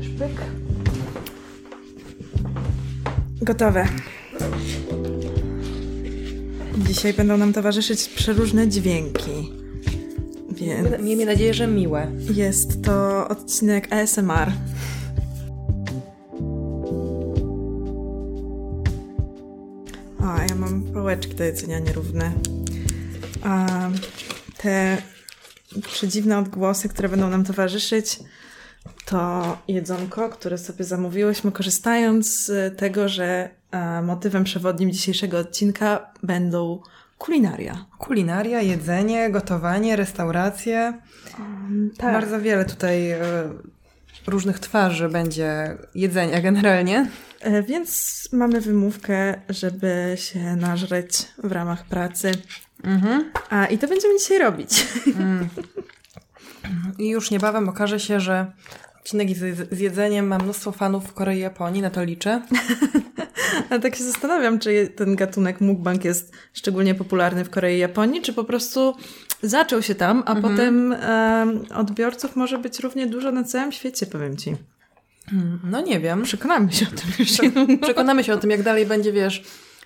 też pyk. Gotowe. Dzisiaj będą nam towarzyszyć przeróżne dźwięki. Więc Miejmy nadzieję, że miłe. jest to odcinek ASMR. O, ja mam pałeczki do jedzenia nierówne. A te przedziwne odgłosy, które będą nam towarzyszyć, to jedzonko, które sobie zamówiłyśmy, korzystając z tego, że e, motywem przewodnim dzisiejszego odcinka będą kulinaria. Kulinaria, jedzenie, gotowanie, restauracje. tak. Bardzo wiele tutaj e, różnych twarzy będzie jedzenia generalnie. E, Więc mamy wymówkę, żeby się nażreć w ramach pracy. Mhm. A i to będziemy dzisiaj robić. I już niebawem okaże się, że odcinek z, z jedzeniem ma mnóstwo fanów w Korei i Japonii, na to liczę. A tak się zastanawiam, czy ten gatunek mukbang jest szczególnie popularny w Korei i Japonii, czy po prostu zaczął się tam, a potem em, odbiorców może być równie dużo na całym świecie, powiem ci. No nie wiem. Przekonamy się o tym. Przekonamy się o tym, jak dalej będzie, wiesz,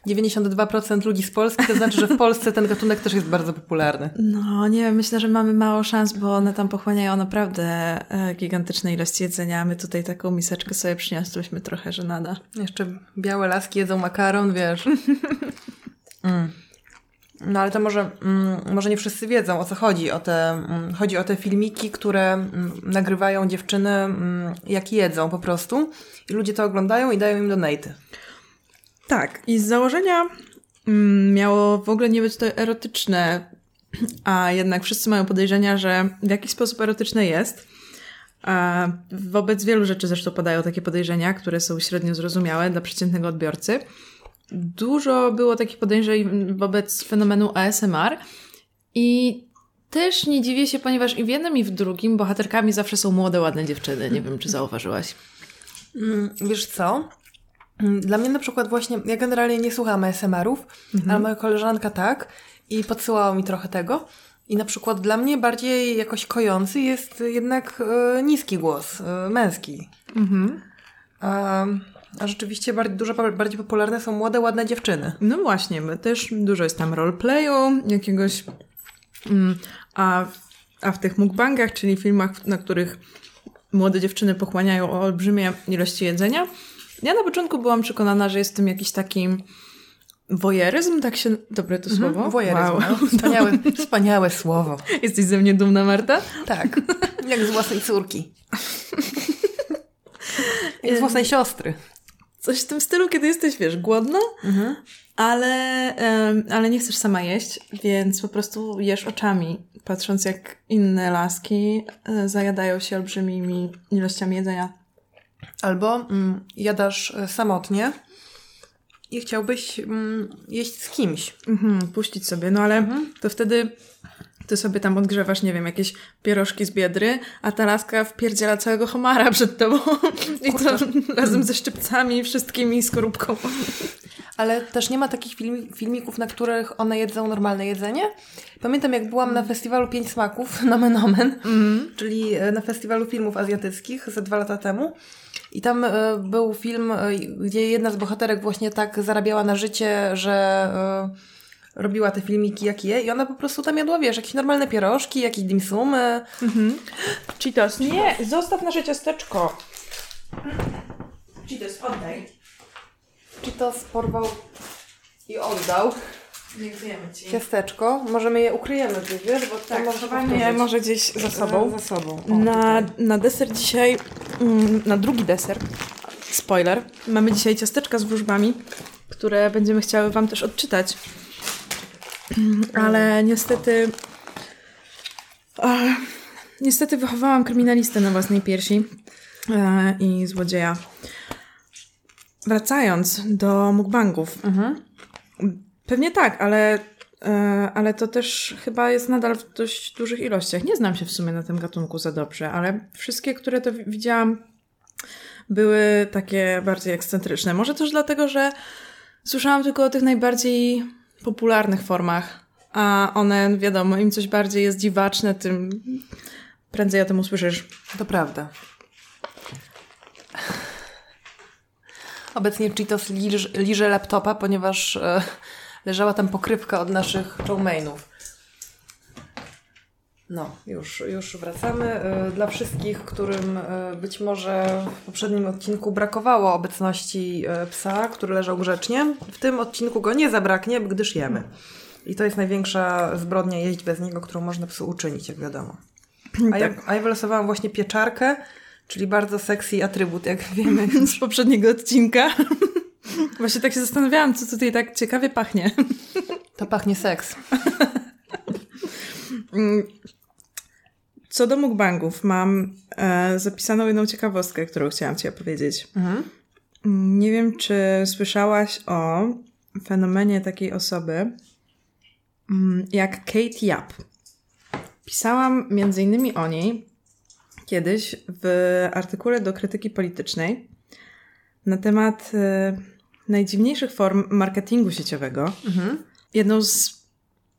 92% ludzi z Polski, to znaczy, że w Polsce ten gatunek też jest bardzo popularny. No, nie wiem, myślę, że mamy mało szans, bo one tam pochłaniają naprawdę e, gigantyczne ilości jedzenia, my tutaj taką miseczkę sobie przyniosłyśmy trochę, że nada. Jeszcze białe laski jedzą makaron, wiesz. Mm. No ale to może, mm, może nie wszyscy wiedzą o co chodzi. O te, mm, chodzi o te filmiki, które mm, nagrywają dziewczyny, jak jedzą po prostu. I ludzie to oglądają i dają im donaty. Tak, i z założenia mm, miało w ogóle nie być to erotyczne, a jednak wszyscy mają podejrzenia, że w jakiś sposób erotyczne jest. Wobec wielu rzeczy zresztą padają takie podejrzenia, które są średnio zrozumiałe dla przeciętnego odbiorcy. Dużo było takich podejrzeń wobec fenomenu ASMR i też nie dziwię się, ponieważ i w jednym i w drugim bohaterkami zawsze są młode, ładne dziewczyny. Nie wiem, czy zauważyłaś. Mm, Wiesz co? Mm, Dla mnie na przykład właśnie, ja generalnie nie słucham ASMR-ów, ale moja koleżanka tak i podsyłała mi trochę tego. I na przykład dla mnie bardziej jakoś kojący jest jednak e, niski głos, e, męski. A, a rzeczywiście bardziej, dużo bardziej popularne są młode, ładne dziewczyny. No właśnie, my też dużo jest tam roleplayu, jakiegoś. Mm, a, a w tych mukbangach, czyli filmach, na których młode dziewczyny pochłaniają olbrzymie ilości jedzenia, ja na początku byłam przekonana, że jest w tym jakiś taki wojeryzm, tak się. Dobre to słowo? Wojeryzm, Wow. no. wspaniałe, wspaniałe słowo. Jesteś ze mnie dumna, Marta? Tak, jak z własnej córki. Jak z własnej siostry. Coś w tym stylu, kiedy jesteś, wiesz, głodna, ale, em, ale nie chcesz sama jeść, więc po prostu jesz oczami, patrząc jak inne laski e, zajadają się olbrzymimi ilościami jedzenia. Albo mm, jadasz e, samotnie i chciałbyś mm, jeść z kimś. Mhm, puścić sobie, no ale to wtedy ty sobie tam odgrzewasz, nie wiem, jakieś pierożki z biedry, a ta laska wpierdziela całego homara przed tobą i to razem ze szczypcami, wszystkimi, skorupką. Ale też nie ma takich filmi filmików, na których one jedzą normalne jedzenie. Pamiętam, jak byłam na festiwalu Pięć Smaków, Nomen Omen, czyli e, na festiwalu filmów azjatyckich ze dwa lata temu. I tam e, był film, e, gdzie jedna z bohaterek właśnie tak zarabiała na życie, że e, robiła te filmiki jak je i ona po prostu tam jadła, wiesz, jakieś normalne pierożki, jakieś dimsumy. Cheetos, nie, zostaw nasze ciasteczko. Cheetos, oddaj. Czy to sporwał i oddał Dziękujemy Ci. ciasteczko? Może my je ukryjemy gdzieś, wiesz, bo Tak, może może gdzieś za sobą. Za sobą. O, Na, tutaj. na deser dzisiaj, mm, na drugi deser, spoiler, mamy dzisiaj ciasteczka z wróżbami, które będziemy chciały Wam też odczytać. Ale niestety, a, niestety wychowałam kryminalistę na własnej piersi e, i złodzieja. Wracając do mukbangów. Pewnie tak, ale, e, ale to też chyba jest nadal w dość dużych ilościach. Nie znam się w sumie na tym gatunku za dobrze, ale wszystkie, które to wi- widziałam, były takie bardziej ekscentryczne. Może też dlatego, że słyszałam tylko o tych najbardziej popularnych formach, a one, wiadomo, im coś bardziej jest dziwaczne, tym prędzej o tym usłyszysz. To prawda. Obecnie Cheetos liż, liże laptopa, ponieważ e, leżała tam pokrywka od naszych showmainów. No, już, już wracamy. E, dla wszystkich, którym e, być może w poprzednim odcinku brakowało obecności e, psa, który leżał grzecznie, w tym odcinku go nie zabraknie, gdyż jemy. I to jest największa zbrodnia jeść bez niego, którą można psu uczynić, jak wiadomo. A ja, a ja wylosowałam właśnie pieczarkę, czyli bardzo sexy atrybut, jak wiemy. Z poprzedniego odcinka. Właśnie tak się zastanawiałam, co tutaj tak ciekawie pachnie. To pachnie seks. Co do mukbangów, mam e, zapisaną jedną ciekawostkę, którą chciałam Ci opowiedzieć. Mhm. Nie wiem, czy słyszałaś o fenomenie takiej osoby mm, jak Kate Yap. Pisałam między innymi o niej kiedyś w artykule do krytyki politycznej na temat e, najdziwniejszych form marketingu sieciowego. Mhm. Jedną z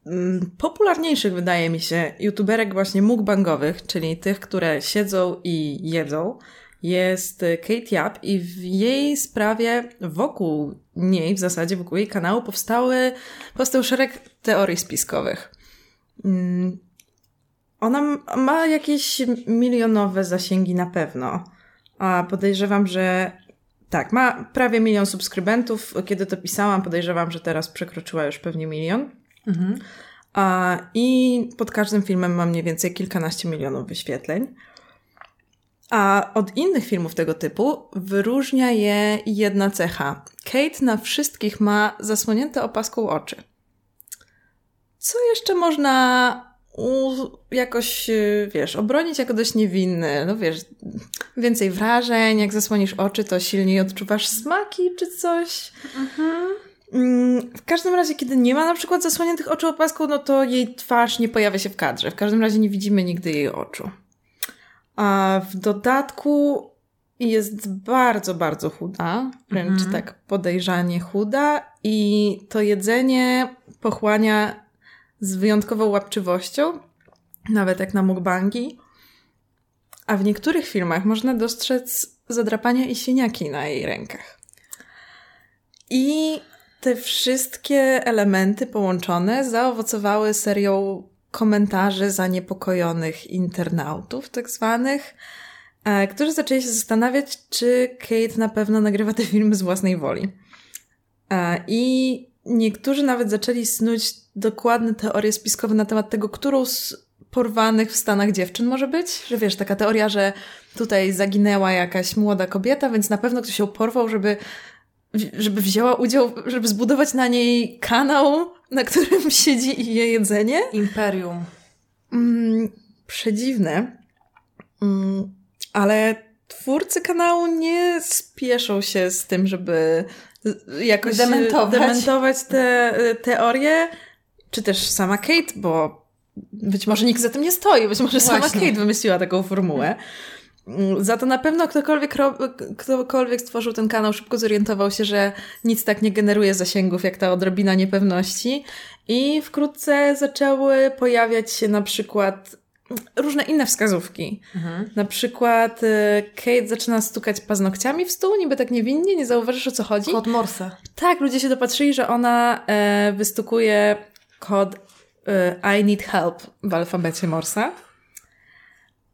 mm, popularniejszych, wydaje mi się, youtuberek właśnie mukbangowych, czyli tych, które siedzą i jedzą, jest Kate Yap i w jej sprawie wokół niej, w zasadzie wokół jej kanału powstały, powstał szereg teorii spiskowych. Mm, ona ma jakieś milionowe zasięgi na pewno. A podejrzewam, że tak, ma prawie milion subskrybentów. Kiedy to pisałam, podejrzewam, że teraz przekroczyła już pewnie milion. Mhm. A, I pod każdym filmem mam mniej więcej kilkanaście milionów wyświetleń. A od innych filmów tego typu wyróżnia je jedna cecha. Kate na wszystkich ma zasłonięte opaską oczy. Co jeszcze można jakoś, y, wiesz, obronić jako dość niewinny. No wiesz, więcej wrażeń, jak zasłonisz oczy, to silniej odczuwasz smaki czy coś. Mhm. Mm, w każdym razie, kiedy nie ma na przykład zasłoniętych oczu opaską, no to jej twarz nie pojawia się w kadrze. W każdym razie nie widzimy nigdy jej oczu. A w dodatku jest bardzo, bardzo chuda, wręcz mhm. tak podejrzanie chuda i to jedzenie pochłania z wyjątkową łapczywością, nawet jak na mukbangi. A w niektórych filmach można dostrzec zadrapania i siniaki na jej rękach. I te wszystkie elementy połączone zaowocowały serią komentarzy zaniepokojonych internautów, tak zwanych, e, którzy zaczęli się zastanawiać, czy Kate na pewno nagrywa te filmy z własnej woli. E, I niektórzy nawet zaczęli snuć dokładne teorie spiskowe na temat tego, którą z porwanych w Stanach dziewczyn może być. Że wiesz, taka teoria, że tutaj zaginęła jakaś młoda kobieta, więc na pewno ktoś ją porwał, żeby, żeby wzięła udział, żeby zbudować na niej kanał, na którym siedzi i je jedzenie. Imperium. Mm, przedziwne. Mm, ale twórcy kanału nie spieszą się z tym, żeby jakoś dementować, dementować te teorie, czy też sama Kate, bo być może nikt za tym nie stoi, być może Właśnie. sama Kate wymyśliła taką formułę. Za to na pewno ktokolwiek, ktokolwiek stworzył ten kanał szybko zorientował się, że nic tak nie generuje zasięgów jak ta odrobina niepewności i wkrótce zaczęły pojawiać się na przykład różne inne wskazówki. Mhm. Na przykład y, Kate zaczyna stukać paznokciami w stół, niby tak niewinnie, nie zauważysz o co chodzi. Kod Morse. Tak, ludzie się dopatrzyli, że ona e, wystukuje kod e, I need help w alfabecie Morsa.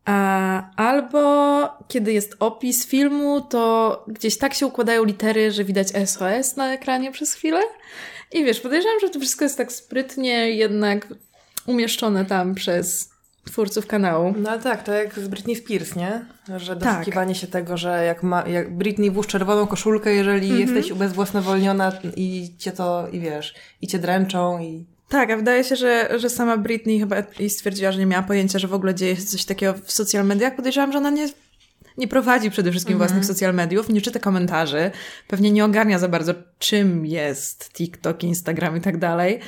A, albo kiedy jest opis filmu, to gdzieś tak się układają litery, że widać SOS na ekranie przez chwilę. I wiesz, podejrzewam, że to wszystko jest tak sprytnie jednak umieszczone tam przez twórców kanału. No tak, to jak z Britney Spears, nie? Że tak. doszukiwanie tak. się tego, że jak, ma, jak Britney włóż czerwoną koszulkę, jeżeli mm -hmm. jesteś ubezwłasnowolniona i cię to, i wiesz, i cię dręczą i... Tak, a wydaje się, że, że sama Britney chyba i stwierdziła, że nie miała pojęcia, że w ogóle dzieje się coś takiego w social mediach. Podejrzewam, że ona nie, nie prowadzi przede wszystkim mm -hmm. własnych social mediów, nie czyta komentarzy, pewnie nie ogarnia za bardzo, czym jest TikTok, Instagram i tak dalej.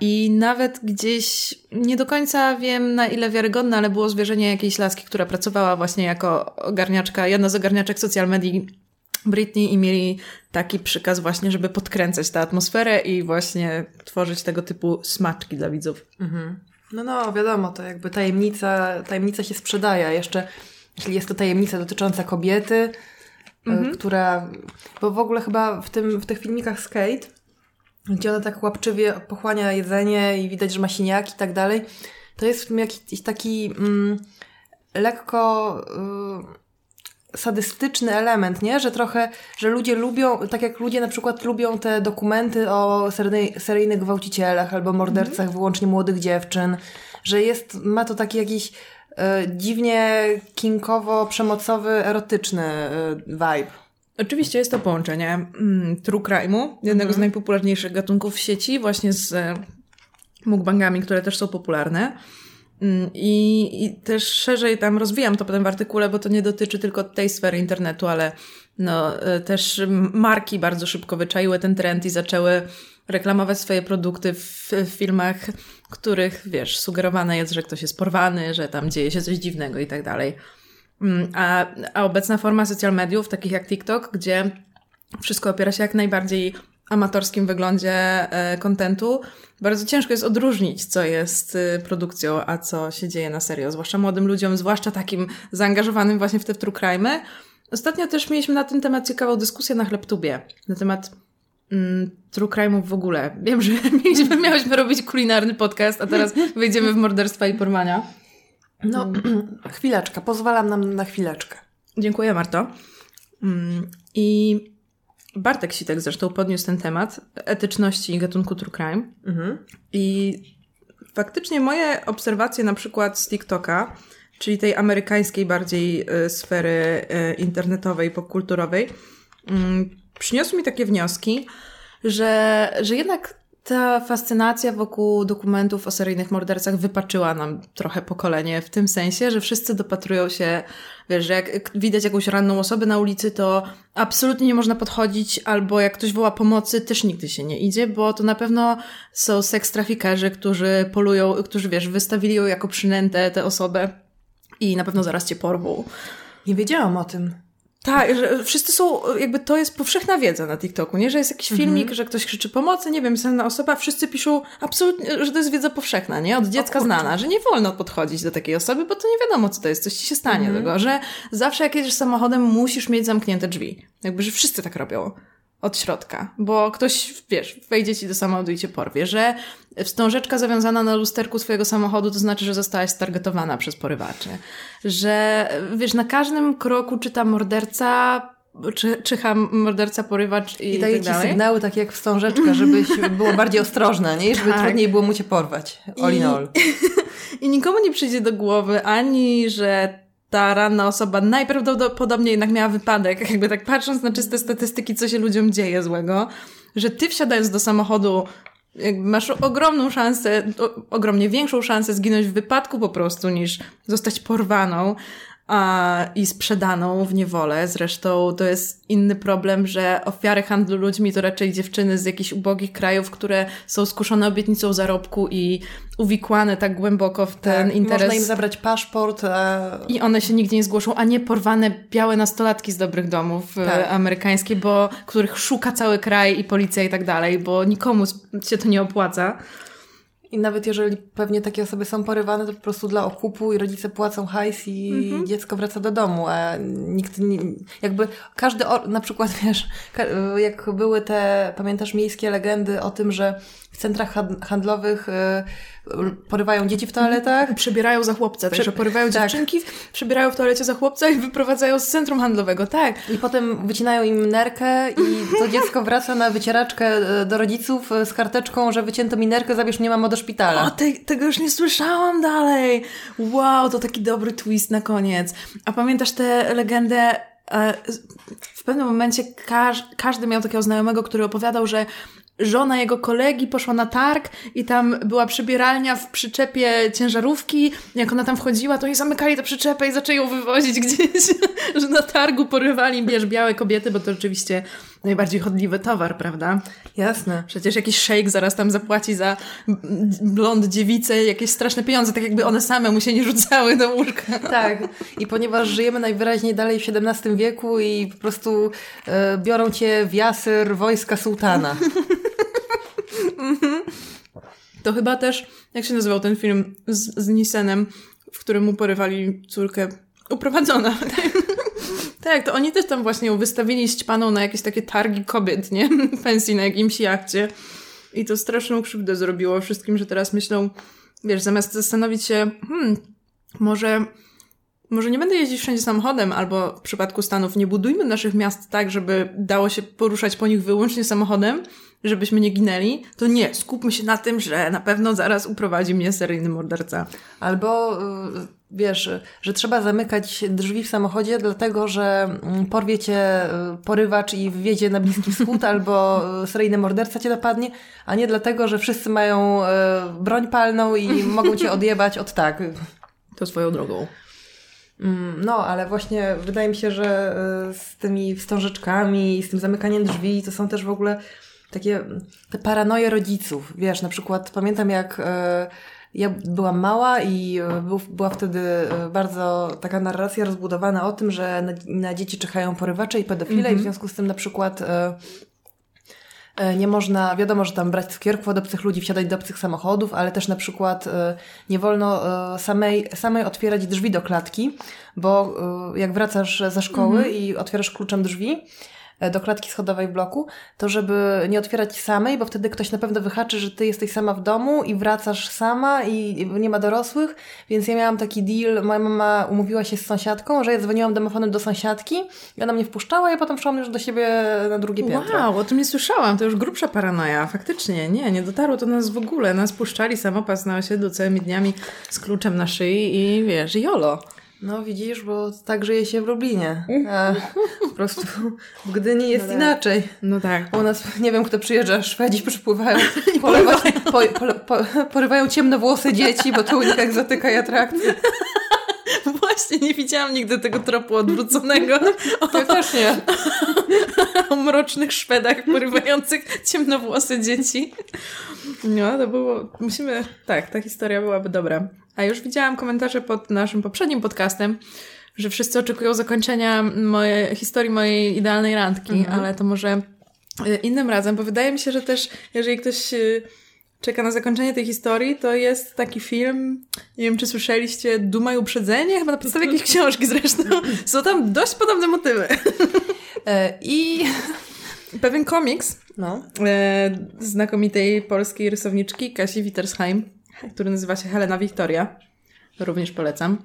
I nawet gdzieś nie do końca wiem na ile wiarygodne, ale było zwierzenie jakiejś laski, która pracowała właśnie jako ogarniaczka, jedna z ogarniaczek social medii Britney i mieli taki przykaz właśnie, żeby podkręcać tę atmosferę i właśnie tworzyć tego typu smaczki dla widzów. Mhm. No no, wiadomo, to jakby tajemnica, tajemnica się sprzedaje. Jeszcze jeśli jest to tajemnica dotycząca kobiety, mhm. która, bo w ogóle chyba w, tym, w tych filmikach Skate, gdzie ona tak łapczywie pochłania jedzenie i widać, że ma siniaki i tak dalej, to jest w tym jakiś taki mm, lekko y, sadystyczny element, nie? Że trochę, że ludzie lubią, tak jak ludzie na przykład lubią te dokumenty o seryjnej, seryjnych gwałcicielach albo mordercach mm -hmm. wyłącznie młodych dziewczyn, że jest, ma to taki jakiś y, dziwnie kinkowo-przemocowy, erotyczny y, vibe. Oczywiście jest to połączenie mm, true crime'u, jednego z mhm. najpopularniejszych gatunków w sieci, właśnie z mukbangami, które też są popularne. Mm, I, I, też szerzej tam rozwijam to potem w artykule, bo to nie dotyczy tylko tej sfery internetu, ale no, e, też marki bardzo szybko wyczaiły ten trend i zaczęły reklamować swoje produkty w, w filmach, których, wiesz, sugerowane jest, że ktoś jest porwany, że tam dzieje się coś dziwnego i tak dalej. Mm, a, a obecna forma social mediów, takich jak TikTok, gdzie wszystko opiera się jak najbardziej amatorskim wyglądzie e, kontentu, bardzo ciężko jest odróżnić, co jest y, produkcją, a co się dzieje na serio, zwłaszcza młodym ludziom, zwłaszcza takim zaangażowanym właśnie w te true crime. Ostatnio też mieliśmy na ten temat ciekawą dyskusję na Chlebtubie, na temat mm, true crime'ów w ogóle. Wiem, że mieliśmy, miałyśmy robić kulinarny podcast, a teraz wejdziemy w morderstwa i porwania. No, chwileczkę, pozwalam nam na chwileczkę. Dziękuję, Marto. Mm, I Bartek Sitek zresztą podniósł ten temat etyczności gatunku true crime. Mhm. I faktycznie moje obserwacje na przykład z TikToka, czyli tej amerykańskiej bardziej y, sfery y, internetowej, popkulturowej, y, przyniosły mi takie wnioski, że, że jednak ta fascynacja wokół dokumentów o seryjnych mordercach wypaczyła nam trochę pokolenie, w tym sensie, że wszyscy dopatrują się, wiesz, że jak widać jakąś ranną osobę na ulicy, to absolutnie nie można podchodzić, albo jak ktoś woła pomocy, też nigdy się nie idzie, bo to na pewno są seks trafikerzy, którzy polują, którzy, wiesz, wystawili ją jako przynętę tę osobę i na pewno zaraz cię porwą. Nie wiedziałam o tym. Tak, że wszyscy są, jakby to jest powszechna wiedza na TikToku, nie? Że jest jakiś filmik, mhm. że ktoś krzyczy pomocy, nie wiem, jedna osoba, wszyscy piszą absolutnie, że to jest wiedza powszechna, nie? Od dziecka znana, że nie wolno podchodzić do takiej osoby, bo to nie wiadomo, co to jest, coś ci się stanie mhm. tego, że zawsze jak jedziesz samochodem, musisz mieć zamknięte drzwi. Jakby, że wszyscy tak robią od środka, bo ktoś, wiesz, wejdzie ci do samochodu i cię porwie, że wstążeczka zawiązana na lusterku swojego samochodu to znaczy, że zostałaś stargetowana przez porywaczy, że wiesz, na każdym kroku czyta morderca czy, czyha morderca, porywacz i, I daje tak ci sygnały takie jak wstążeczka, żebyś było bardziej ostrożna, nie? Żeby tak. trudniej było mu cię porwać. All I, in all. I nikomu nie przyjdzie do głowy ani, że ta ranna osoba najprawdopodobniej jednak miała wypadek, jakby tak patrząc na czyste statystyki, co się ludziom dzieje złego, że ty wsiadając do samochodu masz ogromną szansę, ogromnie większą szansę zginąć w wypadku po prostu, niż zostać porwaną, a, i sprzedaną w niewolę. Zresztą to jest inny problem, że ofiary handlu ludźmi to raczej dziewczyny z jakichś ubogich krajów, które są skuszone obietnicą zarobku i uwikłane tak głęboko w ten tak, interes. Można im zabrać paszport. A... I one się nigdzie nie zgłoszą, a nie porwane białe nastolatki z dobrych domów e, tak. amerykańskich, bo których szuka cały kraj i policja i tak dalej, bo nikomu się to nie opłaca. I nawet jeżeli pewnie takie osoby są porywane, to po prostu dla okupu i rodzice płacą hajs i mhm. dziecko wraca do domu, a nikt nie, jakby każdy, na przykład wiesz, jak były te, pamiętasz miejskie legendy o tym, że w centrach handlowych y, porywają dzieci w toaletach. Przebierają za chłopca, także porywają tak. dziewczynki, przebierają w toalecie za chłopca i wyprowadzają z centrum handlowego, tak. I potem wycinają im nerkę i to dziecko wraca na wycieraczkę y, do rodziców y, z karteczką, że wycięto mi nerkę, zabierz mnie mamo do szpitala. O, te, tego już nie słyszałam dalej. Wow, to taki dobry twist na koniec. A pamiętasz tę legendę e, w pewnym momencie każ, każdy miał takiego znajomego, który opowiadał, że żona jego kolegi poszła na targ i tam była przybieralnia w przyczepie ciężarówki. Jak ona tam wchodziła, to oni zamykali tę przyczepę i zaczęli ją wywozić gdzieś, że na targu porywali, bierz, białe kobiety, bo to oczywiście najbardziej chodliwy towar, prawda? Jasne. Przecież jakiś szejk zaraz tam zapłaci za blond dziewicę jakieś straszne pieniądze, tak jakby one same mu się nie rzucały do łóżka. Tak. I ponieważ żyjemy najwyraźniej dalej w XVII wieku i po prostu e, biorą cię w jasyr wojska sułtana. To chyba też, jak się nazywał ten film z, z Nisenem, w którym mu porywali córkę uprowadzona. Tak, to oni też tam właśnie wystawili ścipaną na jakieś takie targi kobiet, nie? Pensji na jakimś jachcie. I to straszną krzywdę zrobiło wszystkim, że teraz myślą, wiesz, zamiast zastanowić się, hmm, może, może nie będę jeździć wszędzie samochodem, albo w przypadku Stanów nie budujmy naszych miast tak, żeby dało się poruszać po nich wyłącznie samochodem, żebyśmy nie ginęli, to nie, skupmy się na tym, że na pewno zaraz uprowadzi mnie seryjny morderca. Albo y, wiesz, że trzeba zamykać drzwi w samochodzie, dlatego że mm, porwie cię y, porywacz i wwiedzie na Bliski Wschód, albo y, seryjny morderca cię dopadnie, a nie dlatego, że wszyscy mają broń palną i mogą cię odjebać od tak. To swoją drogą. Mm, no, ale właśnie wydaje mi się, że z tymi wstążeczkami, z tym zamykaniem drzwi, to są też w ogóle takie te paranoje rodziców. Wiesz, na przykład pamiętam jak e, ja byłam mała i e, był, była wtedy e, bardzo taka narracja rozbudowana o tym, że na, na dzieci czekają porywacze i pedofile mm -hmm. i w mhm. związku z tym na przykład nie można, wiadomo, że tam brać cukierków od obcych ludzi, wsiadać do obcych samochodów, ale też na przykład nie wolno samej, samej otwierać drzwi do klatki, bo jak wracasz ze szkoły mm -hmm. i otwierasz kluczem drzwi, do klatki schodowej w bloku, to żeby nie otwierać samej, bo wtedy ktoś na pewno wyhaczy, że ty jesteś sama w domu i wracasz sama i nie ma dorosłych, więc ja miałam taki deal, moja mama umówiła się z sąsiadką, że ja dzwoniłam domofonem do sąsiadki i ona mnie wpuszczała, ja potem szłam już do siebie na drugie piętro. Wow, o tym nie słyszałam, to już grubsza paranoja, faktycznie, nie, nie dotarło to nas w ogóle, nas puszczali samopas na osiedlu całymi dniami z kluczem na szyi i wiesz, jolo. No widzisz, bo tak żyje się w Lublinie. A po prostu w Gdyni jest no tak. inaczej. No tak. U nas, nie wiem kto przyjeżdża, Szwedzi przypływają, polewać, po, po, po, porywają ciemnowłose dzieci, bo to u nich egzotyka i atrakcja. Właśnie, nie widziałam nigdy tego tropu odwróconego. O, ja też nie. o mrocznych Szwedach porywających ciemnowłose dzieci. No, to było... Musimy... Tak, ta historia byłaby dobra. A już widziałam komentarze pod naszym poprzednim podcastem, że wszyscy oczekują zakończenia moje, historii mojej idealnej randki, mhm. ale to może e, innym razem, bo wydaje mi się, że też jeżeli ktoś e, czeka na zakończenie tej historii, to jest taki film, nie wiem czy słyszeliście, Duma i Uprzedzenie, chyba na podstawie jakiejś książki zresztą. Są tam dość podobne motywy. E, I pewien komiks no. znakomitej polskiej rysowniczki Kasi Wittersheim który nazywa się Helena Wiktoria. Również polecam.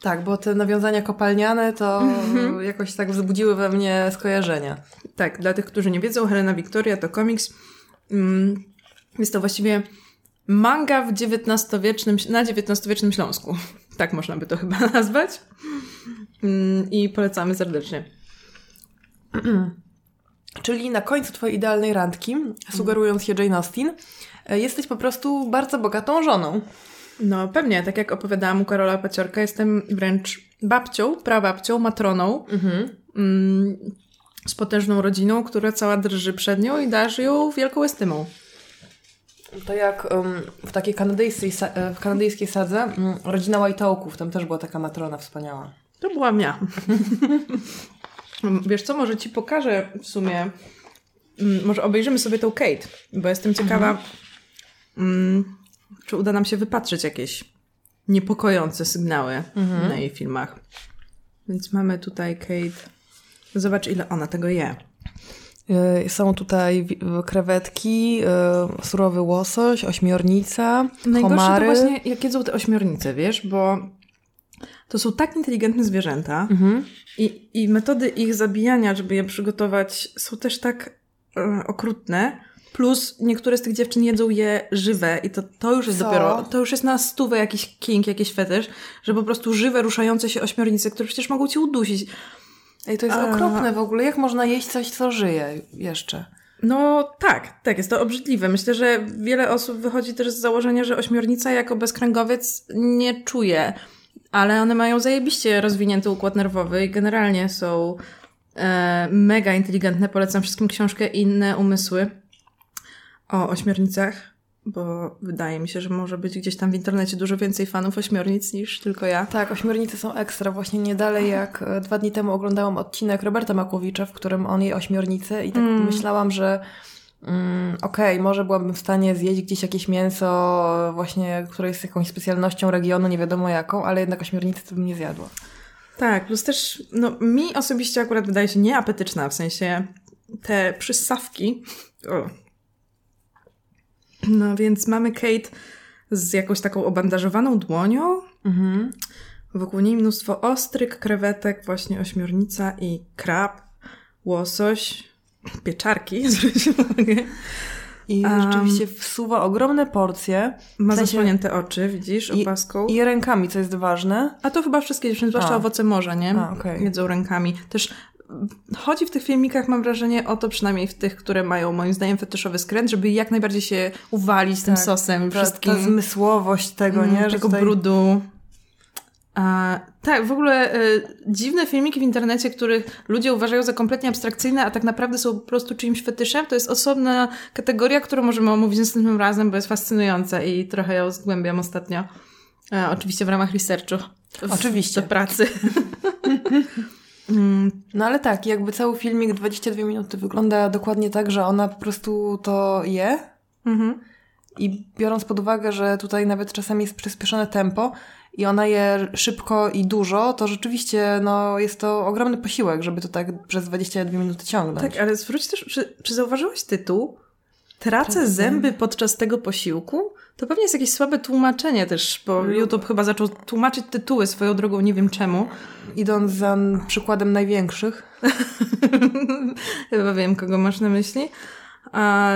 Tak, bo te nawiązania kopalniane to mhm. jakoś tak wzbudziły we mnie skojarzenia. Tak, dla tych, którzy nie wiedzą, Helena Wiktoria to komiks. Mm, jest to właściwie manga w XIX-wiecznym, na XIX-wiecznym Śląsku. Tak można by to chyba nazwać. Mm, I polecamy serdecznie. Czyli na końcu Twojej idealnej randki, sugerując się Jane Austen, E, jesteś po prostu bardzo bogatą żoną. No pewnie, tak jak opowiadałam u Karola Paciorka, jestem wręcz babcią, prababcią, matroną. Mhm. Mm, z potężną rodziną, która cała drży przed nią i darzy ją wielką estymą. To jak w takiej kanadyjskiej, e, w kanadyjskiej sadze rodzina Whiteoaków, tam też była taka matrona wspaniała. To byłam ja. Wiesz co, może ci pokażę w sumie, um, może obejrzymy sobie tą Kate, bo jestem ciekawa, mhm czy uda nam się wypatrzeć jakieś niepokojące sygnały mhm. na jej filmach. Więc mamy tutaj Kate. Zobacz, ile ona tego je. Y, są tutaj krewetki, y, surowy łosoś, ośmiornica, Najgorsze homary. to właśnie, jak jedzą te ośmiornice, wiesz, bo to są tak inteligentne zwierzęta mhm. i, i metody ich zabijania, żeby je przygotować, są też tak e, okrutne, Plus niektóre z tych dziewczyn jedzą je żywe i to, to już jest Co? dopiero, to już jest na stówę jakiś king, jakiś fetysz, że po prostu żywe, ruszające się ośmiornice, które przecież mogą cię udusić. Ej, to jest A... okropne w ogóle. Jak można jeść coś, co żyje jeszcze? No tak, tak, jest to obrzydliwe. Myślę, że wiele osób wychodzi też z założenia, że ośmiornica jako bezkręgowiec nie czuje, ale one mają zajebiście rozwinięty układ nerwowy i generalnie są e, mega inteligentne. Polecam wszystkim książkę Inne umysły o ośmiornicach, bo wydaje mi się, że może być gdzieś tam w internecie dużo więcej fanów ośmiornic niż tylko ja. Tak, ośmiornice są ekstra. Właśnie nie dalej jak e, dwa dni temu oglądałam odcinek Roberta Makłowicza, w którym on je ośmiornice i tak mm. myślałam, że mm, okej, okay, może byłabym w stanie zjeść gdzieś jakieś mięso właśnie, które jest jakąś specjalnością regionu, nie wiadomo jaką, ale jednak ośmiornicy to bym nie zjadła. Tak, plus też, no mi osobiście akurat wydaje się nieapetyczna, w sensie te przysawki. O. No więc mamy Kate z jakąś taką obandażowaną dłonią. Mhm. Wokół niej mnóstwo ostryk, krewetek, właśnie ośmiornica i krab, łosoś, pieczarki, zwróćcie uwagę. I Um, rzeczywiście wsuwa ogromne porcje. Ma W sensie- zasłonięte oczy, widzisz, I- opaską. I rękami, co jest ważne. A to chyba wszystkie dziewczyny, zwłaszcza A. owoce morza, nie? A, okej. Jedzą rękami. Też chodzi w tych filmikach, mam wrażenie, o to przynajmniej w tych, które mają moim zdaniem fetyszowy skręt, żeby jak najbardziej się uwalić tym Tak. sosem i Ta, wszystkim. ta zmysłowość tego, Mm, nie? Że tego tutaj... brudu. A, tak, w ogóle y, dziwne filmiki w internecie, których ludzie uważają za kompletnie abstrakcyjne, a tak naprawdę są po prostu czyimś fetyszem, to jest osobna kategoria, którą możemy omówić następnym razem, bo jest fascynująca i trochę ją zgłębiam ostatnio. A, oczywiście w ramach researchu. W- Oczywiście. Do pracy. Mm, No ale tak, jakby cały filmik 22 minuty wygląda dokładnie tak, że ona po prostu to je mhm. i biorąc pod uwagę, że tutaj nawet czasami jest przyspieszone tempo i ona je szybko i dużo, to rzeczywiście no, jest to ogromny posiłek, żeby to tak przez 22 minuty ciągnąć. Tak, ale zwróć też, czy, czy zauważyłeś tytuł? Tracę zęby podczas tego posiłku? To pewnie jest jakieś słabe tłumaczenie też, bo YouTube chyba zaczął tłumaczyć tytuły swoją drogą, nie wiem czemu. Idąc za przykładem największych. Chyba wiem, kogo masz na myśli. A,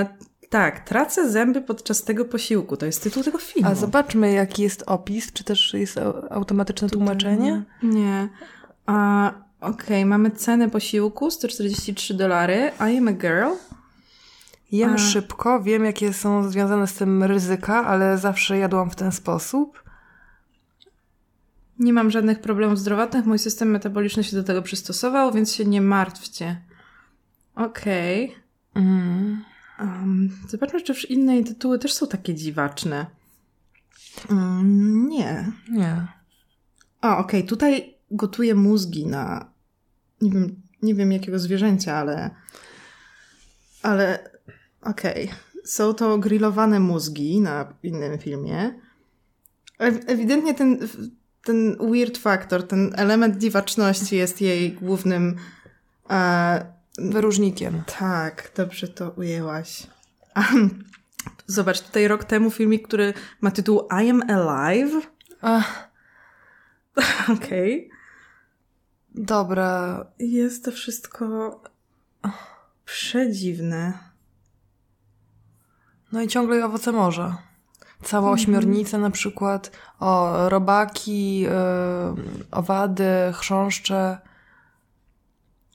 tak, tracę zęby podczas tego posiłku. To jest tytuł tego filmu. A zobaczmy, jaki jest opis, czy też jest au- automatyczne tłumaczenie. Nie. A, Okej, mamy cenę posiłku 143 dolary. I am a girl. Jem A. szybko, wiem, jakie są związane z tym ryzyka, ale zawsze jadłam w ten sposób. Nie mam żadnych problemów zdrowotnych, mój system metaboliczny się do tego przystosował, więc się nie martwcie. Okej. Mm. Um, zobaczmy, czy już inne tytuły też są takie dziwaczne. Mm, nie. Nie. A, okej, tutaj gotuję mózgi na... Nie wiem, nie wiem jakiego zwierzęcia, ale... Ale... Okej. Są to grillowane mózgi na innym filmie. Ew- Ewidentnie ten, ten weird factor, ten element dziwaczności jest jej głównym... E, Wyróżnikiem. tak, dobrze to ujęłaś. Zobacz, tutaj rok temu filmik, który ma tytuł I am alive. Okej. dobra. Jest to wszystko przedziwne. No i ciągle owoce morza. Cała ośmiornica na przykład, o robaki, yy, owady, chrząszcze.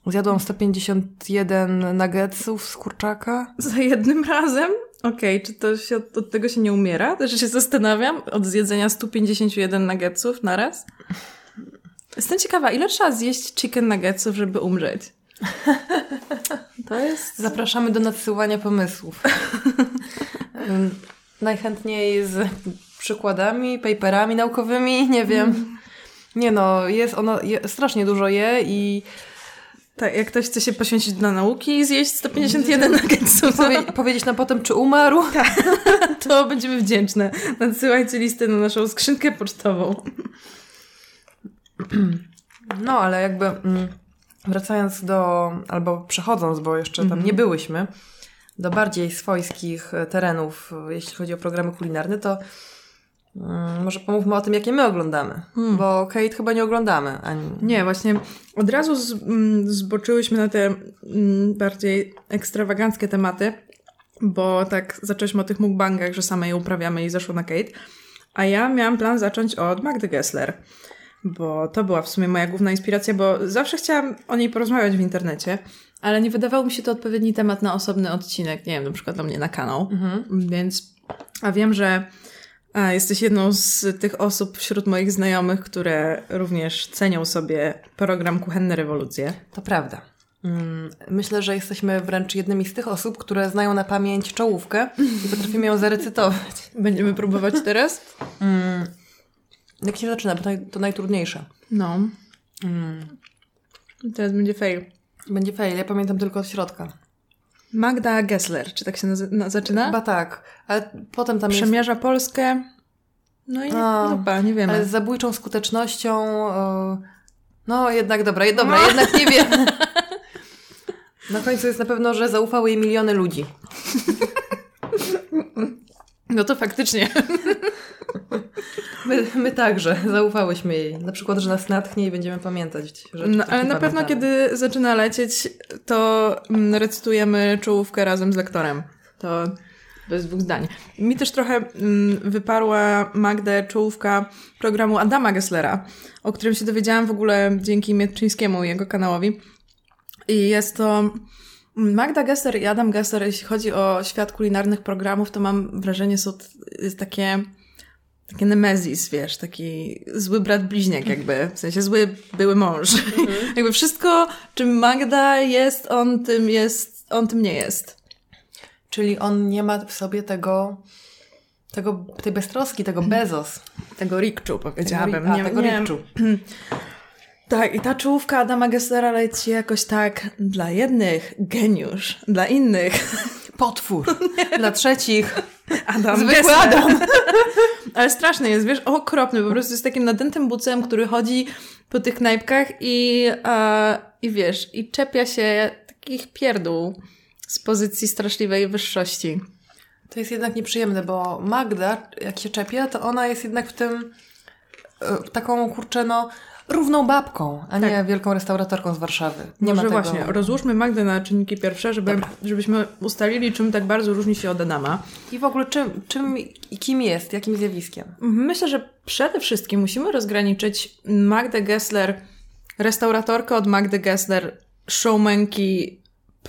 Zjadłam 151 nuggetsów z kurczaka. Za jednym razem? Okej, czy to się od, od tego się nie umiera? Też się zastanawiam. Od zjedzenia 151 nuggetsów naraz? Jestem ciekawa, ile trzeba zjeść chicken nuggetsów, żeby umrzeć? To jest... Zapraszamy do nadsyłania pomysłów. Ym, Najchętniej z przykładami, paperami naukowymi, nie wiem. Nie no, jest ono, je, strasznie dużo je i Tak, jak ktoś chce się poświęcić dla nauki i zjeść 151 nuggetsów, powie, powiedzieć nam potem, czy umarł. to będziemy wdzięczne. Nadsyłajcie listę na naszą skrzynkę pocztową. No, ale jakby mm, wracając do, albo przechodząc, bo jeszcze tam Mhm. nie byłyśmy, do bardziej swojskich e, terenów, e, jeśli chodzi o programy kulinarne, to mm, może pomówmy o tym, jakie my oglądamy. Hmm. Bo Kate chyba nie oglądamy. Ani... Nie, właśnie od razu z, mm, zboczyłyśmy na te mm, bardziej ekstrawaganckie tematy, bo tak zaczęliśmy o tych mukbangach, że same je uprawiamy i zeszło na Kate. A ja miałam plan zacząć od Magdy Gessler, bo to była w sumie moja główna inspiracja, bo zawsze chciałam o niej porozmawiać w internecie, ale nie wydawał mi się to odpowiedni temat na osobny odcinek, nie wiem, na przykład dla mnie na kanał. Mhm. Więc, a wiem, że a, jesteś jedną z tych osób wśród moich znajomych, które również cenią sobie program Kuchenne Rewolucje. To prawda. Mm, Myślę, że jesteśmy wręcz jednymi z tych osób, które znają na pamięć czołówkę i potrafimy ją zarecytować. Będziemy próbować teraz? Mm, Jak się zaczyna, bo to naj- to najtrudniejsze. No. Mm, Teraz będzie fail. Będzie fail, ja pamiętam tylko od środka. Magda Gessler, czy tak się nazy- na, zaczyna? Chyba tak, ale potem tam jest... Przemierza Polskę. No i A, dupa, nie wiemy. Ale z zabójczą skutecznością e, No jednak dobra, dobra, jednak nie wiem. Na końcu jest na pewno, że zaufały jej miliony ludzi. No to faktycznie. My, my także zaufałyśmy jej. Na przykład, że nas natchnie i będziemy pamiętać rzeczy. No, ale na pewno, kiedy zaczyna lecieć, to mm, recytujemy czołówkę razem z lektorem. To bez dwóch zdań. Mi też trochę mm, wyparła Magdę czołówka programu Adama Gesslera, o którym się dowiedziałam w ogóle dzięki Mietczyńskiemu i jego kanałowi. I jest to Magda Gessler i Adam Gessler, jeśli chodzi o świat kulinarnych programów, to mam wrażenie, są takie takie nemezis, wiesz, taki zły brat bliźniak jakby, w sensie zły były mąż. Mhm. jakby wszystko, czym Magda jest, on tym jest, on tym nie jest. Czyli on nie ma w sobie tego, tego tej beztroski, tego Bezos. Tego rikczu, powiedziałabym. Tego, a, nie, tego nie. rikczu. Tak, i ta czołówka Adama Gesslera leci jakoś tak dla jednych geniusz, dla innych potwór, dla trzecich Adam Zwykły Adam. Ale straszny jest, wiesz, okropny. Po prostu jest takim nadętym bucem, który chodzi po tych knajpkach i, a, i wiesz, i czepia się takich pierdół z pozycji straszliwej wyższości. To jest jednak nieprzyjemne, bo Magda, jak się czepia, to ona jest jednak w tym e, taką, kurczę, no równą babką, a tak. nie wielką restauratorką z Warszawy. Nie Może tego... właśnie, rozłóżmy Magdę na czynniki pierwsze, żeby, żebyśmy ustalili, czym tak bardzo różni się od Adama. I w ogóle czym, czym i kim jest, jakim zjawiskiem. Myślę, że przede wszystkim musimy rozgraniczyć Magdę Gessler, restauratorkę od Magdy Gessler, showmanki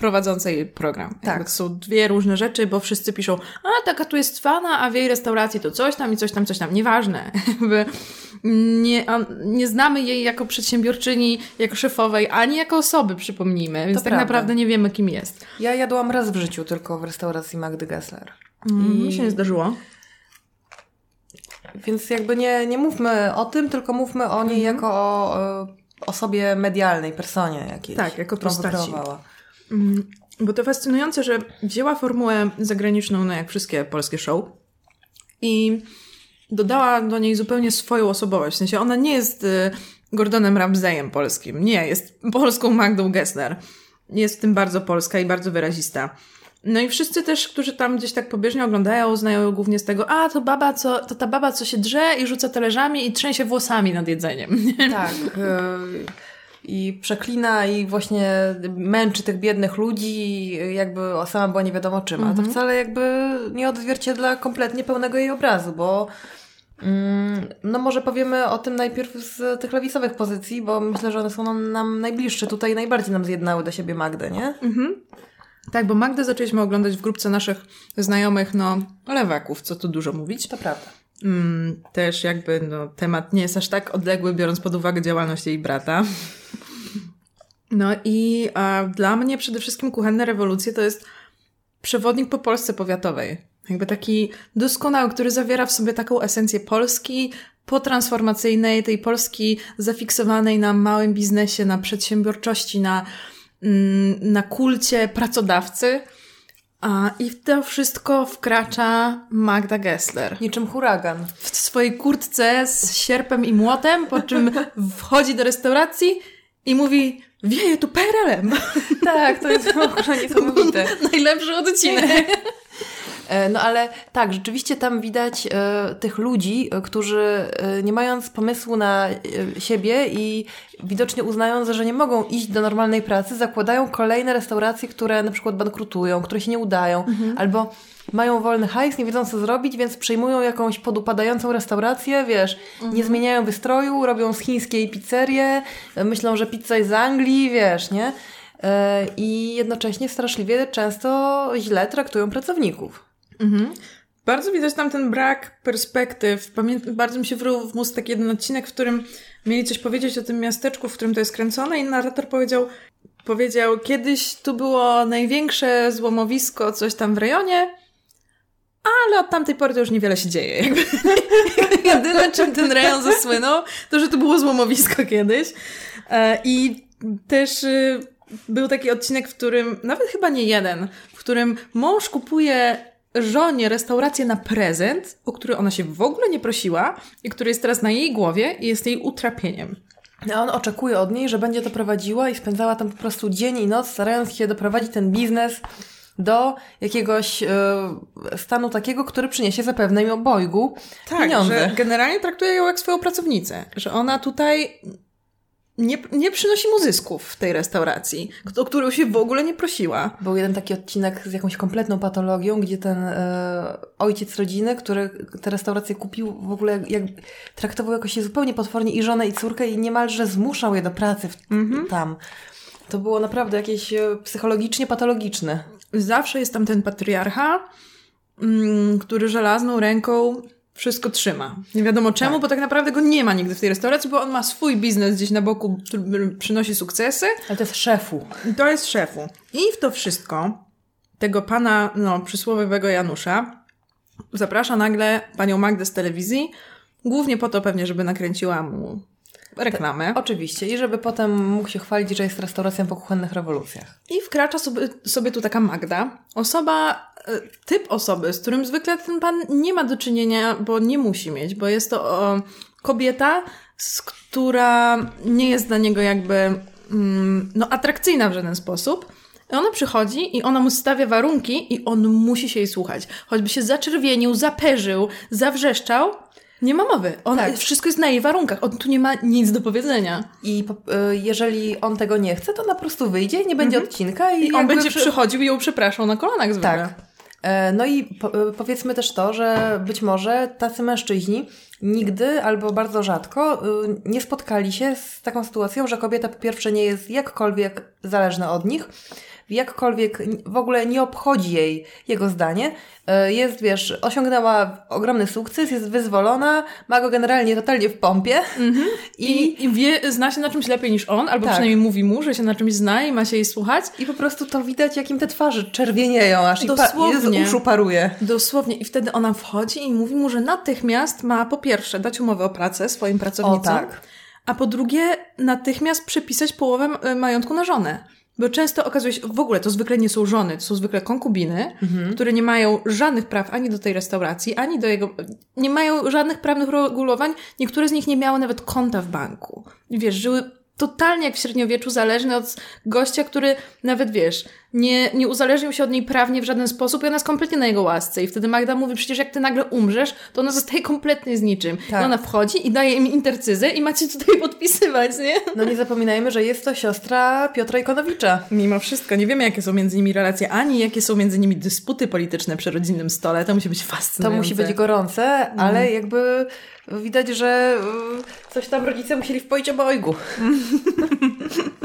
prowadzącej program. Tak. Jakby to są dwie różne rzeczy, bo wszyscy piszą, a taka tu jest fana, a w jej restauracji to coś tam i coś tam, coś tam. Nieważne. Nie, nie znamy jej jako przedsiębiorczyni, jako szefowej, ani jako osoby, przypomnijmy. Więc to tak prawda. naprawdę nie wiemy, kim jest. Ja jadłam raz w życiu tylko w restauracji Magdy Gessler. Mm, I... Mi się nie zdarzyło. Więc jakby nie, nie mówmy o tym, tylko mówmy o niej mhm. jako o, o osobie medialnej, personie jakiejś. Tak, jako postaci. Bo to fascynujące, że wzięła formułę zagraniczną, no jak wszystkie polskie show i dodała do niej zupełnie swoją osobowość. W sensie ona nie jest y, Gordonem Ramseyem polskim. Nie, jest polską Magdą Gessler. Jest w tym bardzo polska i bardzo wyrazista. No i wszyscy też, którzy tam gdzieś tak pobieżnie oglądają, znają ją głównie z tego, a to baba, co, to ta baba, co się drze i rzuca talerzami i trzęsie włosami nad jedzeniem. Tak. Y, i przeklina i właśnie męczy tych biednych ludzi, jakby sama była nie wiadomo czym. A to mhm. wcale jakby nie odzwierciedla kompletnie pełnego jej obrazu, bo mm, no może powiemy o tym najpierw z tych lewicowych pozycji, bo myślę, że one są nam najbliższe. Tutaj najbardziej nam zjednały do siebie Magdę, nie? Mhm. Tak, bo Magdę zaczęliśmy oglądać w grupce naszych znajomych, no, lewaków, co tu dużo mówić. To prawda. Mm, też jakby no, temat nie jest aż tak odległy, biorąc pod uwagę działalność jej brata. No i dla mnie przede wszystkim Kuchenne Rewolucje to jest przewodnik po Polsce powiatowej. Jakby taki doskonały, który zawiera w sobie taką esencję Polski potransformacyjnej, tej Polski zafiksowanej na małym biznesie, na przedsiębiorczości, na, mm, na kulcie pracodawcy. A, I w to wszystko wkracza Magda Gessler. Niczym huragan. W swojej kurtce z sierpem i młotem, po czym wchodzi do restauracji i mówi wieje tu PRL-em. Tak, to jest w ogóle niesamowite. Najlepszy odcinek. E, no ale tak, rzeczywiście tam widać e, tych ludzi, e, którzy e, nie mając pomysłu na e, siebie i widocznie uznając, że nie mogą iść do normalnej pracy, zakładają kolejne restauracje, które na przykład bankrutują, które się nie udają, mhm. albo mają wolny hajs, nie wiedzą co zrobić, więc przejmują jakąś podupadającą restaurację, wiesz, mhm. nie zmieniają wystroju, robią z chińskiej pizzerię, myślą, że pizza jest z Anglii, wiesz, nie? I jednocześnie straszliwie często źle traktują pracowników. Mhm. Bardzo widać tam ten brak perspektyw. Pamiętam, bardzo mi się wrył w mózg taki jeden odcinek, w którym mieli coś powiedzieć o tym miasteczku, w którym to jest kręcone i narrator powiedział, powiedział, kiedyś tu było największe złomowisko, coś tam w rejonie, ale od tamtej pory to już niewiele się dzieje. Jedyne, czym ten rejon zasłynął, to, że to było złomowisko kiedyś. E, I też y, był taki odcinek, w którym, nawet chyba nie jeden, w którym mąż kupuje żonie restaurację na prezent, o który ona się w ogóle nie prosiła i który jest teraz na jej głowie i jest jej utrapieniem. A on oczekuje od niej, że będzie to prowadziła i spędzała tam po prostu dzień i noc, starając się doprowadzić ten biznes do jakiegoś e, stanu takiego, który przyniesie zapewne im obojgu Tak, pieniądze. że generalnie traktuje ją jak swoją pracownicę, że ona tutaj nie, nie przynosi mu zysków w tej restauracji, o którą się w ogóle nie prosiła. Był jeden taki odcinek z jakąś kompletną patologią, gdzie ten e, ojciec rodziny, który tę restaurację kupił, w ogóle jak, traktował jakoś się zupełnie potwornie i żonę, i córkę, i niemalże zmuszał je do pracy w, tam. To było naprawdę jakieś e, psychologicznie patologiczne. Zawsze jest tam ten patriarcha, mm, który żelazną ręką wszystko trzyma. Nie wiadomo czemu, bo tak naprawdę go nie ma nigdy w tej restauracji, bo on ma swój biznes gdzieś na boku, który przynosi sukcesy. Ale to jest szefu. To jest szefu. I w to wszystko tego pana, no, przysłowiowego Janusza zaprasza nagle panią Magdę z telewizji, głównie po to pewnie, żeby nakręciła mu reklamę. Oczywiście. I żeby potem mógł się chwalić, że jest restauracją po kuchennych rewolucjach. I wkracza sobie, sobie tu taka Magda. Osoba, e, typ osoby, z którym zwykle ten pan nie ma do czynienia, bo nie musi mieć, bo jest to o, kobieta, z, która nie jest dla niego jakby mm, no, atrakcyjna w żaden sposób. I ona przychodzi i ona mu stawia warunki i on musi się jej słuchać. Choćby się zaczerwienił, zaperzył, zawrzeszczał, nie ma mowy. On, Tak. Wszystko jest na jej warunkach. On tu nie ma nic do powiedzenia. I y, jeżeli on tego nie chce, to ona po prostu wyjdzie, nie będzie odcinka i, Mhm. I on będzie przy- przychodził i ją przepraszał na kolanach zwykle. Tak. E, No i po, e, powiedzmy też to, że być może tacy mężczyźni nigdy albo bardzo rzadko nie spotkali się z taką sytuacją, że kobieta po pierwsze nie jest jakkolwiek zależna od nich, jakkolwiek w ogóle nie obchodzi jej jego zdanie. E, Jest, wiesz, osiągnęła ogromny sukces, jest wyzwolona, ma go generalnie totalnie w pompie i, I, I wie, zna się na czymś lepiej niż on, albo Tak. przynajmniej mówi mu, że się na czymś zna i ma się jej słuchać. i po prostu to widać, jakim te twarze czerwienieją aż i, pa- i Dosłownie. z uszu paruje. Dosłownie. I wtedy ona wchodzi i mówi mu, że natychmiast ma po pierwsze dać umowę o pracę swoim pracownicom, O, tak. a po drugie natychmiast przepisać połowę e, majątku na żonę. Bo często okazuje się, w ogóle to zwykle nie są żony, to są zwykle konkubiny, Mhm. które nie mają żadnych praw ani do tej restauracji, ani do jego. Nie mają żadnych prawnych regulowań. Niektóre z nich nie miały nawet konta w banku. Wiesz, żyły totalnie jak w średniowieczu, zależne od gościa, który nawet wiesz, nie, nie uzależnił się od niej prawnie w żaden sposób i ona jest kompletnie na jego łasce. I wtedy Magda mówi, przecież jak ty nagle umrzesz, to ona zostaje kompletnie z niczym. Tak. I ona wchodzi i daje im intercyzę i macie tutaj podpisywać, nie? No nie zapominajmy, że jest to siostra Piotra Ikonowicza. Mimo wszystko, nie wiemy, jakie są między nimi relacje, ani jakie są między nimi dysputy polityczne przy rodzinnym stole. To musi być To fascynujące. musi być gorące, ale jakby widać, że y, coś tam rodzice musieli wpoić obojgu.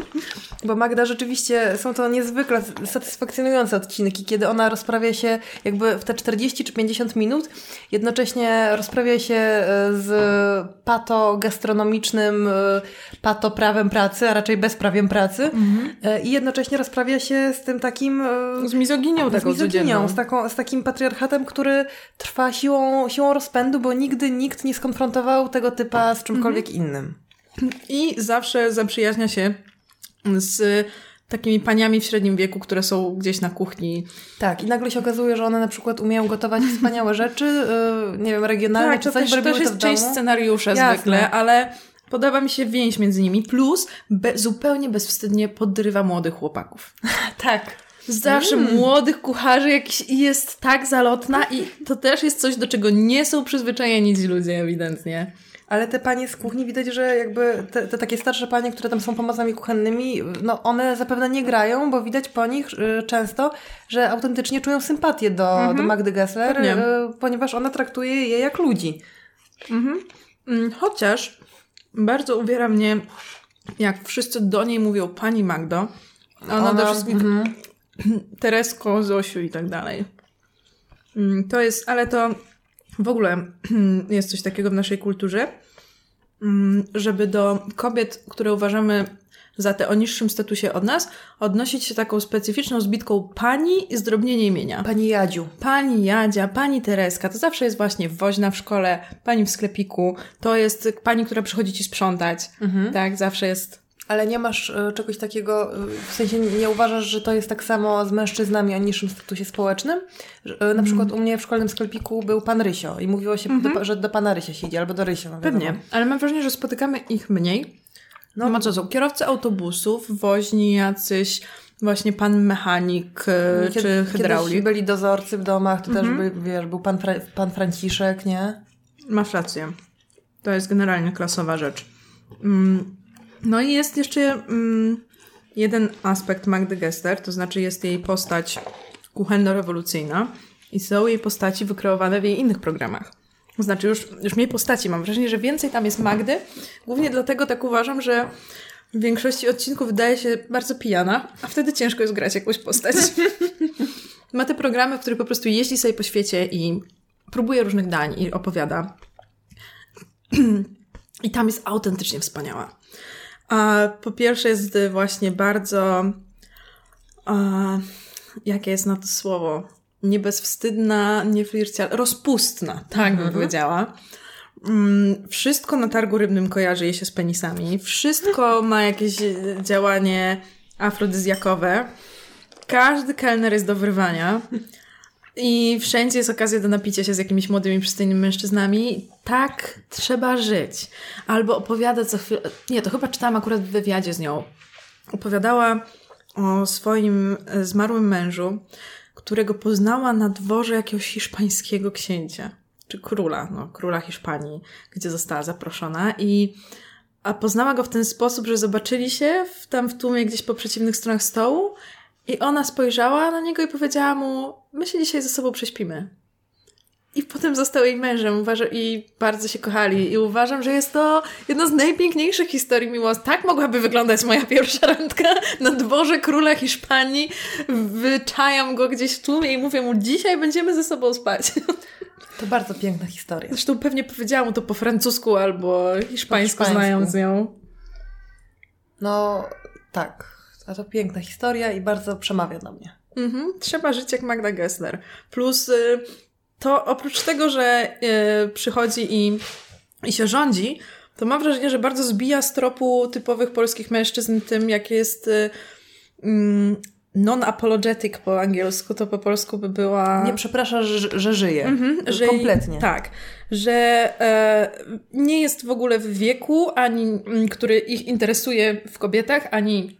Bo Magda rzeczywiście, są to niezwykle satysfakcjonujące odcinki, kiedy ona rozprawia się jakby w te 40 czy 50 minut, jednocześnie rozprawia się e, z pato-gastronomicznym, e, pato-prawem pracy, a raczej bezprawiem pracy e, i jednocześnie rozprawia się z tym takim... Z mizoginią z taką mizoginią, codzienną. z, taką, z takim patriarchatem, który trwa siłą, siłą rozpędu, bo nigdy nikt nie skonfrontował tego typa z czymkolwiek innym. I zawsze zaprzyjaźnia się z takimi paniami w średnim wieku, które są gdzieś na kuchni. Tak, i nagle się okazuje, że one na przykład umieją gotować wspaniałe rzeczy, yy, nie wiem, regionalne Tak, czy to coś, też, bo też to jest w część scenariusza Jasne. zwykle, ale podoba mi się więź między nimi. Plus be, zupełnie bezwstydnie podrywa młodych chłopaków. Tak. Zawsze młodych kucharzy jakiś jest tak zalotna i to też jest coś, do czego nie są przyzwyczajeni ci ludzie ewidentnie. Ale te panie z kuchni widać, że jakby te, te takie starsze panie, które tam są pomocami kuchennymi, no one zapewne nie grają, bo widać po nich y, często, że autentycznie czują sympatię do, do Magdy Gessler, Pewnie. y, ponieważ ona traktuje je jak ludzi. Mm, Chociaż bardzo uwiera mnie, jak wszyscy do niej mówią pani Magdo, a ona, do wszystkich Teresko, Zosiu i tak dalej. Mm, To jest, ale to w ogóle jest coś takiego w naszej kulturze, mm, żeby do kobiet, które uważamy za te o niższym statusie od nas, odnosić się taką specyficzną zbitką pani i zdrobnienie imienia. Pani Jadziu. Pani Jadzia, pani Tereska, to zawsze jest właśnie woźna w szkole, pani w sklepiku, to jest pani, która przychodzi ci sprzątać. Tak, zawsze jest. Ale nie masz e, czegoś takiego, e, w sensie nie, uważasz, że to jest tak samo z mężczyznami o niższym statusie społecznym? E, Na przykład u mnie w szkolnym sklepiku był pan Rysio i mówiło się, do, że do pana Rysia się idzie, albo do Rysio. no. Pewnie, ale mam wrażenie, że spotykamy ich mniej, No, no co są? Kierowcy autobusów, woźni jacyś, właśnie pan mechanik Kiedy, czy hydraulik. Kiedyś byli dozorcy w domach, to mhm. też by, wiesz, był pan, Fra pan Franciszek, nie? Masz rację. To jest generalnie klasowa rzecz. Mm, no i jest jeszcze mm, jeden aspekt Magdy Gester, to znaczy jest jej postać kuchenno-rewolucyjna i są jej postaci wykreowane w jej innych programach. To znaczy już, już mniej postaci. Mam wrażenie, że więcej tam jest Magdy. Głównie dlatego tak uważam, że w większości odcinków wydaje się bardzo pijana, a wtedy ciężko jest grać jakąś postać. Ma te programy, w których po prostu jeździ sobie po świecie i próbuje różnych dań i opowiada. I tam jest autentycznie wspaniała. A po pierwsze jest właśnie bardzo. Jakie jest na to słowo? Nie bezwstydna, nie flircialna, rozpustna, tak bym mhm. powiedziała. Mm, wszystko na targu rybnym kojarzy je się z penisami. Wszystko ma jakieś działanie afrodyzjakowe. Każdy kelner jest do wyrwania. I wszędzie jest okazja do napicia się z jakimiś młodymi, przystojnymi mężczyznami. Tak trzeba żyć. Albo opowiada co chwilę. Nie, to chyba czytałam akurat w wywiadzie z nią. Opowiadała o swoim zmarłym mężu, którego poznała na dworze jakiegoś hiszpańskiego księcia. Czy króla, no, króla Hiszpanii, gdzie została zaproszona. I a poznała go w ten sposób, że zobaczyli się w, tam w tłumie gdzieś po przeciwnych stronach stołu i ona spojrzała na niego i powiedziała mu, my się dzisiaj ze sobą prześpimy. I potem został jej mężem uważam, i bardzo się kochali. I uważam, że jest to jedna z najpiękniejszych historii miłosnych. Tak mogłaby wyglądać moja pierwsza randka na dworze króla Hiszpanii. Wyczajam go gdzieś w tłumie i mówię mu, dzisiaj będziemy ze sobą spać. To bardzo piękna historia. Zresztą pewnie powiedziałam mu to po francusku albo hiszpańsku, po znając ją. No, tak. A to piękna historia i bardzo przemawia do mnie. Mhm. Trzeba żyć jak Magda Gessler. Plus y, to oprócz tego, że y, przychodzi i, i się rządzi, to mam wrażenie, że bardzo zbija z tropu typowych polskich mężczyzn tym, jak jest y, mm, non-apologetic po angielsku, to po polsku by była... Nie przeprasza, że, że żyje. Mhm, że, Kompletnie. Tak. Że e, nie jest w ogóle w wieku, ani który ich interesuje w kobietach, ani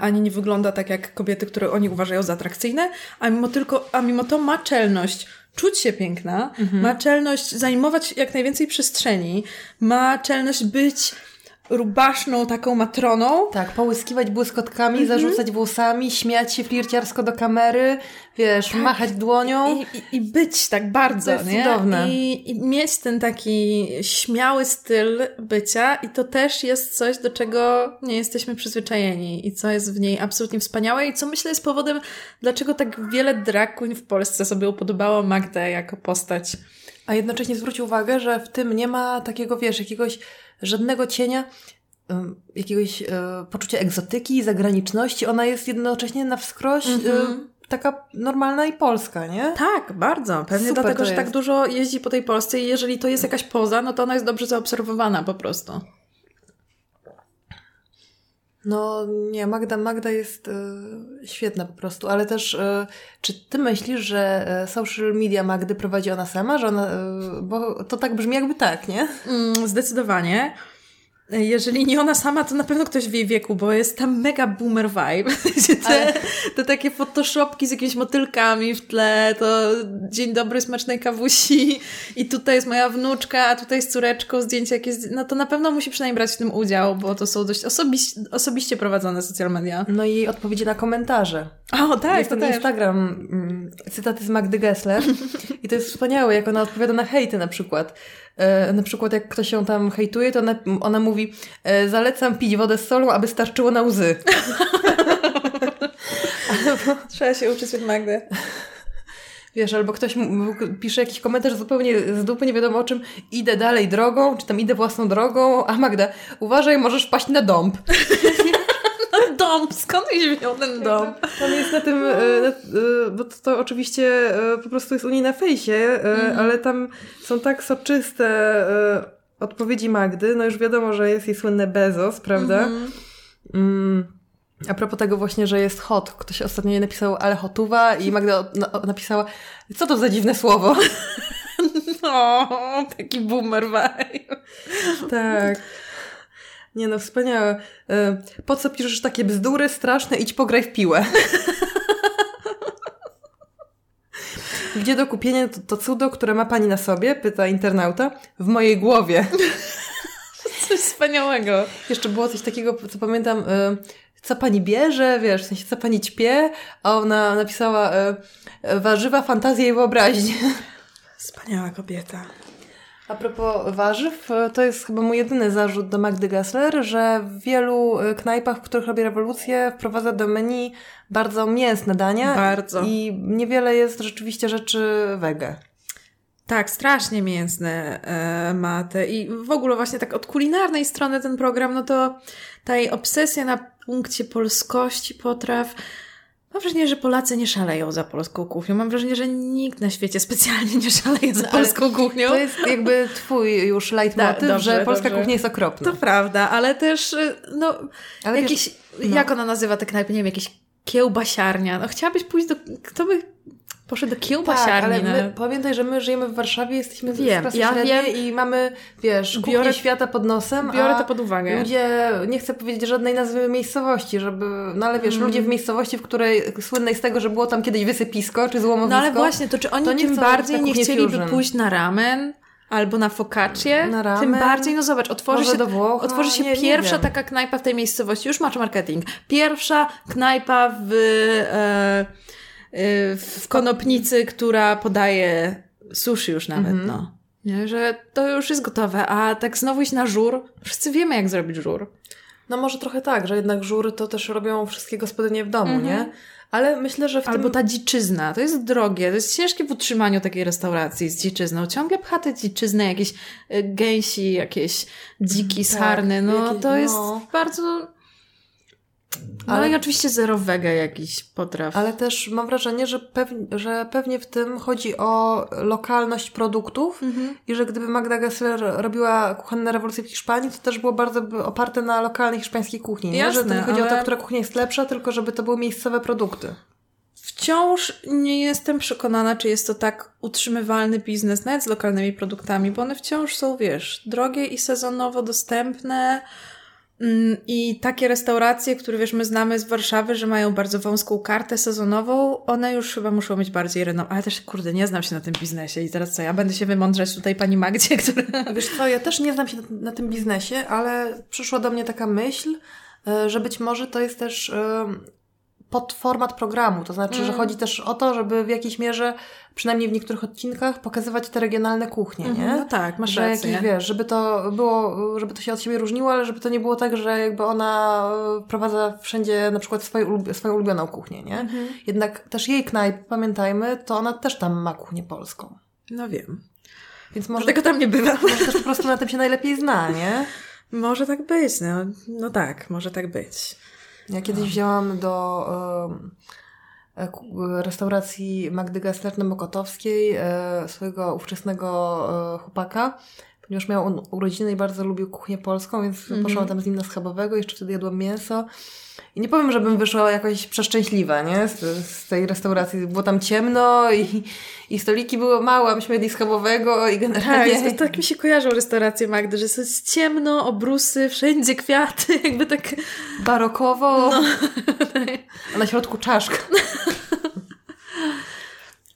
ani nie wygląda tak jak kobiety, które oni uważają za atrakcyjne, a mimo, tylko, a mimo to ma czelność czuć się piękna, mhm. ma czelność zajmować jak najwięcej przestrzeni, ma czelność być rubaszną taką matroną. Tak, połyskiwać błyskotkami, mm -hmm. zarzucać włosami, śmiać się flirciarsko do kamery, wiesz, tak. machać dłonią. I, i, I, być tak bardzo, to jest nie? Cudowne. I, I mieć ten taki śmiały styl bycia i to też jest coś, do czego nie jesteśmy przyzwyczajeni i co jest w niej absolutnie wspaniałe i co myślę jest powodem, dlaczego tak wiele drag w Polsce sobie upodobało Magdę jako postać. A jednocześnie zwróć uwagę, że w tym nie ma takiego, wiesz, jakiegoś żadnego cienia jakiegoś e, poczucia egzotyki, zagraniczności. Ona jest jednocześnie na wskroś mm -hmm. taka normalna i polska, nie? Tak, bardzo. Pewnie Super dlatego, że tak dużo jeździ po tej Polsce i jeżeli to jest jakaś poza, no to ona jest dobrze zaobserwowana po prostu. No nie, Magda, Magda jest y, świetna po prostu, ale też y, czy ty myślisz, że social media Magdy prowadzi ona sama, że ona, y, bo to tak brzmi jakby tak, nie? Mm, zdecydowanie. Jeżeli nie ona sama, to na pewno ktoś w jej wieku, bo jest tam mega boomer vibe. Te, Ale... te takie photoshopki z jakimiś motylkami w tle, to dzień dobry, smacznej kawusi i tutaj jest moja wnuczka, a tutaj z córeczką zdjęcie jakieś, no to na pewno musi przynajmniej brać w tym udział, bo to są dość osobiście, osobiście prowadzone social media. No i odpowiedzi na komentarze. O, tak, jest to ten Instagram, mm, cytaty z Magdy Gessler i to jest wspaniałe, jak ona odpowiada na hejty na przykład. E, na przykład jak ktoś się tam hejtuje, to ona, ona mówi e, zalecam pić wodę z solą, aby starczyło na łzy. Albo... Trzeba się uczyć od Magdy. Wiesz, albo ktoś pisze jakiś komentarz zupełnie z dupy, nie wiadomo o czym, idę dalej drogą, czy tam idę własną drogą, a Magda, uważaj, możesz paść na dąb. dom, skąd się wziął ten dom? Tam jest na tym, e, na, bo to, to, oczywiście po prostu jest u niej na fejsie, mm. ale tam są tak soczyste odpowiedzi Magdy, no już wiadomo, że jest jej słynne Bezos, prawda? Mhm. Mm. A propos tego właśnie, że jest hot. Ktoś ostatnio jej napisał, ale hotuwa i Magda napisała, co to za dziwne słowo? No, taki boomer vibe. Tak. Nie no, wspaniałe. E, po co piszesz takie bzdury straszne? Idź pograj w piłę. Gdzie do kupienia to, to cudo, które ma pani na sobie? Pyta internauta. W mojej głowie. Coś wspaniałego. Jeszcze było coś takiego, co pamiętam, y, co pani bierze, wiesz, w sensie co pani ćpie, a ona napisała y, warzywa, fantazję i wyobraźnię. Wspaniała kobieta. A propos warzyw, y, to jest chyba mój jedyny zarzut do Magdy Gessler, że w wielu y, knajpach, w których robi rewolucję, wprowadza do menu bardzo mięsne dania. Bardzo. I niewiele jest rzeczywiście rzeczy wege. Tak, strasznie mięsne e, ma te i w ogóle właśnie tak od kulinarnej strony ten program, no to ta jej obsesja na punkcie polskości potraw. Mam wrażenie, że Polacy nie szaleją za polską kuchnią. Mam wrażenie, że nikt na świecie specjalnie nie szaleje za No, polską kuchnią. To jest jakby twój już leitmotyw, Da, dobrze, że polska dobrze. kuchnia jest okropna. To prawda, ale też, y, no, Ale jakiś, wiesz, no. jak ona nazywa te knajpy, nie wiem, jakieś kiełbasiarnia. No chciałabyś pójść do, kto by poszedł do Tak, kiełbasiarni? ale no? my, pamiętaj, że my żyjemy w Warszawie, jesteśmy z Wiem, klasy ja średniej wiem. i mamy, wiesz, Biorę- świata pod nosem, Biorę to pod uwagę. ludzie, nie chcę powiedzieć żadnej nazwy miejscowości, żeby, no ale wiesz, Mm. ludzie w miejscowości, w której słynnej z tego, że było tam kiedyś wysypisko czy złomowisko. No ale właśnie, to czy oni to nie tym bardziej nie chcieliby fusion. pójść na ramen albo na focaccię? Na Tym bardziej, no zobacz, otworzy może się, do Włoch, no, otworzy się nie- nie pierwsza wiem. taka knajpa w tej miejscowości, już masz marketing. Pierwsza knajpa w, e, w Konopnicy, która podaje sushi już nawet, Mhm. no. Nie, że to już jest gotowe, a tak znowu iść na żur, wszyscy wiemy jak zrobić żur. No może trochę tak, że jednak żury to też robią wszystkie gospodynie w domu, nie? Ale myślę, że w Albo tym... ta dziczyzna, to jest drogie, to jest ciężkie w utrzymaniu takiej restauracji z dziczyzną. Ciągle pcha te dziczyzny, jakieś y, gęsi, jakieś dziki, sarny, no jakieś- to jest no. bardzo... No Ale- i oczywiście zero wege jakiś potraw. Ale też mam wrażenie, że, pewnie, że pewnie w tym chodzi o lokalność produktów Mhm. i że gdyby Magda Gessler robiła kuchenne rewolucje w Hiszpanii, to też było bardzo oparte na lokalnej hiszpańskiej kuchni. Nie? że to Jasne, nie chodzi o to, ale- która kuchnia jest lepsza, tylko żeby to były miejscowe produkty. Wciąż nie jestem przekonana, czy jest to tak utrzymywalny biznes, nawet z lokalnymi produktami, bo one wciąż są, wiesz, drogie i sezonowo dostępne. Mm, I takie restauracje, które wiesz, my znamy z Warszawy, że mają bardzo wąską kartę sezonową, one już chyba muszą mieć bardziej renom. Ale też, kurde, nie znam się na tym biznesie i teraz co, ja będę się wymądrzać tutaj pani Magdzie, która... Wiesz co, ja też nie znam się na, na tym biznesie, ale przyszła do mnie taka myśl, e, że być może to jest też e, podformat programu. To znaczy, Mm. że chodzi też o to, żeby w jakiejś mierze, przynajmniej w niektórych odcinkach, pokazywać te regionalne kuchnie, nie? No tak, masz że rację. jakiś, wiesz, żeby to było, żeby to się od siebie różniło, ale żeby to nie było tak, że jakby ona e, prowadza wszędzie na przykład swoje, swoją ulubioną kuchnię, nie? Mhm. Jednak też jej knajp, pamiętajmy, to ona też tam ma kuchnię polską. No wiem. Więc może, Dlatego tam nie bywam. może też po prostu na tym się najlepiej zna, nie? Może tak być, no, no tak, może tak być. Ja kiedyś wzięłam do e, e, restauracji Magdy Gessler na Mokotowskiej e, swojego ówczesnego chłopaka, ponieważ miał on urodziny i bardzo lubił kuchnię polską, więc poszłam tam z nim na schabowego, jeszcze wtedy jadłam mięso. I nie powiem, żebym wyszła jakoś przeszczęśliwa, nie? Z, z tej restauracji. Było tam ciemno i, i stoliki były małe, a myśmy jedli schabowego i Tak, generalnie... jest, tak mi się kojarzą restauracje Magdy, że jest ciemno, obrusy, wszędzie kwiaty, jakby tak... barokowo, a na środku czaszka.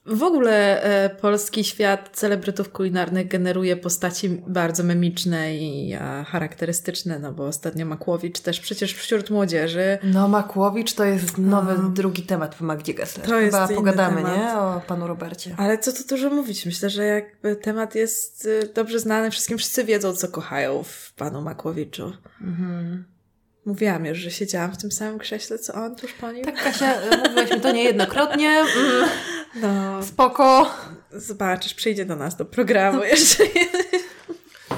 W ogóle e, polski świat celebrytów kulinarnych generuje postaci bardzo memiczne i charakterystyczne, no bo ostatnio Makłowicz też przecież wśród młodzieży No, Makłowicz to jest nowy, drugi temat po Magdzie Gessler. To jest Chyba pogadamy, temat. nie? O panu Robercie. Ale co tu dużo mówić? Myślę, że jakby temat jest y, dobrze znany wszystkim. Wszyscy wiedzą, co kochają w panu Makłowiczu. Mhm. Mówiłam już, że siedziałam w tym samym krześle, co on tuż po nim. Tak, Kasia, e, mówiłaś mi to niejednokrotnie. Mm, No, spoko. zobaczysz, przyjdzie do nas do programu jeszcze.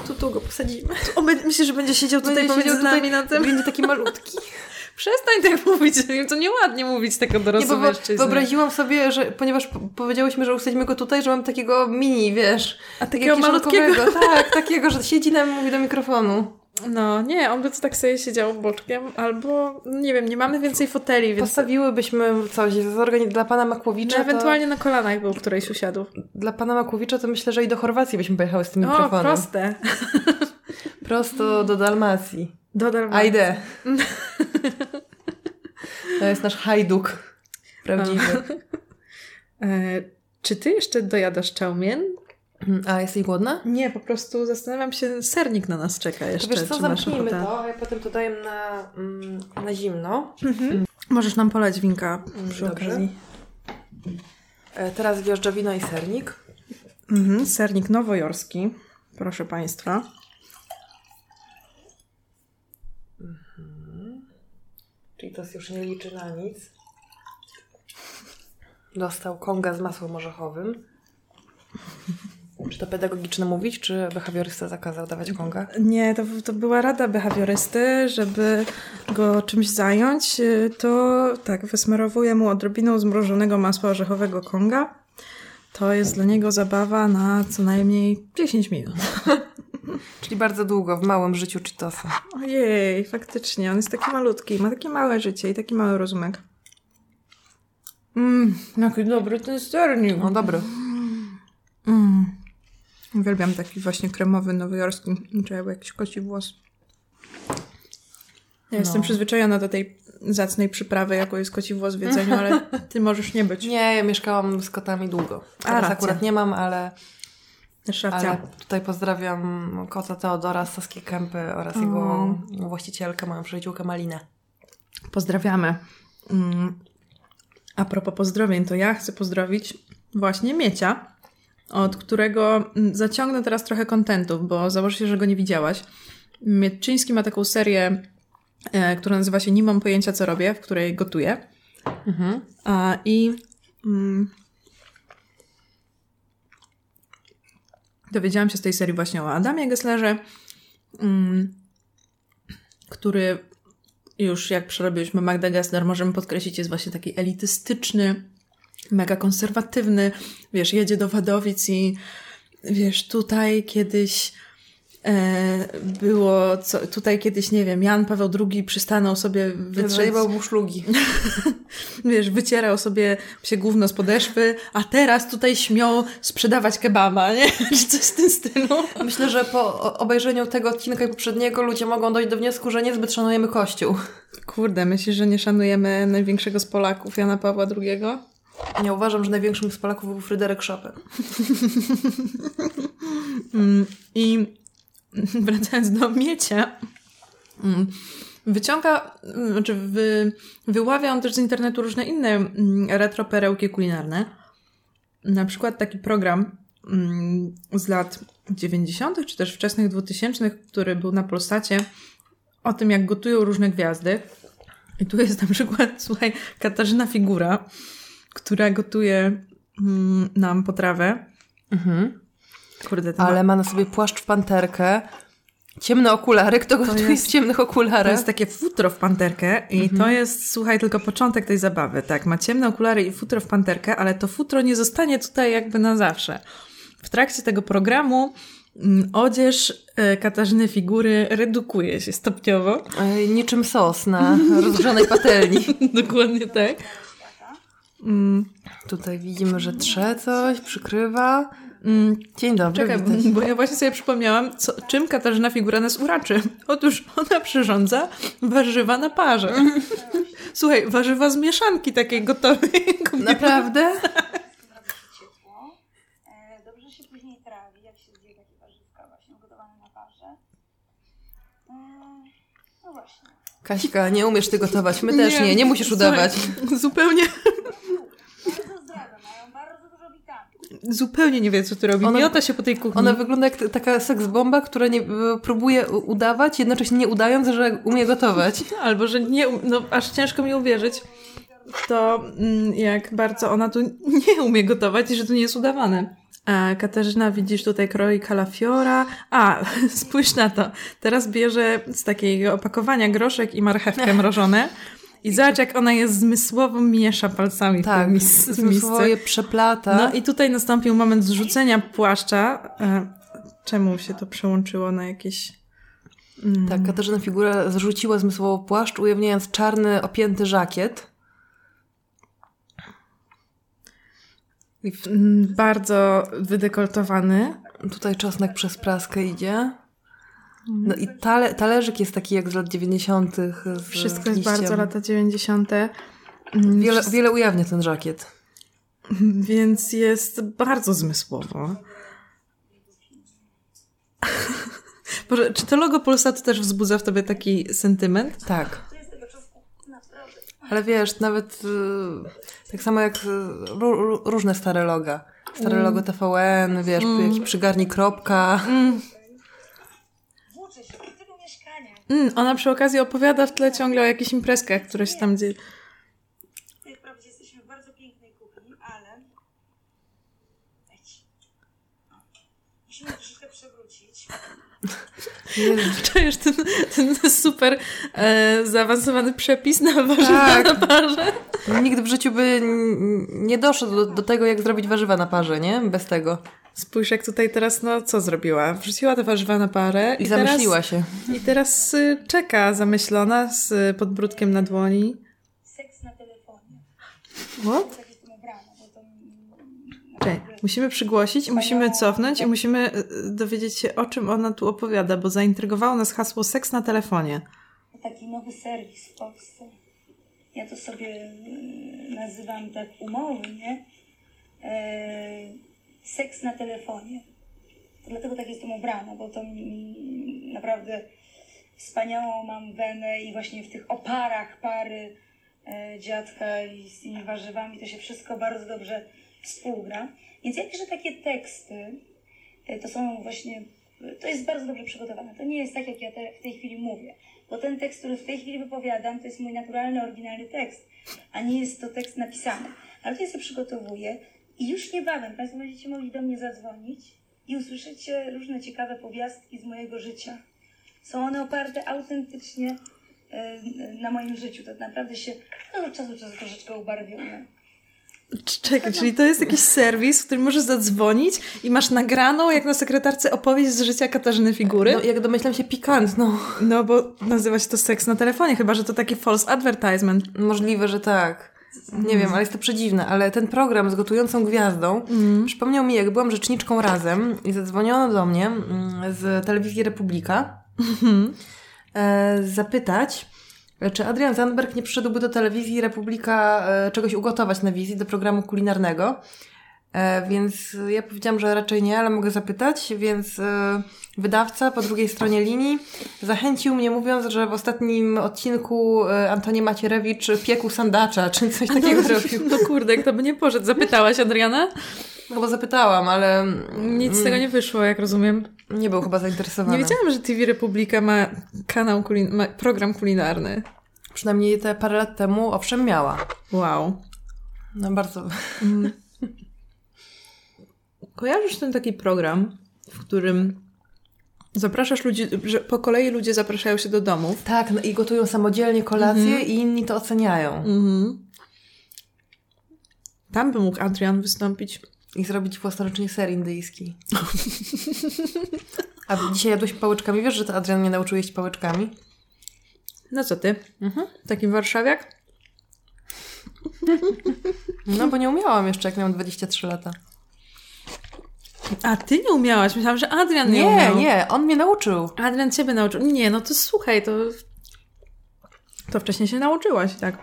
Tu, tu go posadzimy. O, my- myślisz, że będzie siedział tutaj Będzie pomiędzy siedział nami na tym? Będzie taki malutki. Przestań tak mówić, to nieładnie mówić tego Nie, dorosłego wo- mężczyzny. wyobraziłam sobie, że ponieważ po- powiedziałyśmy, że usadzimy go tutaj, że mam takiego mini, wiesz. A takiego malutkiego? Tak, takiego, że siedzi nam mówi do mikrofonu. No, nie, on by to tak sobie siedział boczkiem, albo, nie wiem, nie mamy więcej foteli, więc Postawiłybyśmy coś dla pana Makłowicza. no, to- ewentualnie na kolanach był którejś usiadł. Dla pana Makłowicza to myślę, że i do Chorwacji byśmy pojechały z tym O, mikrofonem. proste. Prosto do Dalmacji. Do Dalmacji. A idę. To jest nasz hajduk. Prawdziwy. E, czy ty jeszcze dojadasz czałmien? A jesteś głodna? Nie, po prostu zastanawiam się, sernik na nas czeka jeszcze. To wiesz co, zamknijmy to, a ja potem to daję na, mm, na zimno. Możesz nam polać winka przy Dobrze. okazji. E, Teraz wjeżdża wino i sernik. Mhm, sernik nowojorski, proszę Państwa. Czyli to już nie liczy na nic. Dostał konga z masłem orzechowym. Czy to pedagogiczne mówić, czy behawiorysta zakazał dawać konga? Nie, to, to była rada behawiorysty, żeby go czymś zająć, to tak, wysmarowuję mu odrobiną zmrożonego masła orzechowego konga. To jest dla niego zabawa na co najmniej 10 minut. Czyli bardzo długo, w małym życiu Cheetosa. Ojej, faktycznie, on jest taki malutki, ma takie małe życie i taki mały rozumek. Mmm, jaki dobry ten sernik. No dobry. Mm. Uwielbiam taki właśnie kremowy, nowojorski, czy jakiś koci włos. Ja jestem No. przyzwyczajona do tej zacnej przyprawy, jaką jest koci włos w jedzeniu, ale ty możesz nie być. Nie, ja mieszkałam z kotami długo. Teraz racja. akurat nie mam, ale, ale tutaj pozdrawiam kota Teodora z Saskiej Kępy oraz jego właścicielkę, moją przyjaciółkę Malinę. Pozdrawiamy. Mm. A propos pozdrowień, to ja chcę pozdrowić właśnie Miecia, od którego mm, zaciągnę teraz trochę kontentów, bo założę się, że go nie widziałaś. Mietczyński ma taką serię, e, która nazywa się Nie mam pojęcia, co robię, w której gotuję. Mhm. A, I mm, dowiedziałam się z tej serii właśnie o Adamie Gesslerze, mm, który już jak przerobiliśmy Magda Gessler, możemy podkreślić, jest właśnie taki elitystyczny, mega konserwatywny. Wiesz, jedzie do Wadowic i wiesz, tutaj kiedyś e, było, co, tutaj kiedyś, nie wiem, Jan Paweł II przystanął sobie wytrzeć Zajebał mu szlugi. wiesz, wycierał sobie się gówno z podeszwy, a teraz tutaj śmią sprzedawać kebaba, nie? Czy coś w tym stylu. Myślę, że po obejrzeniu tego odcinka i poprzedniego ludzie mogą dojść do wniosku, że niezbyt szanujemy Kościół. Kurde, myślisz, że nie szanujemy największego z Polaków, Jana Pawła II? Ja uważam, że największym z Polaków był Fryderyk Chopin. Mm, I wracając do miecia, mm, wyciąga, mm, znaczy wy, wyławia on też z internetu różne inne retro perełki kulinarne. Na przykład taki program z lat 90., czy też wczesnych 2000., który był na Polsacie, o tym, jak gotują różne gwiazdy. I tu jest na przykład, słuchaj, Katarzyna Figura, która gotuje mm, nam potrawę. Kurde, to ma- Ale ma na sobie płaszcz w panterkę, ciemne okulary. Kto gotuje jest- w ciemnych To okularach? jest takie futro w panterkę i to jest, słuchaj, tylko początek tej zabawy. Tak, ma ciemne okulary i futro w panterkę, ale to futro nie zostanie tutaj jakby na zawsze. W trakcie tego programu mm, odzież e, Katarzyny Figury redukuje się stopniowo. Ej, Niczym sos na rozgrzanej patelni. Dokładnie tak. Mm, Tutaj widzimy, że trze coś, przykrywa. mm, Dzień dobry, Czekaj, witaj. bo ja właśnie sobie przypomniałam, co, czym Katarzyna Figura nas uraczy. Otóż ona przyrządza warzywa na parze. Słuchaj, warzywa z mieszanki takiej gotowej. Naprawdę? ciepło. Dobrze się później trawi, jak się zje takie warzywka właśnie ugotowane na parze. E, No właśnie. Kaśka, nie umiesz ty gotować. My też nie, nie musisz Słuchaj, udawać. Zupełnie, Bardzo zdrowe, mają bardzo dużo witamin. Zupełnie nie wie, co ty robi. Ona- Miota się po tej kuchni. Ona wygląda jak taka seksbomba, która nie, e, próbuje udawać, jednocześnie nie udając, że umie gotować. Albo, że nie, no aż ciężko mi uwierzyć to, mm, jak bardzo ona tu nie umie gotować i że to nie jest udawane. A Katarzyna, widzisz tutaj kroi kalafiora. A, spójrz na to. Teraz bierze z takiego opakowania groszek i marchewkę mrożone. I zobacz, jak ona je zmysłowo miesza palcami Tak, w tej mis- zmysłowo je przeplata. No i tutaj nastąpił moment zrzucenia płaszcza. E, Czemu się to przełączyło na jakieś... Mm. Tak, Katarzyna Figura zrzuciła zmysłowo płaszcz, ujawniając czarny, opięty żakiet. Bardzo wydekoltowany. tutaj czosnek przez praskę idzie. No i tale, talerzyk jest taki jak z lat 90. Z Wszystko jest liściem. bardzo lata 90. Wiele, wiele ujawnia ten żakiet. Więc jest bardzo zmysłowo. Boże, czy to logo Polsatu też wzbudza w tobie taki sentyment? Tak. To jest tego czosnku naprawdę. Ale wiesz, nawet y, tak samo jak y, ró, ró- różne stare loga. Stare logo TVN, wiesz, jakiś przygarni kropka. Włóczę się do tego mieszkania. Mm, ona przy okazji opowiada w tle ciągle o jakichś imprezkach, które się tam dzieją. My wprawdzie jesteśmy w bardzo pięknej kuchni, ale... Musimy troszeczkę przewrócić. Czujesz ten, ten super e, zaawansowany przepis na warzywa Tak. na parze? Nikt w życiu by nie doszedł do, do tego, jak zrobić warzywa na parze, nie? Bez tego. Spójrz, jak tutaj teraz, no co zrobiła? Wrzuciła te warzywa na parę I zamyśliła teraz, się. I teraz y, czeka zamyślona z y, podbródkiem na dłoni. Seks na telefonie. What? Tak. Czekaj, musimy przygłosić, i musimy cofnąć i musimy y, dowiedzieć się, o czym ona tu opowiada, bo zaintrygowało nas hasło seks na telefonie. taki nowy serwis w Polsce. Ja to sobie e, nazywam tak umowy, nie? E, seks na telefonie. To dlatego tak jestem ubrana, bo to mm, naprawdę wspaniałą mam wenę i właśnie w tych oparach pary e, dziadka i z tymi warzywami to się wszystko bardzo dobrze współgra. Więc ja takie teksty, e, to są właśnie, to jest bardzo dobrze przygotowane. To nie jest tak, jak ja te, w tej chwili mówię. Bo ten tekst, który w tej chwili wypowiadam, to jest mój naturalny, oryginalny tekst, a nie jest to tekst napisany. Ale to ja sobie przygotowuję i już niebawem Państwo będziecie mogli do mnie zadzwonić i usłyszycie różne ciekawe powiastki z mojego życia. Są one oparte autentycznie e, na moim życiu. To naprawdę się no, od czasu do czasu troszeczkę ubarwione. Czekaj, czyli to jest jakiś serwis, w którym możesz zadzwonić i masz nagraną, jak na sekretarce, opowieść z życia Katarzyny Figury? No, jak domyślam się, pikant, no. No bo nazywa się to seks na telefonie, chyba że to taki false advertisement. Możliwe, że tak. Nie wiem, ale jest to przedziwne. Ale ten program z gotującą gwiazdą przypomniał mi, jak byłam rzeczniczką razem i zadzwoniono do mnie mm, z telewizji Republika e, zapytać, czy Adrian Zandberg nie przyszedłby do telewizji Republika e, czegoś ugotować na wizji do programu kulinarnego. E, więc ja powiedziałam, że raczej nie, ale mogę zapytać, więc e, wydawca po drugiej stronie linii zachęcił mnie mówiąc, że w ostatnim odcinku e, Antoni Macierewicz piekł sandacza, czy coś takiego robił. No kurde, kto by nie poszedł. Zapytałaś Adriana? No bo zapytałam, ale Nic z tego nie wyszło, jak rozumiem. nie był chyba zainteresowany. Nie wiedziałam, że TV Republika ma kanał, kulin- ma program kulinarny. Przynajmniej te parę lat temu, owszem, miała. Wow. No bardzo. Kojarzysz ten taki program, w którym zapraszasz ludzi, że po kolei ludzie zapraszają się do domów. Tak, no i gotują samodzielnie kolację i inni to oceniają. Mhm. Tam by mógł Adrian wystąpić. I zrobić własnoręcznie ser indyjski. A dzisiaj jadłeś pałeczkami? Wiesz, że to Adrian mnie nauczył jeść pałeczkami? No co ty? Mhm. Taki warszawiak? No, bo nie umiałam jeszcze, jak miałam 23 lata. A ty nie umiałaś. Myślałam, że Adrian nie, Nie, umiał. nie, on mnie nauczył. Adrian ciebie nauczył. Nie, no to słuchaj, to... To wcześniej się nauczyłaś, tak?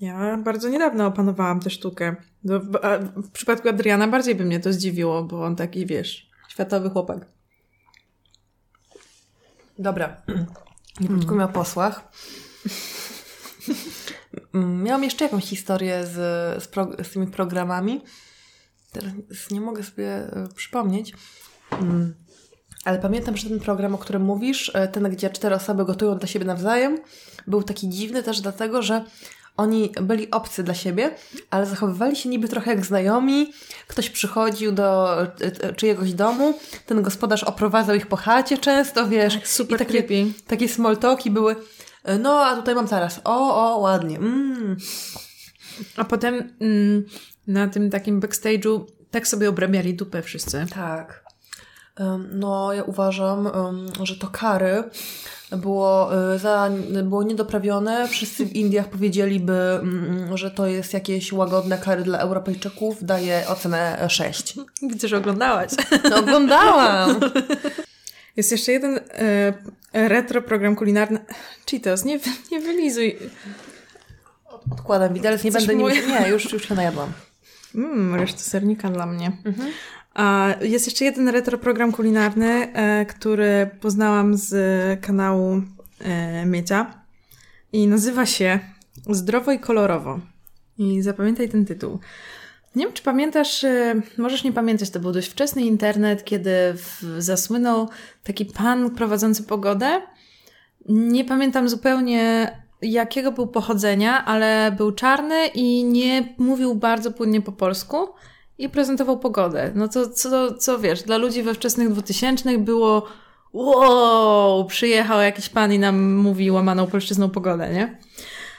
Ja bardzo niedawno opanowałam tę sztukę. W przypadku Adriana bardziej by mnie to zdziwiło, bo on taki, wiesz, światowy chłopak. Dobra. Nie mi o posłach. Mm, Miałam jeszcze jakąś historię z, z, pro, z tymi programami. Teraz nie mogę sobie e, przypomnieć. Mm. Ale pamiętam, że ten program, o którym mówisz, e, ten, gdzie cztery osoby gotują dla siebie nawzajem, był taki dziwny też dlatego, że oni byli obcy dla siebie, ale zachowywali się niby trochę jak znajomi. Ktoś przychodził do e, czyjegoś domu, ten gospodarz oprowadzał ich po chacie często, wiesz. Tak, super I takie, creepy. takie small talki były. No, a tutaj mam teraz. O, o, ładnie. Mm. A potem mm, na tym takim backstage'u tak sobie obrabiali dupę wszyscy. Tak. No, ja uważam, że to kary było, e, za, było niedoprawione. Wszyscy w Indiach powiedzieliby, mm, że to jest jakieś łagodne kary dla Europejczyków. Daję ocenę 6. Widzę, że oglądałaś. No, oglądałam! Jest jeszcze jeden e, retro program kulinarny. Cheetos, nie, nie wylizuj. Odkładam widelec, nie Chcesz będę nim... mój- Nie, już, już się najadłam. Mmm, resztę sernika dla mnie. A jest jeszcze jeden retro program kulinarny, e, który poznałam z kanału e, Miecia i nazywa się Zdrowo i kolorowo. I zapamiętaj ten tytuł. Nie wiem, czy pamiętasz, e, możesz nie pamiętać, to był dość wczesny internet, kiedy zasłynął taki pan prowadzący pogodę. Nie pamiętam zupełnie jakiego był pochodzenia, ale był czarny i nie mówił bardzo płynnie po polsku i prezentował pogodę. No to co, co wiesz, dla ludzi we wczesnych 2000 było wow, przyjechał jakiś pan i nam mówi łamaną polszczyzną pogodę, nie?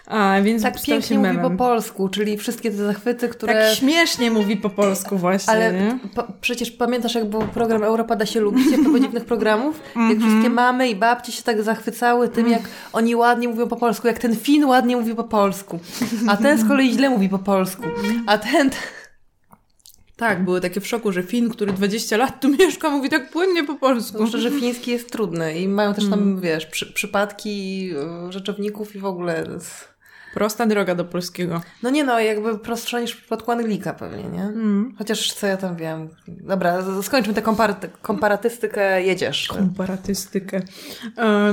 A, więc Tak pięknie mówi po polsku, czyli wszystkie te zachwyty, które... Tak śmiesznie mówi po polsku właśnie, Ale pa- przecież pamiętasz, jak był program Europa da się lubić, jak to dziwnych programów? Jak wszystkie mamy i babci się tak zachwycały tym, jak oni ładnie mówią po polsku, jak ten Fin ładnie mówi po polsku, a ten z kolei źle mówi po polsku, a ten... Tak, były takie w szoku, że Fin, który 20 lat tu mieszka, mówi tak płynnie po polsku. Zwłaszcza, że fiński jest trudny i mają też tam, wiesz, przy, przypadki y, rzeczowników i w ogóle... z- Prosta droga do polskiego. No nie no, jakby prostsza niż w przypadku Anglika pewnie, nie? Chociaż co ja tam wiem. Dobra, skończmy tę kompar- komparatystykę, jedziesz. Komparatystykę.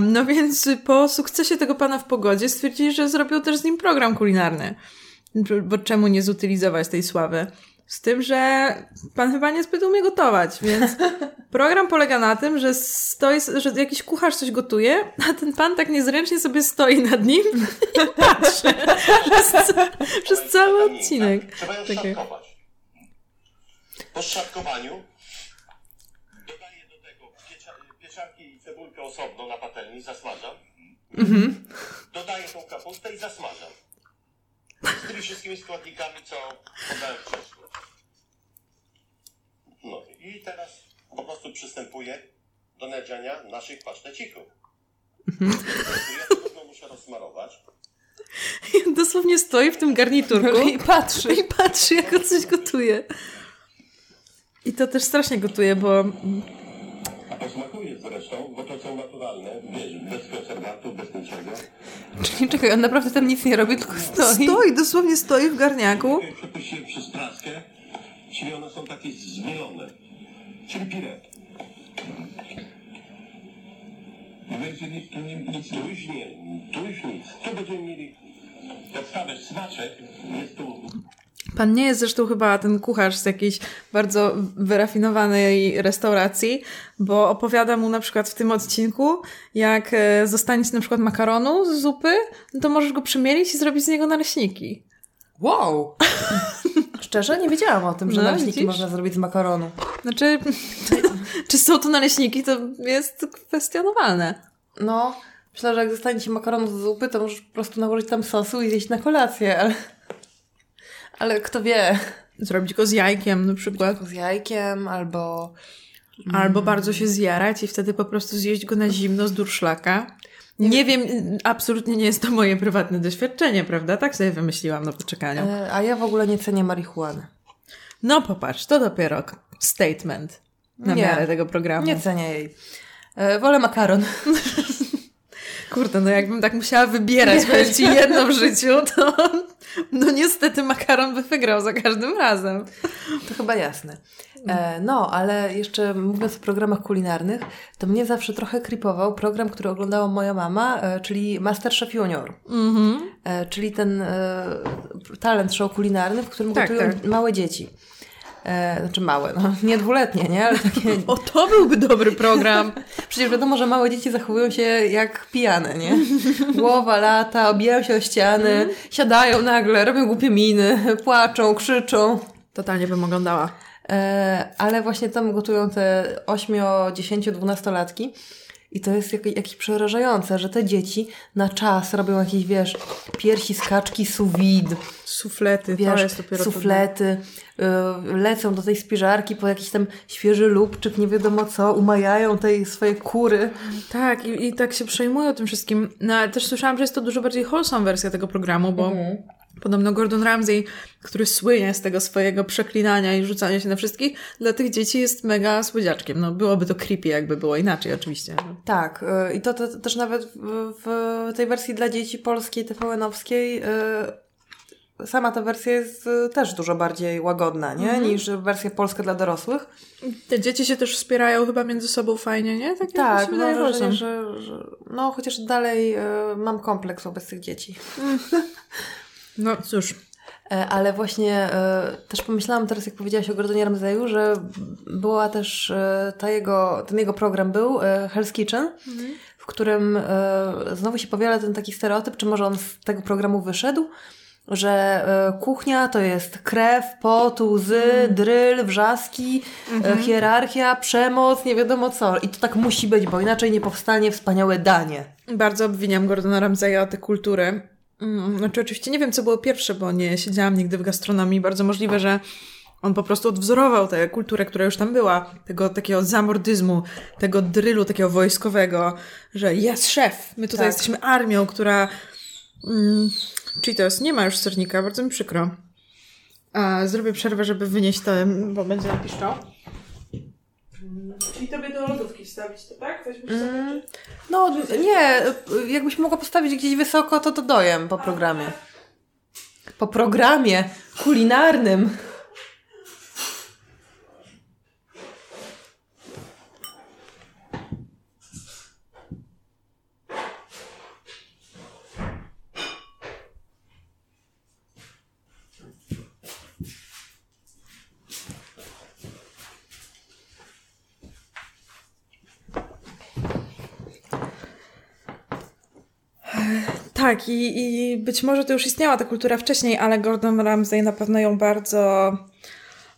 No więc po sukcesie tego pana w pogodzie stwierdzili, że zrobią też z nim program kulinarny. Bo czemu nie zutylizować tej sławy? Z tym, że pan chyba niezbyt umie gotować, więc program polega na tym, że stoi, że jakiś kucharz coś gotuje, a ten pan tak niezręcznie sobie stoi nad nim i patrzy przez, przez cały odcinek. Trzeba ją Takie. szatkować. Po szchatkowaniu dodaję do tego pieczarki i cebulkę osobno na patelni, zasmażam. Dodaję tą kapustę i zasmażam. Z tymi wszystkimi składnikami, co podałem wcześniej. No i teraz po prostu przystępuję do nadziania naszych pasztecików. Ja trudno muszę rozsmarować. Dosłownie stoi w tym garniturku I patrzy. i patrzy, jak on coś gotuje. I to też strasznie gotuje, bo A to smakuje zresztą, bo to są naturalne, wiesz, bez konserwantów, bez niczego. Czyli czekaj, on naprawdę tam nic nie robi, tylko stoi. stoi, dosłownie stoi w garniaku. Przepuściłem przez praskę, czyli one są takie zmielone, czyli pire. Będzie nic, tu nie, nic tu już nie, tu już nic. Tu będziemy mieli podstawę smaczek, jest tu Pan nie jest zresztą chyba ten kucharz z jakiejś bardzo wyrafinowanej restauracji, bo opowiada mu na przykład w tym odcinku, jak e, zostanie ci na przykład makaronu z zupy, no to możesz go przemielić i zrobić z niego naleśniki. Wow! Szczerze? Nie wiedziałam o tym, że No, naleśniki widzisz? można zrobić z makaronu. Znaczy, czy są to naleśniki, to jest kwestionowalne. No, myślę, że jak zostanie ci makaron z zupy, to możesz po prostu nałożyć tam sosu i zjeść na kolację, ale... Ale kto wie, Zrobić go z jajkiem na przykład. z jajkiem albo... Albo bardzo się zjarać i wtedy po prostu zjeść go na zimno z durszlaka. Nie wiem, absolutnie nie jest to moje prywatne doświadczenie, prawda? Tak sobie wymyśliłam na poczekaniu. E, A ja w ogóle nie cenię marihuany. No popatrz, to dopiero statement na Nie. miarę tego programu. Nie cenię jej. E, wolę makaron. Kurde, no jakbym tak musiała wybierać powiem ci jedno w życiu, to no niestety makaron by wygrał za każdym razem. To chyba jasne. E, no, ale jeszcze mówiąc o programach kulinarnych, to mnie zawsze trochę kripował program, który oglądała moja mama, e, czyli Masterchef Junior. E, czyli ten e, talent show kulinarny, w którym Tak, gotują tak. małe dzieci. E, znaczy małe, no nie dwuletnie, nie? Ale takie... O, to byłby dobry program. Przecież wiadomo, że małe dzieci zachowują się jak pijane, nie? Głowa lata, obijają się o ściany, siadają nagle, robią głupie miny, płaczą, krzyczą. Totalnie bym oglądała. E, ale właśnie tam gotują te 8, 10, 12 latki. I to jest jak, jakieś przerażające, że te dzieci na czas robią jakieś, wiesz, piersi z kaczki sous vide, Suflety, to wiesz, jest dopiero to- suflety, y, lecą do tej spiżarki po jakiś tam świeży lubczyk, nie wiadomo co, umajają tej swoje kury. Tak, i, i tak się przejmują tym wszystkim. No ale też słyszałam, że jest to dużo bardziej wholesome wersja tego programu, bo Podobno Gordon Ramsay, który słynie z tego swojego przeklinania i rzucania się na wszystkich, dla tych dzieci jest mega słodziaczkiem. No byłoby to creepy, jakby było inaczej oczywiście. Tak, y, i to, to, też nawet w, tej wersji dla dzieci polskiej, TVN-owskiej y, sama ta wersja jest y, też dużo bardziej łagodna, nie? Mhm. Niż wersja polska dla dorosłych. Te dzieci się też wspierają chyba między sobą fajnie, nie? Tak, Tak, mi mam wydaje, wrażenie, że... że, no chociaż dalej y, mam kompleks wobec tych dzieci. No cóż, E, Ale właśnie e, też pomyślałam teraz, jak powiedziałaś o Gordonie Ramsayu, że była też e, ta jego, ten jego program był, Hell's Kitchen, w którym znowu się powiela ten taki stereotyp, czy może on z tego programu wyszedł, że kuchnia to jest krew, pot, łzy, dryl, wrzaski, e, hierarchia, przemoc, nie wiadomo co. I to tak musi być, bo inaczej nie powstanie wspaniałe danie. bardzo obwiniam Gordona Ramsaya o tę kulturę. Mm, Znaczy oczywiście nie wiem, co było pierwsze, bo nie siedziałam nigdy w gastronomii. Bardzo możliwe, że on po prostu odwzorował tę kulturę, która już tam była. Tego takiego zamordyzmu, tego drylu takiego wojskowego, że jest szef, my tutaj Tak. jesteśmy armią, która... Mm, Cheetos, nie ma już sernika, bardzo mi przykro. A, zrobię przerwę, żeby wynieść to, bo będzie na piszczał. Czyli tobie do lodówki wstawić to, tak? Weźmiesz sobie, czy... No nie, jakbyś mogła postawić gdzieś wysoko, to to dojem po programie. Po programie kulinarnym. Tak, i, i być może to już istniała ta kultura wcześniej, ale Gordon Ramsay na pewno ją bardzo,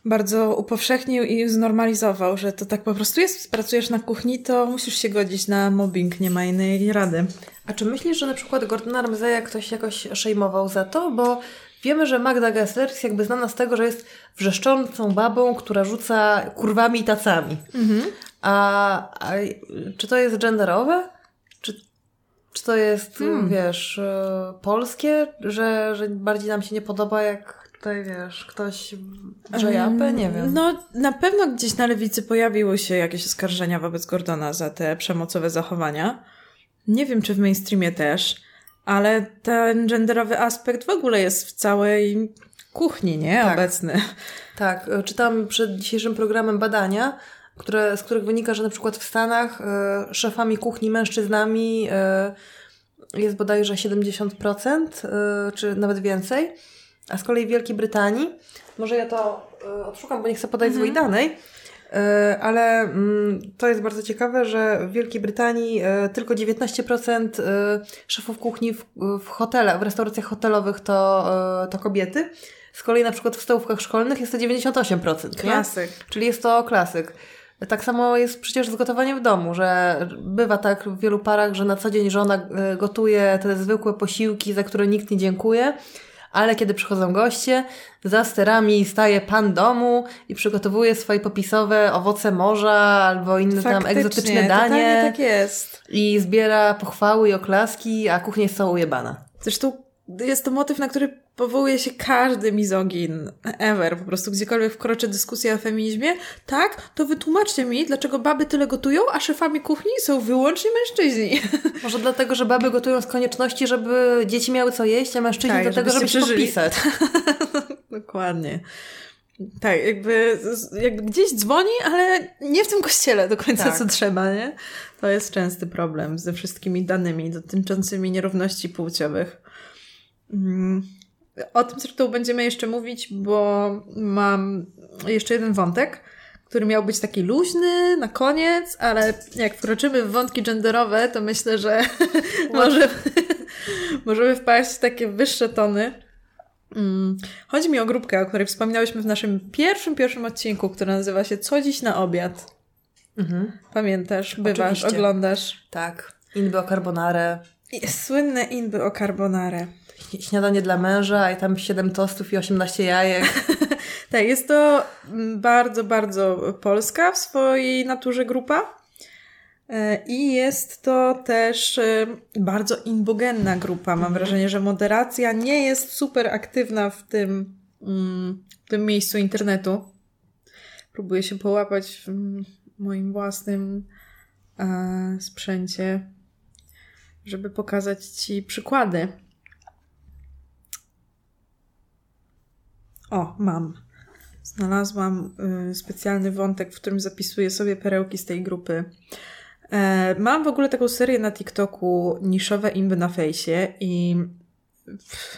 bardzo upowszechnił i znormalizował, że to tak po prostu jest. Pracujesz na kuchni, to musisz się godzić na mobbing, nie ma innej rady. A czy myślisz, że na przykład Gordona Ramsaya ktoś jakoś szejmował za to? Bo wiemy, że Magda Gessler jest jakby znana z tego, że jest wrzeszczącą babą, która rzuca kurwami i tacami. A, a czy to jest genderowe? Czy, to jest, wiesz, e, polskie, że, że bardziej nam się nie podoba, jak tutaj, wiesz, ktoś drze japę? Nie wiem. No, na pewno gdzieś na lewicy pojawiły się jakieś oskarżenia wobec Gordona za te przemocowe zachowania. Nie wiem, czy w mainstreamie też, ale ten genderowy aspekt w ogóle jest w całej kuchni, nie? Tak. Obecny. Tak, e, czytam przed dzisiejszym programem badania, które, z których wynika, że na przykład w Stanach e, szefami kuchni mężczyznami e, jest bodajże 70%, e, czy nawet więcej, a z kolei w Wielkiej Brytanii, może ja to e, odszukam, bo nie chcę podać złej danej, ale mm, to jest bardzo ciekawe, że w Wielkiej Brytanii tylko 19% e, szefów kuchni w, w hotelach, w restauracjach hotelowych to, to kobiety. Z kolei na przykład w stołówkach szkolnych jest to 98%. Nie? Klasyk. Czyli jest to klasyk. Tak samo jest przecież z gotowaniem w domu, że bywa tak w wielu parach, że na co dzień żona e, gotuje te zwykłe posiłki, za które nikt nie dziękuje, ale kiedy przychodzą goście, za sterami staje pan domu i przygotowuje swoje popisowe owoce morza albo inne tam Faktycznie, egzotyczne totalnie danie tak jest. i zbiera pochwały i oklaski, a kuchnia jest cała ujebana. Zresztą jest to motyw, na który powołuje się każdy mizogin ever. Po prostu gdziekolwiek wkroczy dyskusja o feminizmie. Tak, to wytłumaczcie mi, dlaczego baby tyle gotują, a szefami kuchni są wyłącznie mężczyźni. Może dlatego, że baby gotują z konieczności, żeby dzieci miały co jeść, a mężczyźni Tak, dlatego, żeby się popisać. Dokładnie. Tak, jakby, jakby gdzieś dzwoni, ale nie w tym kościele do końca, Tak. co trzeba, nie? To jest częsty problem ze wszystkimi danymi dotyczącymi nierówności płciowych. Mm. O tym zresztą będziemy jeszcze mówić, bo mam jeszcze jeden wątek, który miał być taki luźny na koniec, ale jak wkroczymy w wątki genderowe, to myślę, że może, możemy wpaść w takie wyższe tony. Mm. Chodzi mi o grupkę, o której wspominałyśmy w naszym pierwszym, pierwszym odcinku, który nazywa się Co dziś na obiad? Mhm. Pamiętasz, bywasz, Oczywiście. oglądasz. Tak. Inby o carbonarę. I słynne inby o carbonare. Śniadanie dla męża i tam 7 tostów i 18 jajek. Tak, jest to mm, bardzo, bardzo polska w swojej naturze grupa. E, I jest to też e, bardzo imbogenna grupa. Mam wrażenie, że moderacja nie jest super aktywna w tym, mm, w tym miejscu internetu. Próbuję się połapać w mm, moim własnym e, sprzęcie, żeby pokazać Ci przykłady. O, mam. Znalazłam y, specjalny wątek, w którym zapisuję sobie perełki z tej grupy. E, mam w ogóle taką serię na TikToku niszowe imby na fejsie i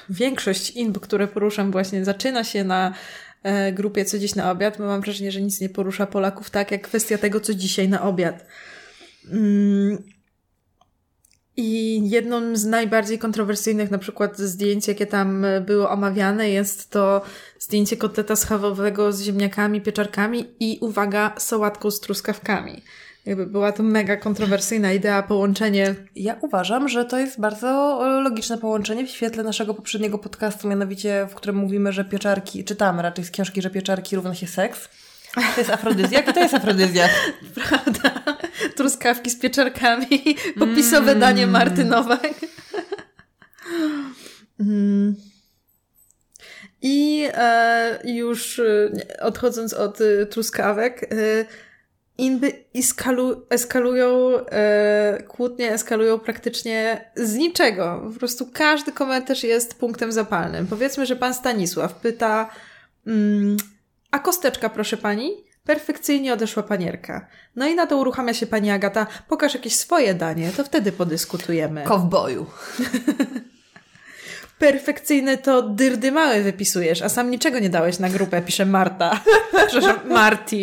większość imb, które poruszam właśnie zaczyna się na e, grupie co dziś na obiad, bo mam wrażenie, że nic nie porusza Polaków tak jak kwestia tego, co dzisiaj na obiad. Mm. I jedną z najbardziej kontrowersyjnych na przykład zdjęć, jakie tam było omawiane, jest to zdjęcie koteta schawowego z ziemniakami, pieczarkami i uwaga, sałatką z truskawkami. Jakby była to mega kontrowersyjna idea, połączenie. Ja uważam, że to jest bardzo e, logiczne połączenie w świetle naszego poprzedniego podcastu, mianowicie w którym mówimy, że pieczarki, czytamy raczej z książki, że pieczarki równa się seks. To jest afrodyzjak to jest afrodyzjak. Prawda? Truskawki z pieczarkami, popisowe mm. danie Marty Nowak. Mm. I e, już e, odchodząc od e, truskawek, e, inby eskalu, eskalują, e, kłótnie eskalują praktycznie z niczego. Po prostu każdy komentarz jest punktem zapalnym. Powiedzmy, że pan Stanisław pyta, mm, a kosteczka proszę pani? Perfekcyjnie odeszła panierka. No i na to uruchamia się pani Agata, pokaż jakieś swoje danie, to wtedy podyskutujemy. Kowboju. Perfekcyjne to dyrdy małe wypisujesz, a sam niczego nie dałeś na grupę, pisze Marta. Przepraszam, Marty.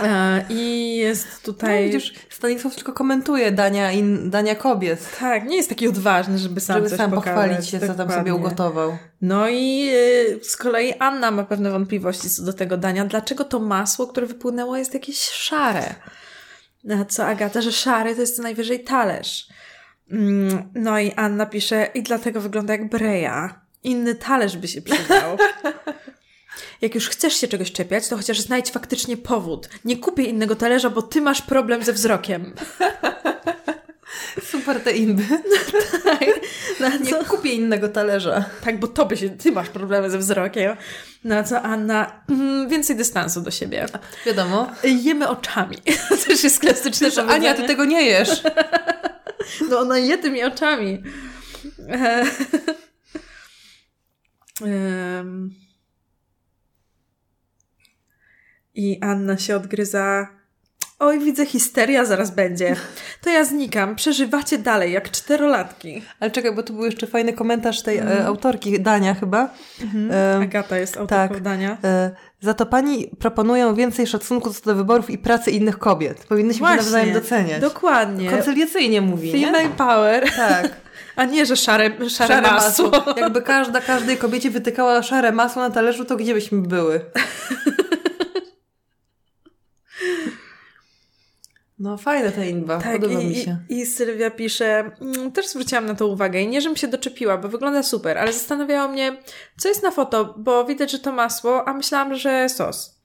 E, I jest tutaj. No, widzisz, Stanisław tylko komentuje dania, in, dania kobiet. Tak, nie jest taki odważny, żeby sam żeby coś sam pokazać. pochwalić się, co tam sobie ugotował. No i y, z kolei Anna ma pewne wątpliwości co do tego dania. Dlaczego to masło, które wypłynęło, jest jakieś szare? Na co Agata, że szary to jest co najwyżej talerz. Mm, no i Anna pisze, i dlatego wygląda jak breja. Inny talerz by się przydał. Jak już chcesz się czegoś czepiać, to chociaż znajdź faktycznie powód. Nie kupię innego talerza, bo ty masz problem ze wzrokiem. Super te imby. No, tak. No, nie co? kupię innego talerza. Tak, bo tobie się, ty masz problemy ze wzrokiem. No co Anna, mm, więcej dystansu do siebie. Wiadomo. Jemy oczami. To też jest klasyczne Też, Ania, ty tego nie jesz. No ona je tymi oczami. Um. I Anna się odgryza. Oj, widzę, histeria zaraz będzie. To ja znikam. Przeżywacie dalej, jak czterolatki. Ale czekaj, bo tu był jeszcze fajny komentarz tej mm. e, autorki Dania chyba. Mhm. E, Agata jest autorką tak, Dania. E, za to pani proponują więcej szacunku co do wyborów i pracy innych kobiet. Powinnyśmy Właśnie, się nawzajem doceniać. Dokładnie. Koncyliacyjnie mówi, Female power. Tak. A nie, że szare, szare, szare masło. masło. Jakby każda, każdej kobiecie wytykała szare masło na talerzu, to gdzie byśmy były? No fajna ta inba, tak, podoba i, mi się. I, I Sylwia pisze, mm, też zwróciłam na to uwagę i nie, żebym się doczepiła, bo wygląda super, ale zastanawiało mnie, co jest na foto, bo widać, że to masło, a myślałam, że sos.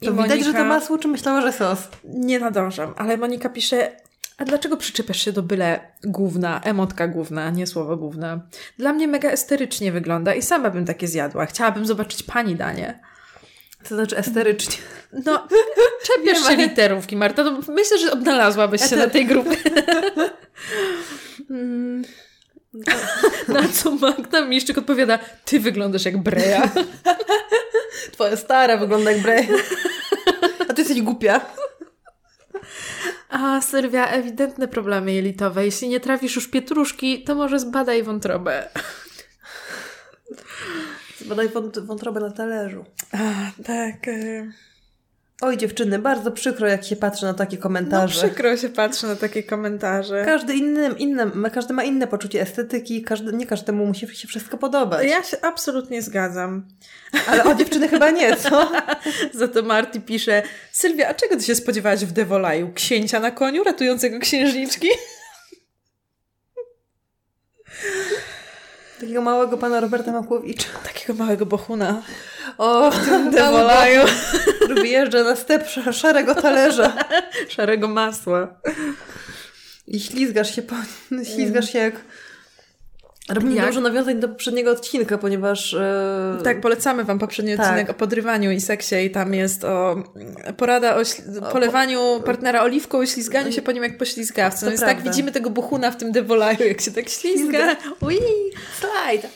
I to Monika... widać, że to masło, czy myślała, że sos? Nie nadążam, ale Monika pisze, a dlaczego przyczepiasz się do byle główna, emotka główna, nie słowo główne? Dla mnie mega esterycznie wygląda i sama bym takie zjadła. Chciałabym zobaczyć pani danie. To znaczy esterycznie. No, czepiasz się literówki, Marta. To myślę, że odnalazłabyś się na tej grupie. mm. Na co Magda Miszczyk odpowiada, ty wyglądasz jak Breja. Twoja stara wygląda jak Breja. A ty jesteś głupia. A Sylwia, ewidentne problemy jelitowe. Jeśli nie trafisz już pietruszki, to może zbadaj wątrobę. Zbadaj wątrobę na talerzu. A, tak. Y Oj dziewczyny, bardzo przykro jak się patrzy na takie komentarze. No przykro się patrzy na takie komentarze. Każdy, inny, inny, każdy ma inne poczucie estetyki, każdy, nie każdemu musi się wszystko podobać. Ja się absolutnie zgadzam. Ale o dziewczyny chyba nie, co? Za to Marty pisze, Sylwia, a czego ty się spodziewałaś w Devolaju? Księcia na koniu ratującego księżniczki? Takiego małego pana Roberta Makłowicza. Takiego małego bohuna. O, Dewolaju. który wyjeżdża na step sz- szarego talerza Szarego masła. i ślizgasz się, po, ślizgasz się jak... Robimy Jak? dużo nawiązań do poprzedniego odcinka, ponieważ... e, Tak, polecamy Wam poprzedni Tak. odcinek o podrywaniu i seksie i tam jest o porada o polewaniu partnera oliwką i ślizganiu się po nim jak po ślizgawcu. To No więc tak prawda. widzimy tego buchuna w tym dewolaju, jak się tak ślizga. Ui. Slide!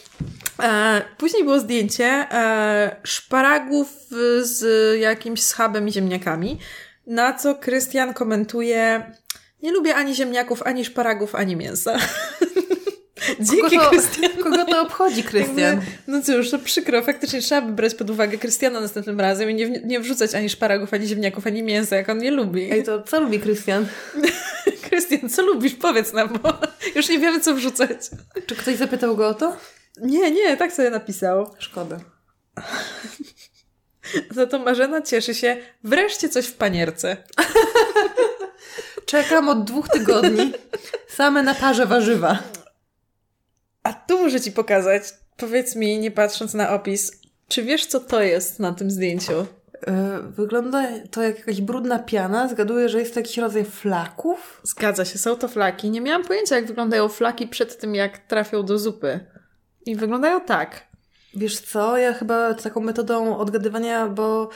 E, później było zdjęcie e, szparagów z jakimś schabem i ziemniakami, na co Krystian komentuje nie lubię ani ziemniaków, ani szparagów, ani mięsa. Dzięki, Kogo to, Krystian. kogo to obchodzi, Krystian? No cóż, to przykro. Faktycznie trzeba by brać pod uwagę Krystiana następnym razem i nie, nie wrzucać ani szparagów, ani ziemniaków, ani mięsa, jak on nie lubi. Ej, to co lubi Krystian? Krystian, co lubisz? Powiedz nam, bo już nie wiemy, co wrzucać. Czy ktoś zapytał go o to? Nie, nie, tak sobie napisał. Szkoda. Za to Marzena cieszy się. Wreszcie coś w panierce. Czekam od dwóch tygodni. Same na parze warzywa. Tu muszę ci pokazać. Powiedz mi, nie patrząc na opis, czy wiesz, co to jest na tym zdjęciu? E, Wygląda to jak jakaś brudna piana. Zgaduję, że jest to jakiś rodzaj flaków. Zgadza się, są to flaki. Nie miałam pojęcia, jak wyglądają flaki przed tym, jak trafią do zupy. I wyglądają tak. Wiesz co, ja chyba taką metodą odgadywania, bo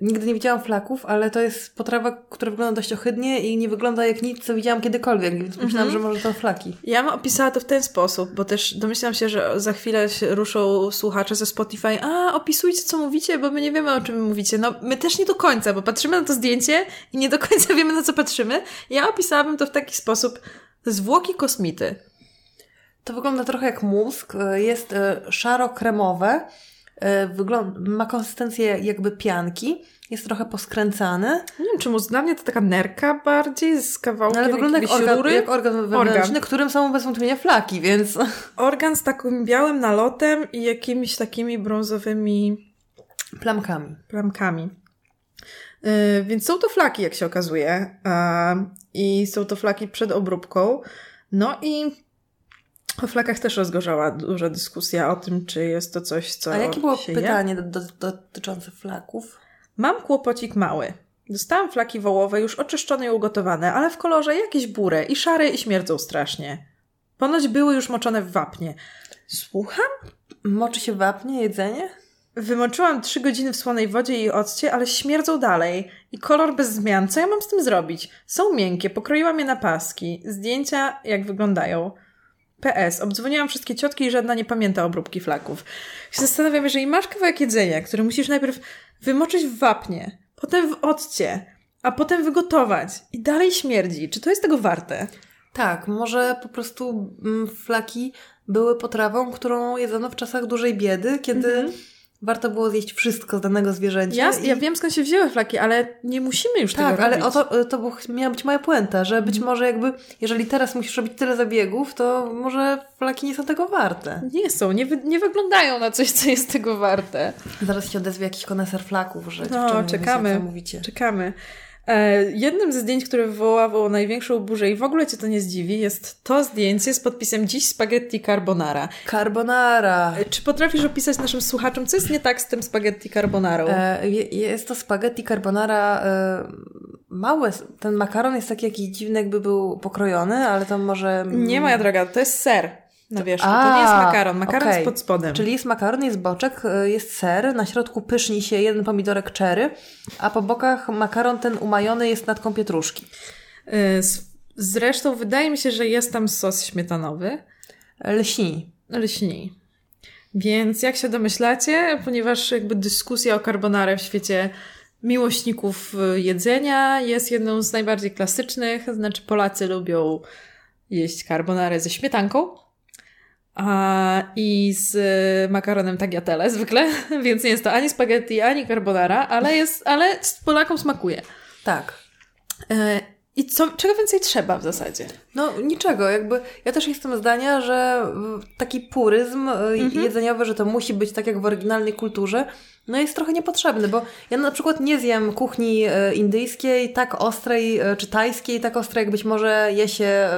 nigdy nie widziałam flaków, ale to jest potrawa, która wygląda dość ohydnie i nie wygląda jak nic, co widziałam kiedykolwiek, więc myślałam, że może to flaki. Ja bym opisała to w ten sposób, bo też domyślam się, że za chwilę się ruszą słuchacze ze Spotify. A, opisujcie, co mówicie, bo my nie wiemy, o czym mówicie. No, my też nie do końca, bo patrzymy na to zdjęcie i nie do końca wiemy, na co patrzymy. Ja opisałabym to w taki sposób. Zwłoki kosmity. To wygląda trochę jak mózg, jest e, szaro-kremowe, ma konsystencję jakby pianki, jest trochę poskręcany, Nie wiem, mózg dla mnie to taka nerka bardziej z no, kawałkiem ale wygląda jak organ, rury. jak organ wewnętrzny, Organ. którym są bez wątpienia flaki, więc Organ z takim białym nalotem i jakimiś takimi brązowymi plamkami. plamkami. Yy, więc są to flaki, jak się okazuje. Yy, I są to flaki przed obróbką. No i o flakach też rozgorzała duża dyskusja o tym, czy jest to coś, co A jakie było pytanie do, do, dotyczące flaków? Mam kłopocik mały. Dostałam flaki wołowe już oczyszczone i ugotowane, ale w kolorze jakieś burę i szare i śmierdzą strasznie. Ponoć były już moczone w wapnie. Słucham? Moczy się wapnie jedzenie? Wymoczyłam trzy godziny w słonej wodzie i occie, ale śmierdzą dalej. I kolor bez zmian. Co ja mam z tym zrobić? Są miękkie, pokroiłam je na paski. Zdjęcia jak wyglądają. PS. Obdzwoniłam wszystkie ciotki i żadna nie pamięta obróbki flaków. Się zastanawiam, jeżeli masz kawałek jedzenia, który musisz najpierw wymoczyć w wapnie, potem w occie, a potem wygotować i dalej śmierdzi. Czy to jest tego warte? Tak, może po prostu mm, flaki były potrawą, którą jedzono w czasach dużej biedy, kiedy warto było zjeść wszystko z danego zwierzęcia. Ja, i- ja wiem skąd się wzięły flaki, ale nie musimy już Tak, tego ale robić. o to, to był- miała być moja puenta, że być Mhm. może jakby, jeżeli teraz musisz robić tyle zabiegów, to może flaki nie są tego warte. Nie są, nie, wy, nie wyglądają na coś, co jest tego warte. Zaraz się odezwie jakiś koneser flaków, że No, czekamy. mówicie. Czekamy. E, jednym ze zdjęć, które wywołało największą burzę i w ogóle cię to nie zdziwi, jest to zdjęcie z podpisem Dziś spaghetti carbonara. Carbonara. E, Czy potrafisz opisać naszym słuchaczom, co jest nie tak z tym spaghetti carbonarą? E, je- jest to spaghetti carbonara e, małe. Ten makaron jest taki jakiś dziwny, jakby był pokrojony, ale to może... nie, moja droga, to jest ser na wierzchu. to A, nie jest makaron. Makaron okej. jest pod spodem. Czyli jest makaron, jest boczek, e, jest ser, na środku pyszni się jeden pomidorek cherry, a po bokach makaron ten umajony jest natką pietruszki. Z- Zresztą wydaje mi się, że jest tam sos śmietanowy. Lśni. Lśni. Więc jak się domyślacie, ponieważ jakby dyskusja o carbonare w świecie miłośników y, jedzenia jest jedną z najbardziej klasycznych, znaczy Polacy lubią jeść carbonare ze śmietanką a, i z makaronem tagliatelle zwykle, więc nie jest to ani spaghetti, ani carbonara, ale jest, ale z Polakom smakuje. Tak. E, I co, czego więcej trzeba w zasadzie? No niczego, jakby ja też jestem zdania, że taki puryzm y, jedzeniowy, że to musi być tak jak w oryginalnej kulturze, no jest trochę niepotrzebny, bo ja na przykład nie zjem kuchni e, indyjskiej tak ostrej, e, czy tajskiej tak ostrej, jak być może je się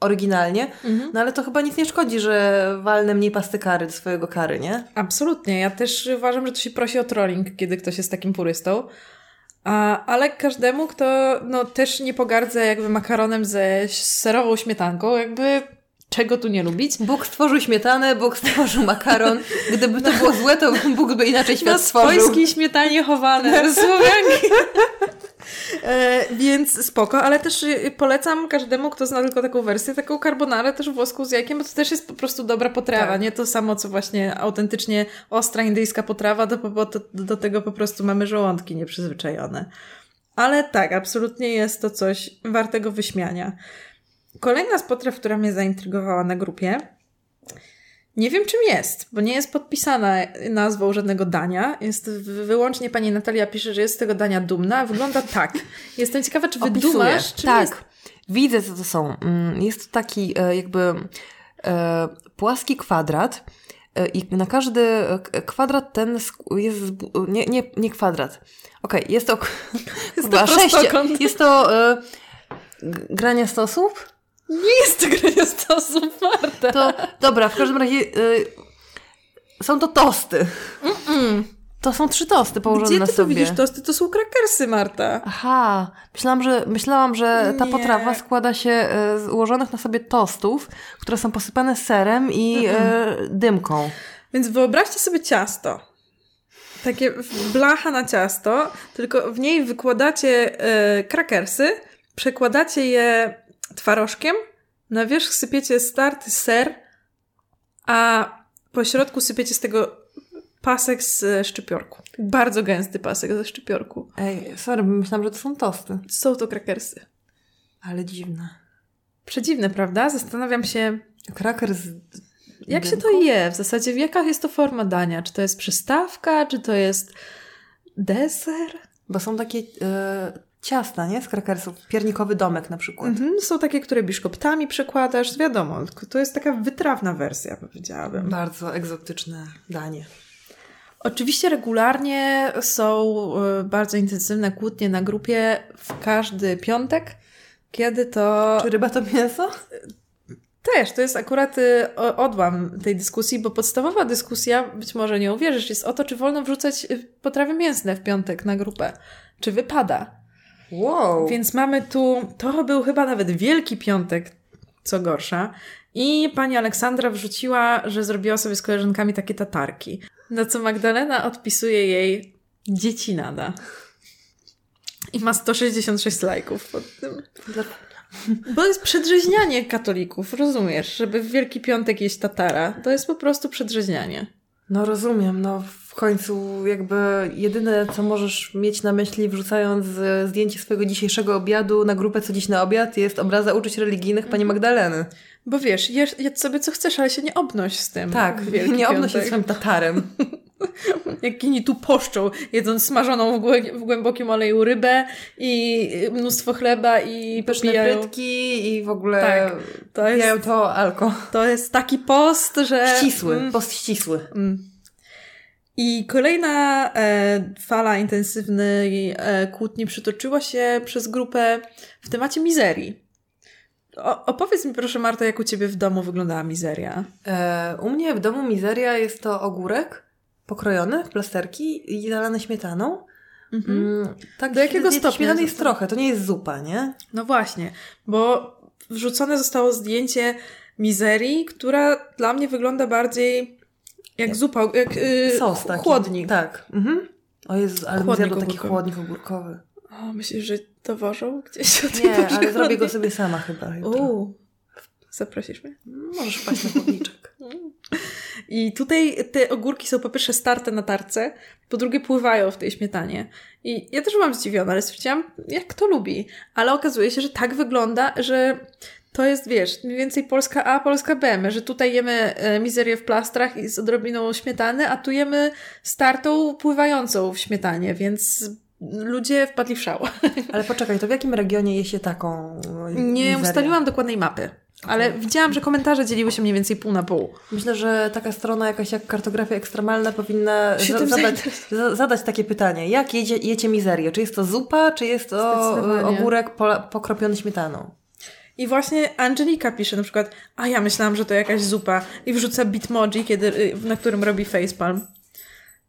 oryginalnie, no ale to chyba nic nie szkodzi, że walnę mniej pasty kary do swojego kary, nie? Absolutnie. Ja też uważam, że to się prosi o trolling, kiedy ktoś jest takim purystą. A, ale każdemu, kto no, też nie pogardza jakby makaronem ze serową śmietanką, jakby czego tu nie lubić. Bóg stworzył śmietanę, Bóg stworzył makaron. Gdyby to było złe, to Bóg by inaczej świat Na stworzył. swojskiej śmietanie chowane Słowianki. E, więc spoko, ale też y, polecam każdemu, kto zna tylko taką wersję, taką carbonarę też włoską z jajkiem, bo to też jest po prostu dobra potrawa, Tak. nie to samo, co właśnie autentycznie ostra indyjska potrawa, po- to do tego po prostu mamy żołądki nieprzyzwyczajone. Ale tak, absolutnie jest to coś wartego wyśmiania. Kolejna z potraw, która mnie zaintrygowała na grupie, nie wiem czym jest, bo nie jest podpisana nazwą żadnego dania. Jest wyłącznie pani Natalia pisze, że jest z tego dania dumna, wygląda tak. Jestem ciekawa, czy Opisuję. wydumasz, czym tak. jest Widzę, co to są. Mm, Jest to taki e, jakby e, płaski kwadrat e, i na każdy kwadrat ten jest... Nie, nie, nie kwadrat. Okej, jest to... Jest to sześć-. Jest to e, g- grania stosów? Nie jest to grania stosów, Marta. To dobra, w każdym razie y, są to tosty. To są trzy tosty położone Gdzie na ty tu sobie. widzisz tosty? To są krakersy, Marta. Aha, myślałam, że, myślałam, że ta Nie. potrawa składa się e, z ułożonych na sobie tostów, które są posypane serem i e, dymką. Więc wyobraźcie sobie ciasto. Takie blacha na ciasto, tylko w niej wykładacie e, krakersy, przekładacie je twarożkiem, na wierzch sypiecie starty ser, a po środku sypiecie z tego pasek z szczypiorku. Bardzo gęsty pasek ze szczypiorku. Ej, sorry, myślałam, że to są tosty. Są to krakersy. Ale dziwne. Przedziwne, prawda? Zastanawiam się, Kraker z jak się to je? W zasadzie jaka jest to forma dania? Czy to jest przystawka? Czy to jest deser? Bo są takie e, ciasta, nie? Z krakersów. Piernikowy domek na przykład. Mhm, są takie, które biszkoptami przekładasz, wiadomo, to jest taka wytrawna wersja, powiedziałabym. Bardzo egzotyczne danie. Oczywiście regularnie są y, bardzo intensywne kłótnie na grupie w każdy piątek, kiedy to Czy ryba to mięso? też, to jest akurat y, odłam tej dyskusji, bo podstawowa dyskusja, być może nie uwierzysz, jest o to, czy wolno wrzucać y, potrawy mięsne w piątek na grupę. Czy wypada? Wow. Więc mamy tu, to był chyba nawet Wielki Piątek, co gorsza. I pani Aleksandra wrzuciła, że zrobiła sobie z koleżankami takie tatarki. Na co Magdalena odpisuje jej dzieci nada. I ma 166 lajków pod tym. Bo jest przedrzeźnianie katolików, rozumiesz? Żeby w Wielki Piątek jeść tatara. To jest po prostu przedrzeźnianie. No rozumiem, no końcu jakby jedyne, co możesz mieć na myśli wrzucając e, zdjęcie swojego dzisiejszego obiadu na grupę co dziś na obiad jest obraza uczuć religijnych pani Magdaleny. Bo wiesz, jesz, jedz sobie co chcesz, ale się nie obnoś z tym. Tak, nie obnoś się Piątek. swoim tatarem. Jak inni tu poszczą, jedząc smażoną w, głę- w głębokim oleju rybę i mnóstwo chleba i Pyszne popijają. frytki i w ogóle Tak, to jest- to alko. To jest taki post, że... Ścisły, Mm, post ścisły. mm. I kolejna e, fala intensywnej e, kłótni przytoczyła się przez grupę w temacie mizerii. O, opowiedz mi proszę Marta, jak u Ciebie w domu wyglądała mizeria. E, u mnie w domu mizeria jest to ogórek pokrojony w plasterki i zalany śmietaną. Mm, tak, Do jakiego stopnia Śmietany jest trochę, to nie jest zupa, nie? No właśnie, bo wrzucone zostało zdjęcie mizerii, która dla mnie wygląda bardziej jak zupa, jak yy, Sos taki. chłodnik. Tak. Mhm. O Jezu, ale Chłodnik mi zjadł taki chłodnik ogórkowy. O, myślisz, że dowożą gdzieś od Nie, ale zrobię go sobie sama chyba. Uuu, zaprosisz mnie? Możesz wpaść na chodniczek. I tutaj te ogórki są po pierwsze starte na tarce, po drugie pływają w tej śmietanie. I ja też byłam zdziwiona, ale stwierdziłam, jak kto lubi. Ale okazuje się, że tak wygląda, że to jest, wiesz, mniej więcej Polska A, Polska B, że tutaj jemy e, mizerię w plastrach i z odrobiną śmietany, a tu jemy startą pływającą w śmietanie, więc ludzie wpadli w szał. Ale poczekaj, to w jakim regionie je się taką e, Nie mizerię? ustaliłam dokładnej mapy, ale widziałam, że komentarze dzieliły się mniej więcej pół na pół. Myślę, że taka strona jakaś jak kartografia ekstremalna powinna za, zadać, za, zadać takie pytanie. Jak jedzie, jecie mizerię? Czy jest to zupa, czy jest to e, ogórek pokropiony śmietaną? I właśnie Angelika pisze na przykład, a ja myślałam, że to jakaś zupa i wrzuca bitmoji, kiedy, y, na którym robi facepalm.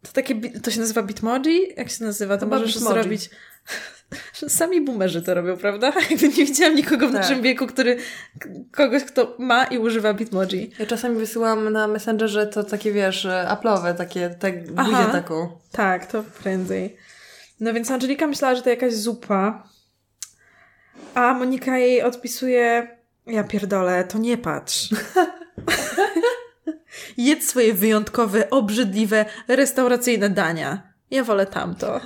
To takie, to się nazywa bitmoji? Jak się nazywa? To Chyba możesz Bitmoji. zrobić... Sami boomerzy to robią, prawda? Jakby nie widziałam nikogo w Tak. naszym wieku, który, kogoś, kto ma i używa bitmoji. Ja czasami wysyłam na Messengerze to takie, wiesz, e, Apple'owe, takie, buzię taką. Tak, to prędzej. No więc Angelika myślała, że to jakaś zupa, a Monika jej odpisuje, ja pierdolę, to nie patrz. Jedz swoje wyjątkowe, obrzydliwe, restauracyjne dania. Ja wolę tamto.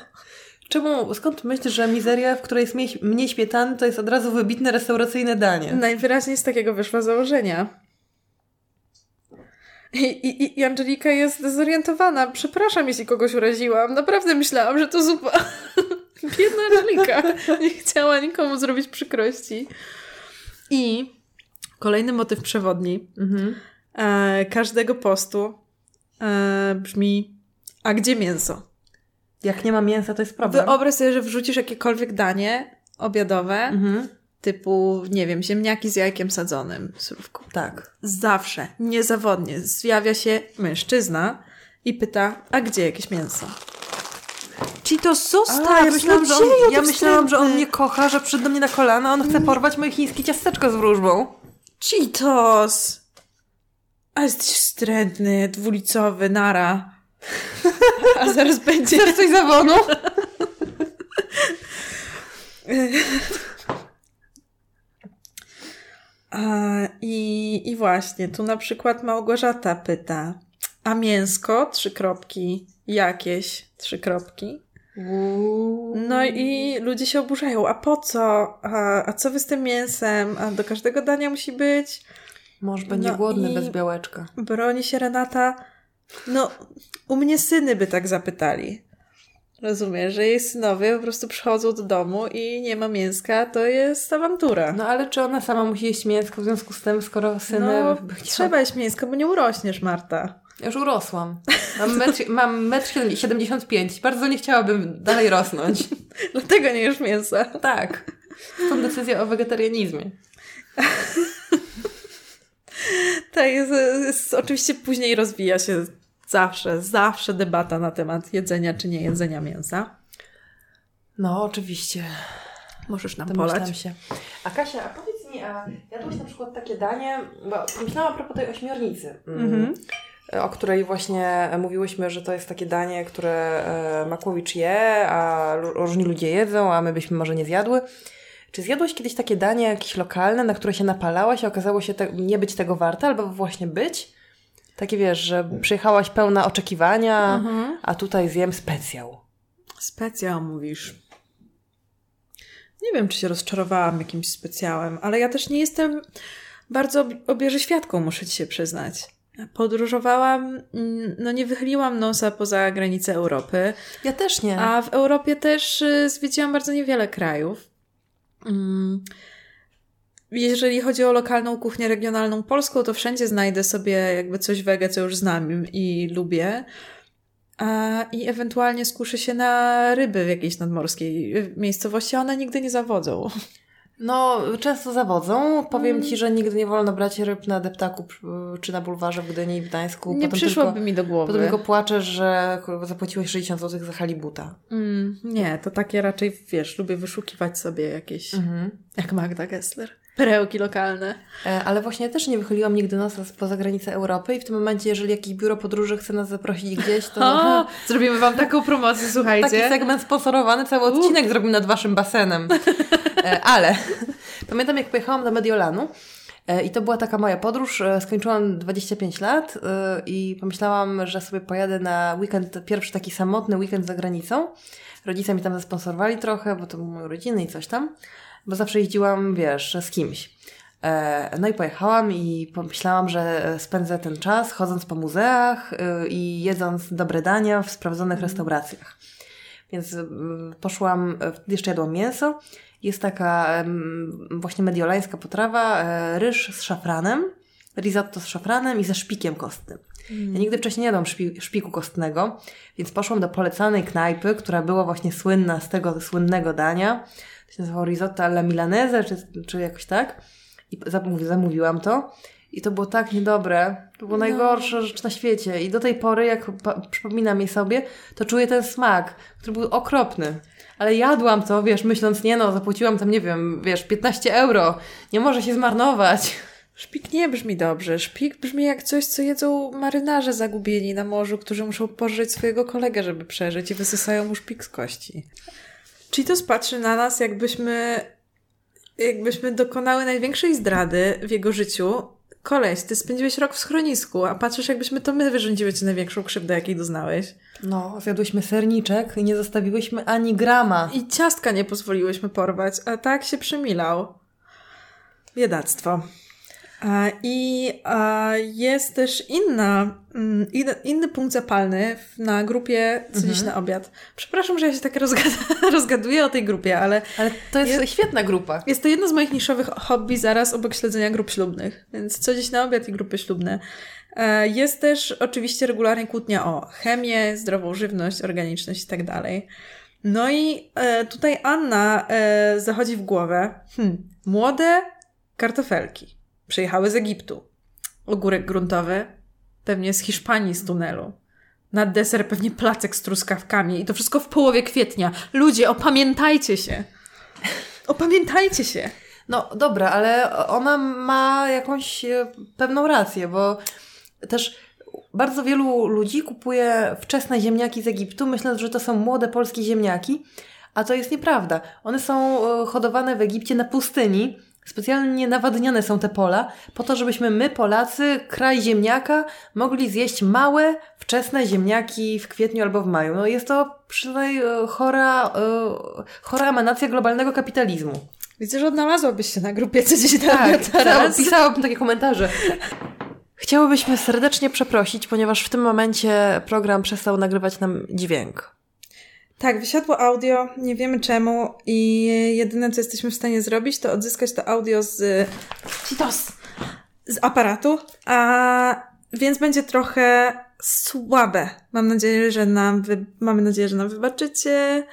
Czemu, skąd myślisz, że mizeria, w której jest mniej, mniej śmietany, to jest od razu wybitne restauracyjne danie? Najwyraźniej z takiego wyszła założenia. I, i, I Angelika jest zdezorientowana. Przepraszam, jeśli kogoś uraziłam. Naprawdę myślałam, że to zupa. Biedna Angelika. Nie chciała nikomu zrobić przykrości. I kolejny motyw przewodni Mhm. e, każdego postu e, brzmi a gdzie mięso? Jak nie ma mięsa, to jest problem. Wyobraź sobie, że wrzucisz jakiekolwiek danie obiadowe, Mhm. typu, nie wiem, ziemniaki z jajkiem sadzonym, surówką. Tak. Zawsze, niezawodnie zjawia się mężczyzna i pyta, a gdzie jakieś mięso? To zostaw, A, ja myślałam, że on, ja myślałam, że on mnie kocha, że przyszedł do mnie na kolana, on chce porwać moje chińskie ciasteczko z wróżbą. Cheetos! A jesteś wstrętny, dwulicowy, nara. A zaraz będzie... Chcesz coś zawonu? I, I właśnie, tu na przykład Małgorzata pyta, a mięsko? Trzy kropki. Jakieś? Trzy kropki. No i ludzie się oburzają. A po co? A, a co wy z tym mięsem? A do każdego dania musi być? Mąż będzie No głodny bez białeczka. Broni się Renata. No, u mnie syny by tak zapytali. Rozumiesz, że jej synowie po prostu przychodzą do domu i nie ma mięska, to jest awantura. No ale czy ona sama musi jeść mięsko w związku z tym, skoro syny... No, trzeba jeść mięsko, bo nie urośniesz, Marta. Już urosłam. Mam metr, mam metr 75. Bardzo nie chciałabym dalej rosnąć. Dlatego nie jesz mięsa. Tak. Stąd decyzja o wegetarianizmie. Tak, jest, jest, oczywiście później rozwija się zawsze, zawsze debata na temat jedzenia czy nie jedzenia mięsa. No, oczywiście. Możesz nam Domyślam polać. się. A Kasia, a powiedz mi, a jadłaś na przykład takie danie, bo pomyślałam a propos tej ośmiornicy, mm, o której właśnie mówiłyśmy, że to jest takie danie, które e, Makłowicz je, a różni ludzie jedzą, a my byśmy może nie zjadły. Czy zjadłaś kiedyś takie danie jakieś lokalne, na które się napalałaś, a okazało się te, nie być tego warte, albo właśnie być? Takie wiesz, że przyjechałaś pełna oczekiwania, a tutaj zjem specjał. Specjał mówisz. Nie wiem, czy się rozczarowałam jakimś specjałem, ale ja też nie jestem bardzo ob- obieżyświadką, muszę ci się przyznać. Podróżowałam, mm, no nie wychyliłam nosa poza granice Europy, Ja też nie. a w Europie też y, zwiedziłam bardzo niewiele krajów. Mm. Jeżeli chodzi o lokalną kuchnię regionalną polską, to wszędzie znajdę sobie jakby coś wege, co już znam i lubię. A, I ewentualnie skuszę się na ryby w jakiejś nadmorskiej y, miejscowości, one nigdy nie zawodzą. No, często zawodzą. Powiem Ci, że nigdy nie wolno brać ryb na deptaku czy na bulwarze w Gdyni i w Gdańsku. Nie Potem przyszłoby tylko, mi do głowy. Potem tylko płaczesz, że zapłaciłeś 60 zł za halibuta. Mm, nie, to takie raczej, wiesz, lubię wyszukiwać sobie jakieś, Mhm. jak Magda Gessler, perełki lokalne. E, Ale właśnie też nie wychyliłam nigdy nosa poza granicę Europy i w tym momencie, jeżeli jakieś biuro podróży chce nas zaprosić gdzieś, to O, zrobimy wam taką promocję, słuchajcie. taki segment sponsorowany, cały odcinek zrobimy nad Waszym basenem. E, Ale pamiętam, jak pojechałam do Mediolanu e, i to była taka moja podróż. Skończyłam 25 lat i pomyślałam, że sobie pojadę na weekend, pierwszy taki samotny weekend za granicą. Rodzice mi tam zasponsorowali trochę, bo to były moje rodziny i coś tam, bo zawsze jeździłam, wiesz, z kimś. E, No i pojechałam i pomyślałam, że spędzę ten czas chodząc po muzeach y, i jedząc dobre dania w sprawdzonych restauracjach. Więc mm, poszłam, jeszcze jadłam mięso. Jest taka właśnie mediolańska potrawa, e, ryż z szafranem, risotto z szafranem i ze szpikiem kostnym. Ja nigdy wcześniej nie jadłam szpi, szpiku kostnego, więc poszłam do polecanej knajpy, która była właśnie słynna z tego słynnego dania. To się nazywało risotto alla milanese, czy, czy jakoś tak. i zamówi, zamówiłam to. I to było tak niedobre. To była No. najgorsza rzecz na świecie. I do tej pory, jak przypominam jej sobie, to czuję ten smak, który był okropny. Ale jadłam to, wiesz, myśląc, nie no, zapłaciłam tam, nie wiem, wiesz, 15 euro. Nie może się zmarnować. Szpik nie brzmi dobrze. Szpik brzmi jak coś, co jedzą marynarze zagubieni na morzu, którzy muszą pożyć swojego kolegę, żeby przeżyć i wysysają mu szpik z kości. Cheetos patrzy na nas, jakbyśmy, jakbyśmy dokonały największej zdrady w jego życiu. Koleś, ty spędziłeś rok w schronisku, a patrzysz, jakbyśmy to my wyrządziły ci największą krzywdę, jakiej doznałeś. No, zjadłyśmy serniczek i nie zostawiłyśmy ani grama. I ciastka nie pozwoliłyśmy porwać, a tak się przymilał. Biedactwo. A, I a, jest też inna, mm, inny, punkt zapalny na grupie Co dziś na obiad. Przepraszam, że ja się tak rozgaduję o tej grupie, ale Ale to jest Je- świetna grupa. jest to jedno z moich niszowych hobby zaraz obok śledzenia grup ślubnych. Więc co dziś na obiad i grupy ślubne. E, Jest też oczywiście regularnie kłótnia o chemię, zdrową żywność, organiczność i tak dalej. No i e, tutaj Anna e, zachodzi w głowę. Hmm, młode kartofelki. Przyjechały z Egiptu. Ogórek gruntowy. Pewnie z Hiszpanii z tunelu. Na deser pewnie placek z truskawkami. I to wszystko w połowie kwietnia. Ludzie, opamiętajcie się. Opamiętajcie się. No dobra, ale ona ma jakąś e, pewną rację, bo też bardzo wielu ludzi kupuje wczesne ziemniaki z Egiptu, myśląc, że to są młode polskie ziemniaki, a to jest nieprawda. One są e, hodowane w Egipcie na pustyni. Specjalnie nawadniane są te pola, po to, żebyśmy my, Polacy, kraj ziemniaka, mogli zjeść małe, wczesne ziemniaki w kwietniu albo w maju. No jest to przynajmniej e, chora, e, chora emanacja globalnego kapitalizmu. Widzę, że odnalazłabyś się na grupie Co dziś Tak, teraz. pisałabym takie komentarze. Chciałybyśmy serdecznie przeprosić, ponieważ w tym momencie program przestał nagrywać nam dźwięk. Tak, wysiadło audio, nie wiemy czemu i jedyne, co jesteśmy w stanie zrobić, to odzyskać to audio z... Citos! Z aparatu, a więc będzie trochę słabe. Mam nadzieję, że nam wy... mamy nadzieję, że nam wybaczycie.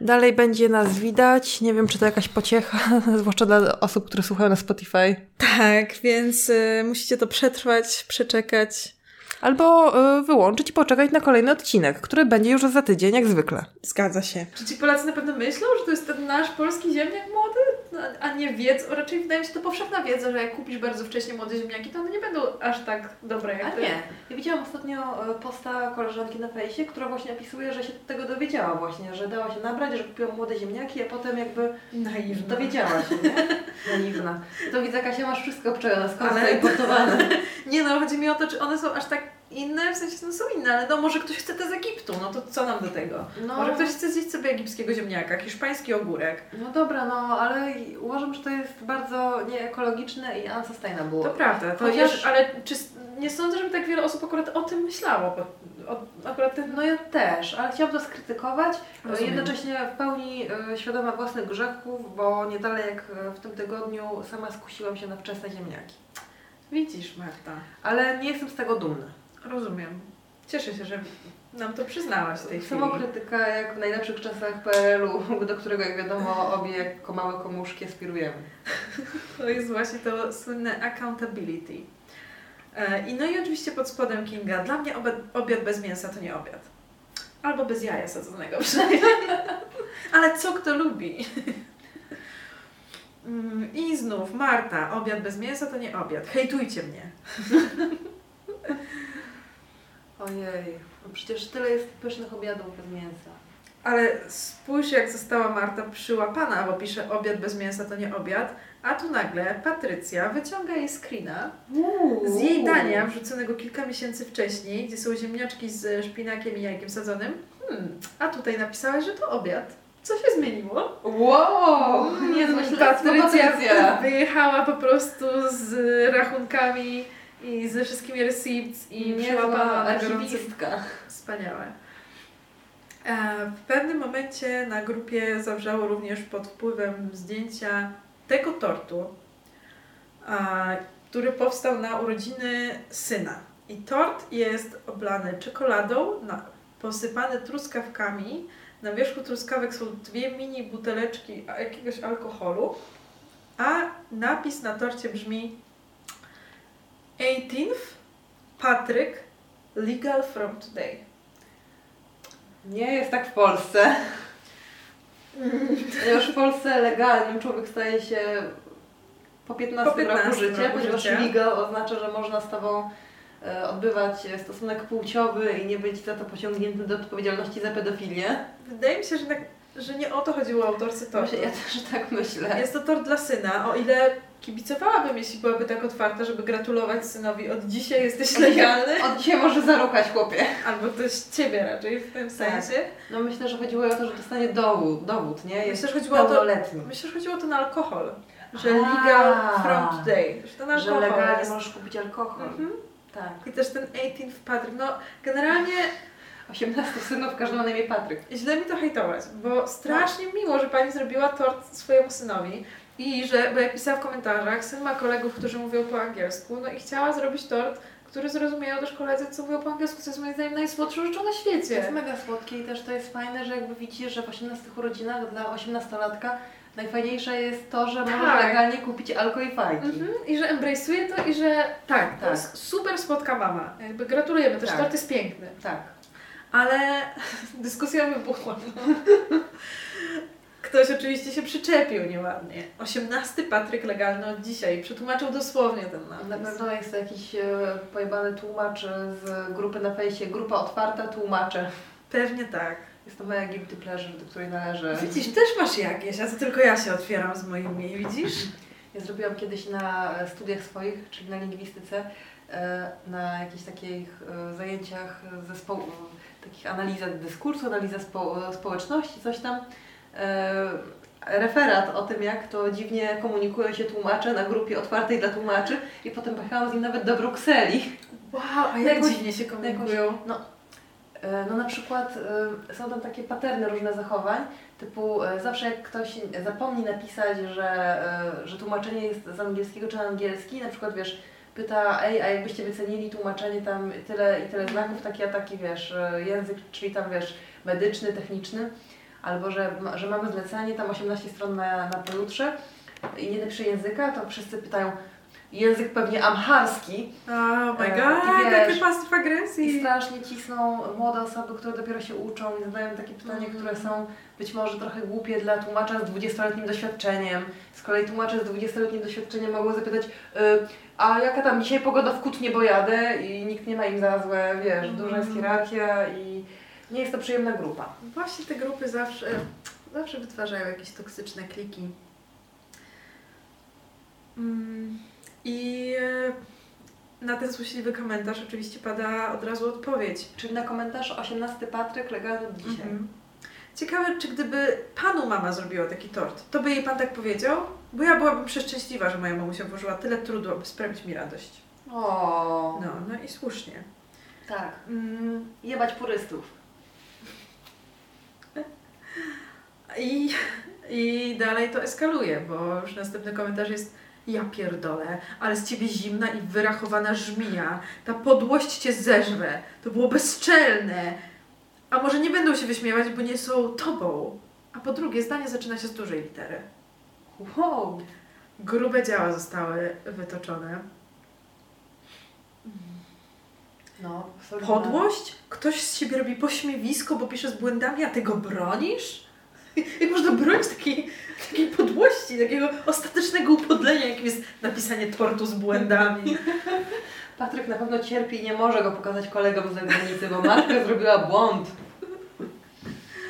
Dalej będzie nas widać. Nie wiem, czy to jakaś pociecha, zwłaszcza dla osób, które słuchają na Spotify. Tak, więc y, musicie to przetrwać, przeczekać. Albo y, wyłączyć i poczekać na kolejny odcinek, który będzie już za tydzień, jak zwykle. Zgadza się. Czy ci Polacy na pewno myślą, że to jest ten nasz polski ziemniak młody? No, a nie wiedzą, raczej wydaje mi się to powszechna wiedza, że jak kupisz bardzo wcześnie młode ziemniaki, to one nie będą aż tak dobre jak A te. nie. Ja widziałam ostatnio e, posta koleżanki na fejsie, która właśnie opisuje, że się tego dowiedziała właśnie, że dała się nabrać, że kupiła młode ziemniaki, a potem jakby Naiwna. dowiedziała się, nie? Naiwna. To widzę, Kasia, masz wszystko obczajone, skąd Ale- Ale... importowane. Nie no, chodzi mi o to, czy one są aż tak inne, w sensie no są inne, ale no może ktoś chce te z Egiptu, no to co nam do tego? No. Może ktoś chce zjeść sobie egipskiego ziemniaka, hiszpański ogórek. No dobra, no ale uważam, że to jest bardzo nieekologiczne i unsustainable. To prawda, to Chociaż- ale czy, nie sądzę, żeby tak wiele osób akurat o tym myślało, o, akurat ten... No ja też, ale chciałam to skrytykować, Rozumiem. jednocześnie w pełni e, świadoma własnych grzechów, bo nie dalej jak e, w tym tygodniu sama skusiłam się na wczesne ziemniaki. Widzisz, Marta. Ale nie jestem z tego dumna. Rozumiem. Cieszę się, że nam to przyznałaś w tej chwili. Samokrytyka jak w najlepszych czasach PRL-u, do którego jak wiadomo obie jako małe komuszki aspirujemy. To jest właśnie to słynne accountability. E, I no i oczywiście pod spodem Kinga. Dla mnie obiad, obiad bez mięsa to nie obiad. Albo bez jaja sadzonego przynajmniej. Ale co kto lubi? Mm, I znów Marta, obiad bez mięsa to nie obiad. Hejtujcie mnie. Ojej, no przecież tyle jest pysznych obiadów bez mięsa. Ale spójrz jak została Marta przyłapana, bo pisze obiad bez mięsa to nie obiad, a tu nagle Patrycja wyciąga jej screena z jej dania wrzuconego kilka miesięcy wcześniej, gdzie są ziemniaczki z szpinakiem i jajkiem sadzonym. Hmm, a tutaj napisałaś, że to obiad. Co się zmieniło? Wow, śledztwo, Patrycja Patrycja. wyjechała po prostu z rachunkami i ze wszystkimi receipts i przyłapała archiwistka. Wspaniałe. E, W pewnym momencie na grupie zawrzało również pod wpływem zdjęcia tego tortu, który powstał na urodziny syna. I tort jest oblany czekoladą, posypany truskawkami. Na wierzchu truskawek są dwie mini buteleczki jakiegoś alkoholu, a napis na torcie brzmi 18th Patryk Legal from Today. Nie jest tak w Polsce. Ponieważ w Polsce legalnym człowiek staje się po 15, Po 15 roku życia, roku ponieważ życia. legal oznacza, że można z Tobą e, odbywać stosunek płciowy i nie być za to pociągniętym do odpowiedzialności za pedofilię. Wydaje mi się, że, tak, że nie o to chodziło autorce tortu. Ja też tak myślę. Jest to tort dla syna, o ile kibicowałabym, jeśli byłaby tak otwarta, żeby gratulować synowi od dzisiaj jesteś legalny, Od dzisiaj może zaruchać chłopie. albo ktoś ciebie raczej w tym Tak. sensie. No myślę, że chodziło o to, że dostanie dowód, dowód nie? Jest Myślę, że chodziło o to, myślę, że chodziło o to na alkohol. Że A. legal from today. Że to na Że legalnie jest. możesz kupić alkohol. Mhm. Tak. I też ten 18th Patryk. No, generalnie 18 synów, każdy ma na imię Patryk. źle mi to hejtować, bo strasznie miło, że pani zrobiła tort swojemu synowi. I że, bo jak pisała w komentarzach, syn ma kolegów, którzy mówią po angielsku, no i chciała zrobić tort, który zrozumieją też koledzy, co mówią po angielsku, co jest moim zdaniem najsłodszą rzeczą na To świecie. jest mega słodkie i też to jest fajne, że jakby widzisz, że w 18 urodzinach dla 18-latka najfajniejsze jest to, że możesz Tak. legalnie kupić alko i fajki. Mhm, I że embrace'uje to i że tak, to Tak. jest super słodka mama. Jakby gratulujemy, też Tak. tort jest piękny. Tak. Ale dyskusja wybuchła. Ktoś oczywiście się przyczepił nieładnie. 18 Patryk legalny od dzisiaj. Przetłumaczył dosłownie ten napis. Na pewno jest jakiś e, pojebany tłumacz z grupy na fejsie, grupa otwarta tłumacze. Pewnie tak. Jest to moja guilty pleasure, do której należy. Widzisz, też masz jakieś, a to tylko ja się otwieram z moimi, widzisz? Ja zrobiłam kiedyś na studiach swoich, czyli na lingwistyce, e, na jakichś takich e, zajęciach zespołu, takich analiza dyskursu, analiza spo, społeczności, coś tam. E, Referat o tym, jak to dziwnie komunikują się tłumacze na grupie otwartej dla tłumaczy i potem pojechałam z nim nawet do Brukseli. Wow, a jak dziwnie się komunikują. E, No na przykład e, są tam takie paterny różne zachowań, typu zawsze jak ktoś zapomni napisać, że, że tłumaczenie jest z angielskiego czy na angielski, na przykład wiesz, pyta, ej, a jakbyście wycenili tłumaczenie tam tyle i tyle znaków, taki a taki wiesz, język, czyli tam wiesz, medyczny, techniczny, albo że, że mamy zlecenie, tam 18 stron na, na pojutrze i nie napisze języka, to wszyscy pytają, język pewnie amharski, Oh my E, god, i wiesz, pasyw i agresji. strasznie cisną młode osoby, które dopiero się uczą i zadają takie pytania, Mhm. które są być może trochę głupie dla tłumacza z 20-letnim doświadczeniem. Z kolei tłumacze z 20-letnim doświadczeniem mogą zapytać, y, a jaka tam dzisiaj pogoda w Kutnie, bo jadę i nikt nie ma im za złe, wiesz, duża jest Mhm. hierarchia i nie jest to przyjemna grupa. Właśnie te grupy zawsze, zawsze wytwarzają jakieś toksyczne kliki. Mm, I e, na ten złośliwy komentarz oczywiście pada od razu odpowiedź. Czyli na komentarz 18 Patryk legalny dzisiaj. Mhm. Ciekawe, czy gdyby panu mama zrobiła taki tort, to by jej pan tak powiedział? Bo ja byłabym przeszczęśliwa, że moja mamusia włożyła tyle trudu, aby sprawić mi radość. O, No, no i słusznie. tak. Mm, Jebać purystów. I, I dalej to eskaluje, bo już następny komentarz jest ja pierdolę, ale z ciebie zimna i wyrachowana żmija. Ta podłość cię zeżre. To było bezczelne. A może nie będą się wyśmiewać, bo nie są tobą. A po drugie, zdanie zaczyna się z dużej litery. Wow. Grube działa zostały wytoczone. No. Podłość? Ktoś z siebie robi pośmiewisko, bo pisze z błędami, a ty go bronisz? Jak można bronić takiej, takiej podłości, takiego ostatecznego upodlenia, jakim jest napisanie tortu z błędami? Patryk na pewno cierpi i nie może go pokazać kolegom z zagranicy, bo matka zrobiła błąd.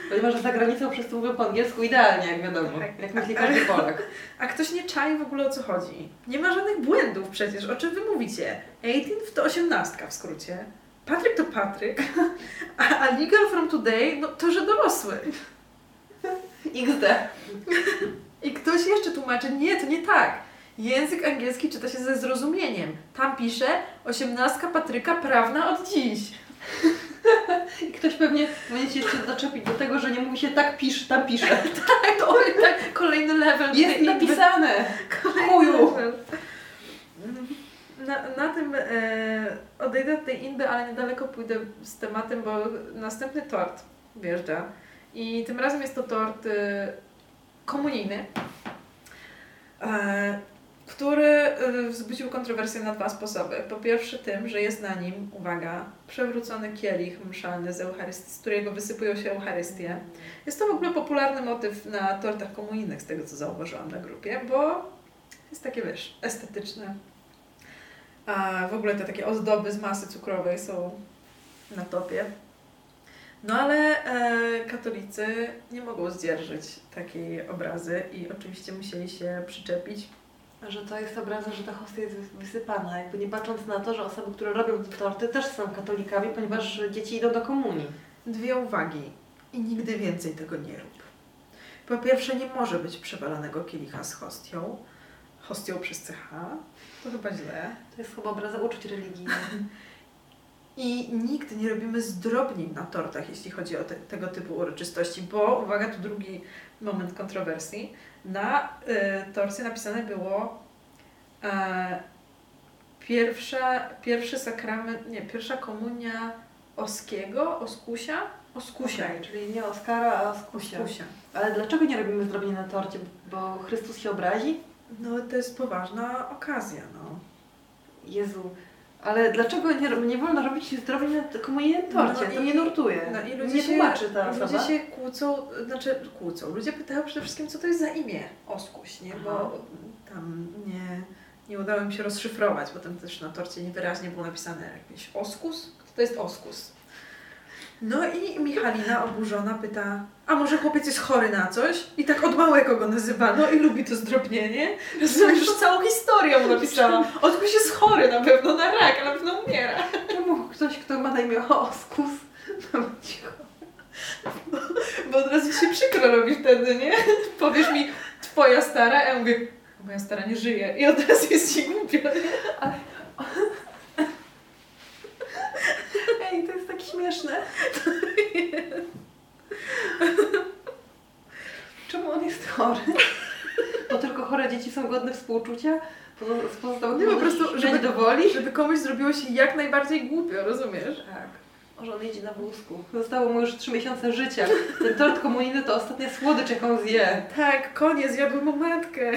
Ponieważ za granicą wszyscy mówią po angielsku idealnie, jak wiadomo. Tak. Jak myśli każdy Polak. A ktoś nie czai w ogóle o co chodzi. Nie ma żadnych błędów przecież. O czym wy mówicie? 18 to osiemnastka w skrócie. Patryk to Patryk, a, a legal from today, no to, że dorosły. XD. I ktoś jeszcze tłumaczy, nie, to nie tak. Język angielski czyta się ze zrozumieniem. Tam pisze osiemnastka Patryka prawna od dziś. I ktoś pewnie będzie się jeszcze doczepić do tego, że nie mówi się tak pisz, tam pisze. Tak, to tak, kolejny level. Jest napisane. Kolejny level. Na, na tym e, odejdę od tej inby, ale niedaleko pójdę z tematem, bo następny tort wjeżdża. I tym razem jest to tort e, komunijny. e, który e, wzbudził kontrowersję na dwa sposoby. Po pierwsze tym, że jest na nim, uwaga, przewrócony kielich mszalny z, z którego wysypują się Eucharystie. Jest to w ogóle popularny motyw na tortach komunijnych, z tego co zauważyłam na grupie, bo jest takie, wiesz, estetyczne. A w ogóle te takie ozdoby z masy cukrowej są na topie. No ale e, katolicy nie mogą zdzierżyć takiej obrazy i oczywiście musieli się przyczepić. Że to jest obraza, że ta hostia jest wysypana, jakby nie patrząc na to, że osoby, które robią te torty też są katolikami, ponieważ dzieci idą do komunii. Dwie uwagi i nigdy więcej tego nie rób. Po pierwsze, nie może być przewalanego kielicha z hostią. Hostią przez CH. To chyba źle. To jest chyba obraza uczuć religijnych. I nigdy nie robimy zdrobnin na tortach, jeśli chodzi o te, tego typu uroczystości, bo uwaga, tu drugi moment kontrowersji. Na y, torcie napisane było e, pierwsza, pierwszy sakrament, nie, pierwsza komunia Oskiego, Oskusia? Oskusia. Okej, czyli nie Oskara, a Oskusia. Oskusia. Ale dlaczego nie robimy zdrobnień na torcie? Bo Chrystus się obrazi? No to jest poważna okazja, no. Jezu. Ale dlaczego nie, nie wolno robić zdrobnień na na torcie? No to i- mnie nurtuje. No i ludzie nie się, tłumaczy ta osoba. ludzie się kłócą, znaczy kłócą. Ludzie pytają przede wszystkim, co to jest za imię Oskuś, nie? Aha. Bo tam nie, nie udało mi się rozszyfrować, bo tam też na torcie niewyraźnie było napisane jakiś Oskus. Kto to jest Oskus? No i Michalina oburzona pyta, a może chłopiec jest chory na coś? I tak od małego go nazywano i lubi to zdrobnienie. Rozumiesz, już całą historię mu napisałam. Oskuś jest chory na pewno na rak, ale na pewno umiera. Czemu ktoś, kto ma na imię Oskus, ma być chory? Bo od razu się przykro robi wtedy, nie? Powiesz mi, twoja stara, a ja mówię, moja stara nie żyje. I od razu jest ci głupio, nie? Ej, to jest tak śmieszne. Czemu on jest chory? Bo tylko chore dzieci są godne współczucia? Z pozostałych Nie, po prostu, żeby- do woli? Żeby komuś zrobiło się jak najbardziej głupio, rozumiesz? Tak. Może on jedzie na wózku. Zostało mu już trzy miesiące życia. Ten tort komunijny to ostatnia słodycz, jaką zje. Tak, koniec, jadłem mu matkę.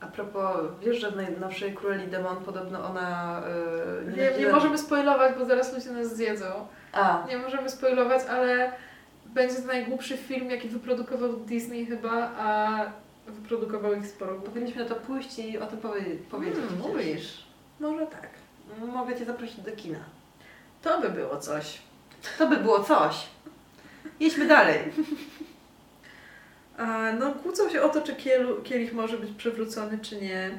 A propos, wiesz, że w najnowszej Króli Demon podobno ona... Yy, Nie, nie możemy spoilować, bo zaraz ludzie nas zjedzą. A, Nie możemy spoilować, ale będzie to najgłupszy film, jaki wyprodukował Disney chyba, a wyprodukował ich sporo powinniśmy na to pójść i o tym powie- powiedzieć. Hmm, mówisz. Może tak. Mogę Cię zaprosić do kina. To by było coś. To by było coś. Jedźmy dalej. No, kłócą się o to, czy kielu, kielich może być przewrócony, czy nie.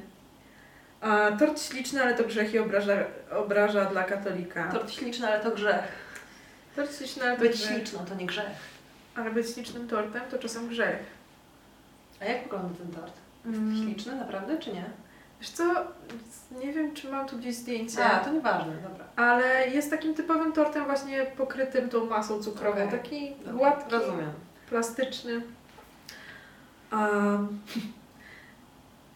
A, tort śliczny, ale to grzech i obraża, obraża dla katolika. Tort śliczny, ale to grzech. Tort śliczny, ale to Być grzech. śliczną to nie grzech. Ale być ślicznym tortem to czasem grzech. A jak wygląda ten tort? Mm. Śliczny, naprawdę, czy nie? Wiesz co, nie wiem, czy mam tu gdzieś zdjęcie. A, to nieważne, dobra. Ale jest takim typowym tortem właśnie pokrytym tą masą cukrową. Okej. Taki Dobra, gładki, Rozumiem. plastyczny.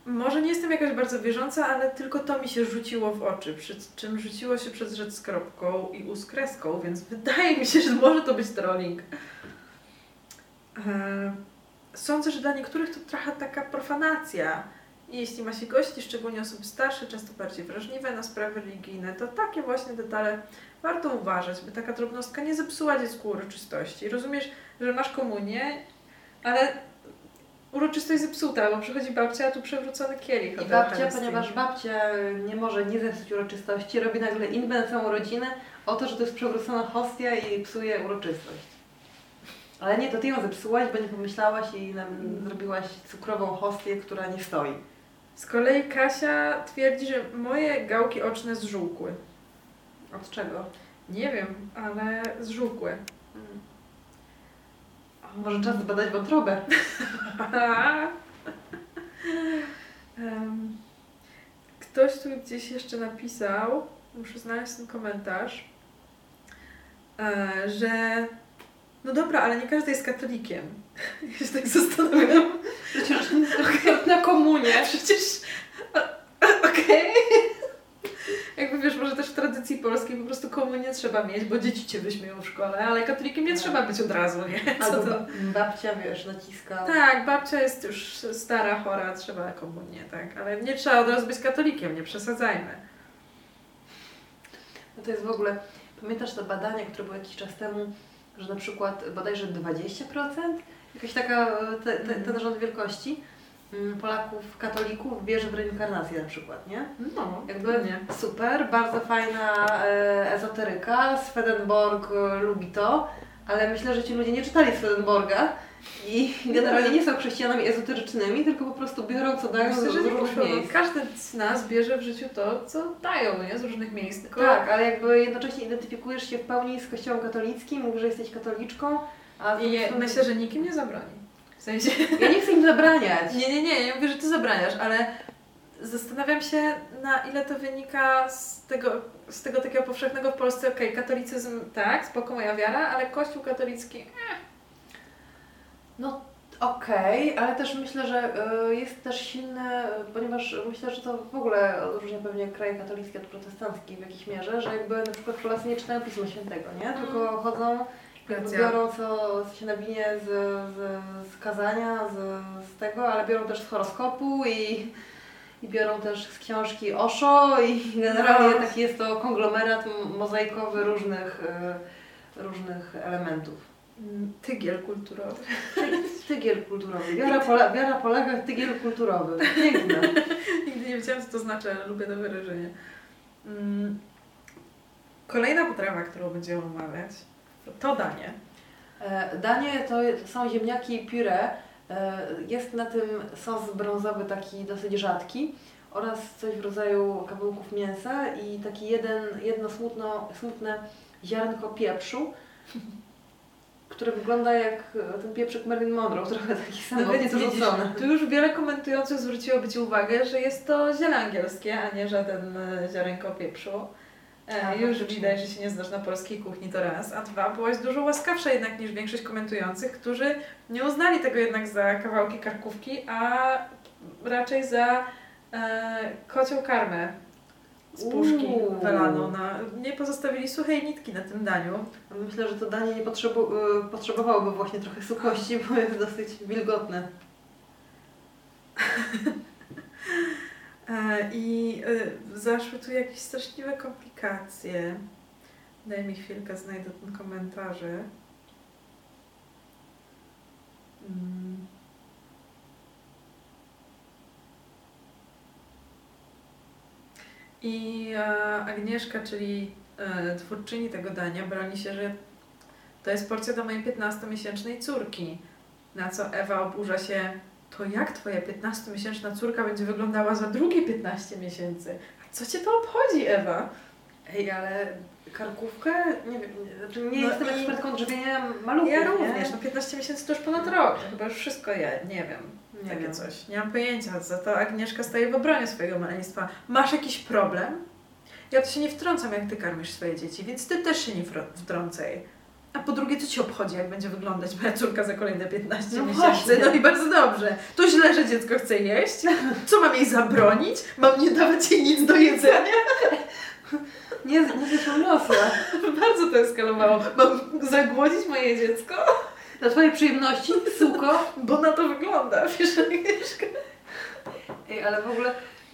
Może nie jestem jakaś bardzo wierząca, ale tylko to mi się rzuciło w oczy, przy czym rzuciło się przez rzecz z kropką i u z kreską, więc wydaje mi się, że może to być trolling. E, Sądzę, że dla niektórych to trochę taka profanacja. Jeśli ma się gości, szczególnie osoby starsze, często bardziej wrażliwe na sprawy religijne, to takie właśnie detale warto uważać, by taka drobnostka nie zepsuła dziecku uroczystości. Rozumiesz, że masz komunię, ale uroczystość zepsuta, bo przychodzi babcia, a tu przewrócony kielich. I babcia, ponieważ babcia nie może nie zepsuć uroczystości, robi nagle inbę na całą rodzinę o to, że to jest przewrócona hostia i psuje uroczystość. Ale nie, to ty ją zepsułaś, bo nie pomyślałaś i nam zrobiłaś cukrową hostię, która nie stoi. Z kolei Kasia twierdzi, że moje gałki oczne zżółkły. Od czego? Nie wiem, ale zżółkły. Może czas zbadać wątrobę. Ktoś tu gdzieś jeszcze napisał, muszę znaleźć ten komentarz, e, że no dobra, ale nie każdy jest katolikiem. Ja się tak zastanawiam. Przecież na komunię. Przecież. Okej. Jakby wiesz, może też w tradycji polskiej po prostu komunię trzeba mieć, bo dzieci cię wyśmieją w szkole, ale katolikiem nie trzeba być od razu, nie? Co Albo to? ba- babcia, wiesz, naciska. Tak, babcia jest już stara, chora, trzeba komunię, tak. Ale nie trzeba od razu być katolikiem, nie przesadzajmy. No to jest w ogóle, pamiętasz te badania, które były jakiś czas temu, że na przykład bodajże 20%, jakaś taka, te, te, ten rząd wielkości Polaków, katolików wierzy w reinkarnację na przykład, nie? No, Jakby nie. super, bardzo fajna e, ezoteryka, Swedenborg e, lubi to, ale myślę, że ci ludzie nie czytali Swedenborga i generalnie nie są chrześcijanami ezoterycznymi, tylko po prostu biorą co dają Myślę, z nie różnych muszą. miejsc. Każdy z nas bierze w życiu to, co dają, nie? Z różnych miejsc. Tylko Tak, ale jakby jednocześnie identyfikujesz się w pełni z kościołem katolickim, mówisz, że jesteś katoliczką, a I prostu- myślę, że nikim nie zabroni. W sensie... ja nie chcę im zabraniać. Nie, nie, nie, nie mówię, że ty zabraniasz, ale zastanawiam się, na ile to wynika z tego, z tego takiego powszechnego w Polsce, okej, katolicyzm, tak, spoko moja wiara, ale kościół katolicki, No okej, ale też myślę, że y, jest też silny, ponieważ myślę, że to w ogóle odróżnia pewnie kraje katolickie od protestanckich w jakiejś mierze, że jakby na przykład Polacy nie czytają Pisma Świętego, nie? Tylko chodzą, jakby Racja. biorą co, się nawinie z, z, z kazania, z, z tego, ale biorą też z horoskopu i, i biorą też z książki Osho i generalnie No. taki jest to konglomerat mozaikowy różnych, y, różnych elementów. mm, tygiel kulturowy. Tygiel kulturowy. Wiara, pole, wiara polega tygiel kulturowy. Piękne. Nigdy nie wiedziałam, co to znaczy, ale lubię to wyrażenie. Mm. Kolejna potrawa, którą będziemy omawiać, to danie. E, Danie to są ziemniaki puree. E, Jest na tym sos brązowy taki dosyć rzadki oraz coś w rodzaju kawałków mięsa i taki jeden, jedno smutno, smutne ziarnko pieprzu, które wygląda jak e, ten pieprzyk Marilyn Monroe, trochę taki sam, No widzisz, wrzucony. tu już wiele komentujących zwróciłoby Ci uwagę, że jest to ziele angielskie, a nie żaden ziarenko pieprzu. E, A, już widać, że się nie znasz na polskiej kuchni, to raz. A dwa, byłaś dużo łaskawsza jednak niż większość komentujących, którzy nie uznali tego jednak za kawałki karkówki, a raczej za e, kocią karmę z puszki Uuu. wylaną. Na, nie pozostawili suchej nitki na tym daniu. Myślę, że to danie nie potrzebu, y, potrzebowałoby właśnie trochę suchości, bo jest dosyć wilgotne. E, I e, zaszły tu jakieś straszliwe komplikacje. Daj mi chwilkę, znajdę ten komentarze. Mm. I e, Agnieszka, czyli twórczyni tego dania, broni się, że to jest porcja dla mojej 15-miesięcznej córki. Na co Ewa oburza się, to jak twoja 15-miesięczna córka będzie wyglądała za drugie 15 miesięcy? A co cię to obchodzi, Ewa? Ej, ale karkówkę? Nie wiem, nie, znaczy nie No jestem ekspertką drzewienia maluchów, Ja nie? również, no 15 miesięcy to już ponad rok, chyba już wszystko je, nie wiem. Nie takie wiem. coś. Nie mam pojęcia. Za to Agnieszka staje w obronie swojego maleństwa. Masz jakiś problem? Ja to się nie wtrącam, jak ty karmisz swoje dzieci, więc ty też się nie wtr- wtrącaj. A po drugie, co ci obchodzi, jak będzie wyglądać moja córka za kolejne 15 No miesięcy? właśnie. No i bardzo dobrze. To źle, że dziecko chce jeść. Co mam jej zabronić? Mam nie dawać jej nic do jedzenia? Nie, nie wyciągnąłem. Bardzo to eskalowało. Mam zagłodzić moje dziecko? Dla Twojej przyjemności, suko. Bo na to wygląda, wiesz, Agnieszka. Ej, ale w ogóle,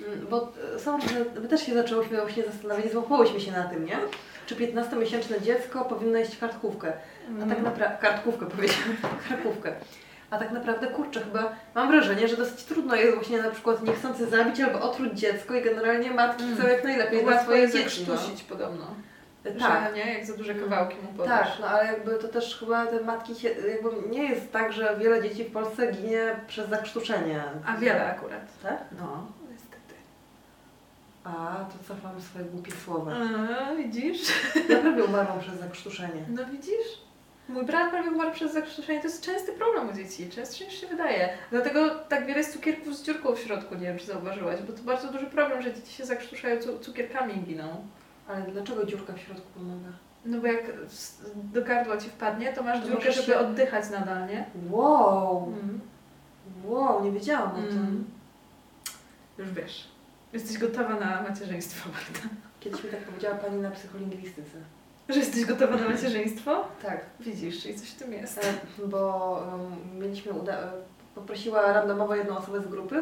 mm, bo e, są, my też się zaczęłyśmy właśnie zastanawiać, złapałyśmy się na tym, nie? Czy 15-miesięczne dziecko powinno jeść kartkówkę? A tak naprawdę, kartkówkę powiedziałam, kartkówkę. A tak naprawdę, kurczę, chyba mam wrażenie, że dosyć trudno jest właśnie na przykład niechcący zabić albo otruć dziecko i generalnie matki Mm. chcą jak najlepiej dla jest dzieci. No. zakrztusić podobno. Tak. Że, nie? Jak za duże kawałki mu podasz. Tak, no ale jakby to też chyba te matki się, jakby nie jest tak, że wiele dzieci w Polsce ginie przez zakrztuszenie. A wiele akurat. Tak? No. A, to cofam swoje głupie słowa. A, widzisz? Naprawdę umarłam przez zakrztuszenie. No widzisz? Mój brat prawie umarł przez zakrztuszenie. To jest częsty problem u dzieci. Częstszy niż się wydaje. Dlatego tak wiele jest cukierków z dziurką w środku. Nie wiem, czy zauważyłaś. Bo to bardzo duży problem, że dzieci się zakrztuszają cu- cukierkami giną. Ale dlaczego dziurka w środku pomaga? No bo jak do gardła ci wpadnie, to masz To dziurkę, żeby się- oddychać nadal, nie? Wow, Mm. wow, nie wiedziałam o tym. Mm. Już wiesz. Jesteś gotowa na macierzyństwo, Marta. Kiedyś mi tak powiedziała pani na psycholingwistyce. Że jesteś gotowa na macierzyństwo? Tak. Widzisz, czyli coś w tym jest. E, bo um, mieliśmy e, poprosiła randomowo jedną osobę z grupy,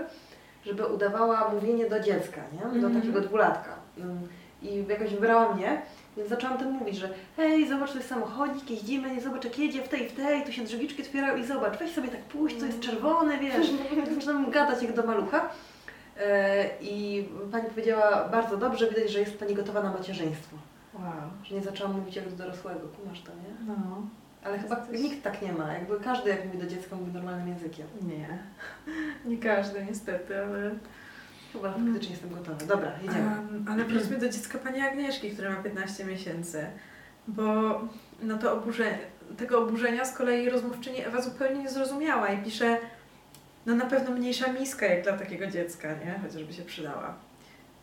żeby udawała mówienie do dziecka, nie? Do Mhm. takiego dwulatka. Mm, I jakoś wybrała mnie, więc zaczęłam tym mówić, że hej, zobacz, to jest samochodzik, jeździmy, nie zobacz jak jedzie w tej, w tej, tu się drzwiczki otwierają i zobacz, weź sobie tak pójść, to jest czerwone, wiesz. Zaczynam gadać jak do malucha. E, I pani powiedziała, bardzo dobrze, widać, że jest pani gotowa na macierzyństwo. Wow. Że nie zaczęłam mówić jak do dorosłego, kumasz to, nie? No. Ale chyba nikt tak nie ma. Jakby każdy jak mówi do dziecka mówi normalnym językiem. Nie. Nie każdy niestety, ale... Chyba faktycznie jestem gotowa. Dobra, jedziemy. Um, ale wróćmy do dziecka pani Agnieszki, która ma 15 miesięcy. Bo no to oburzenie, tego oburzenia z kolei rozmówczyni Ewa zupełnie nie zrozumiała i pisze no na pewno mniejsza miska jak dla takiego dziecka, nie? Chociażby się przydała.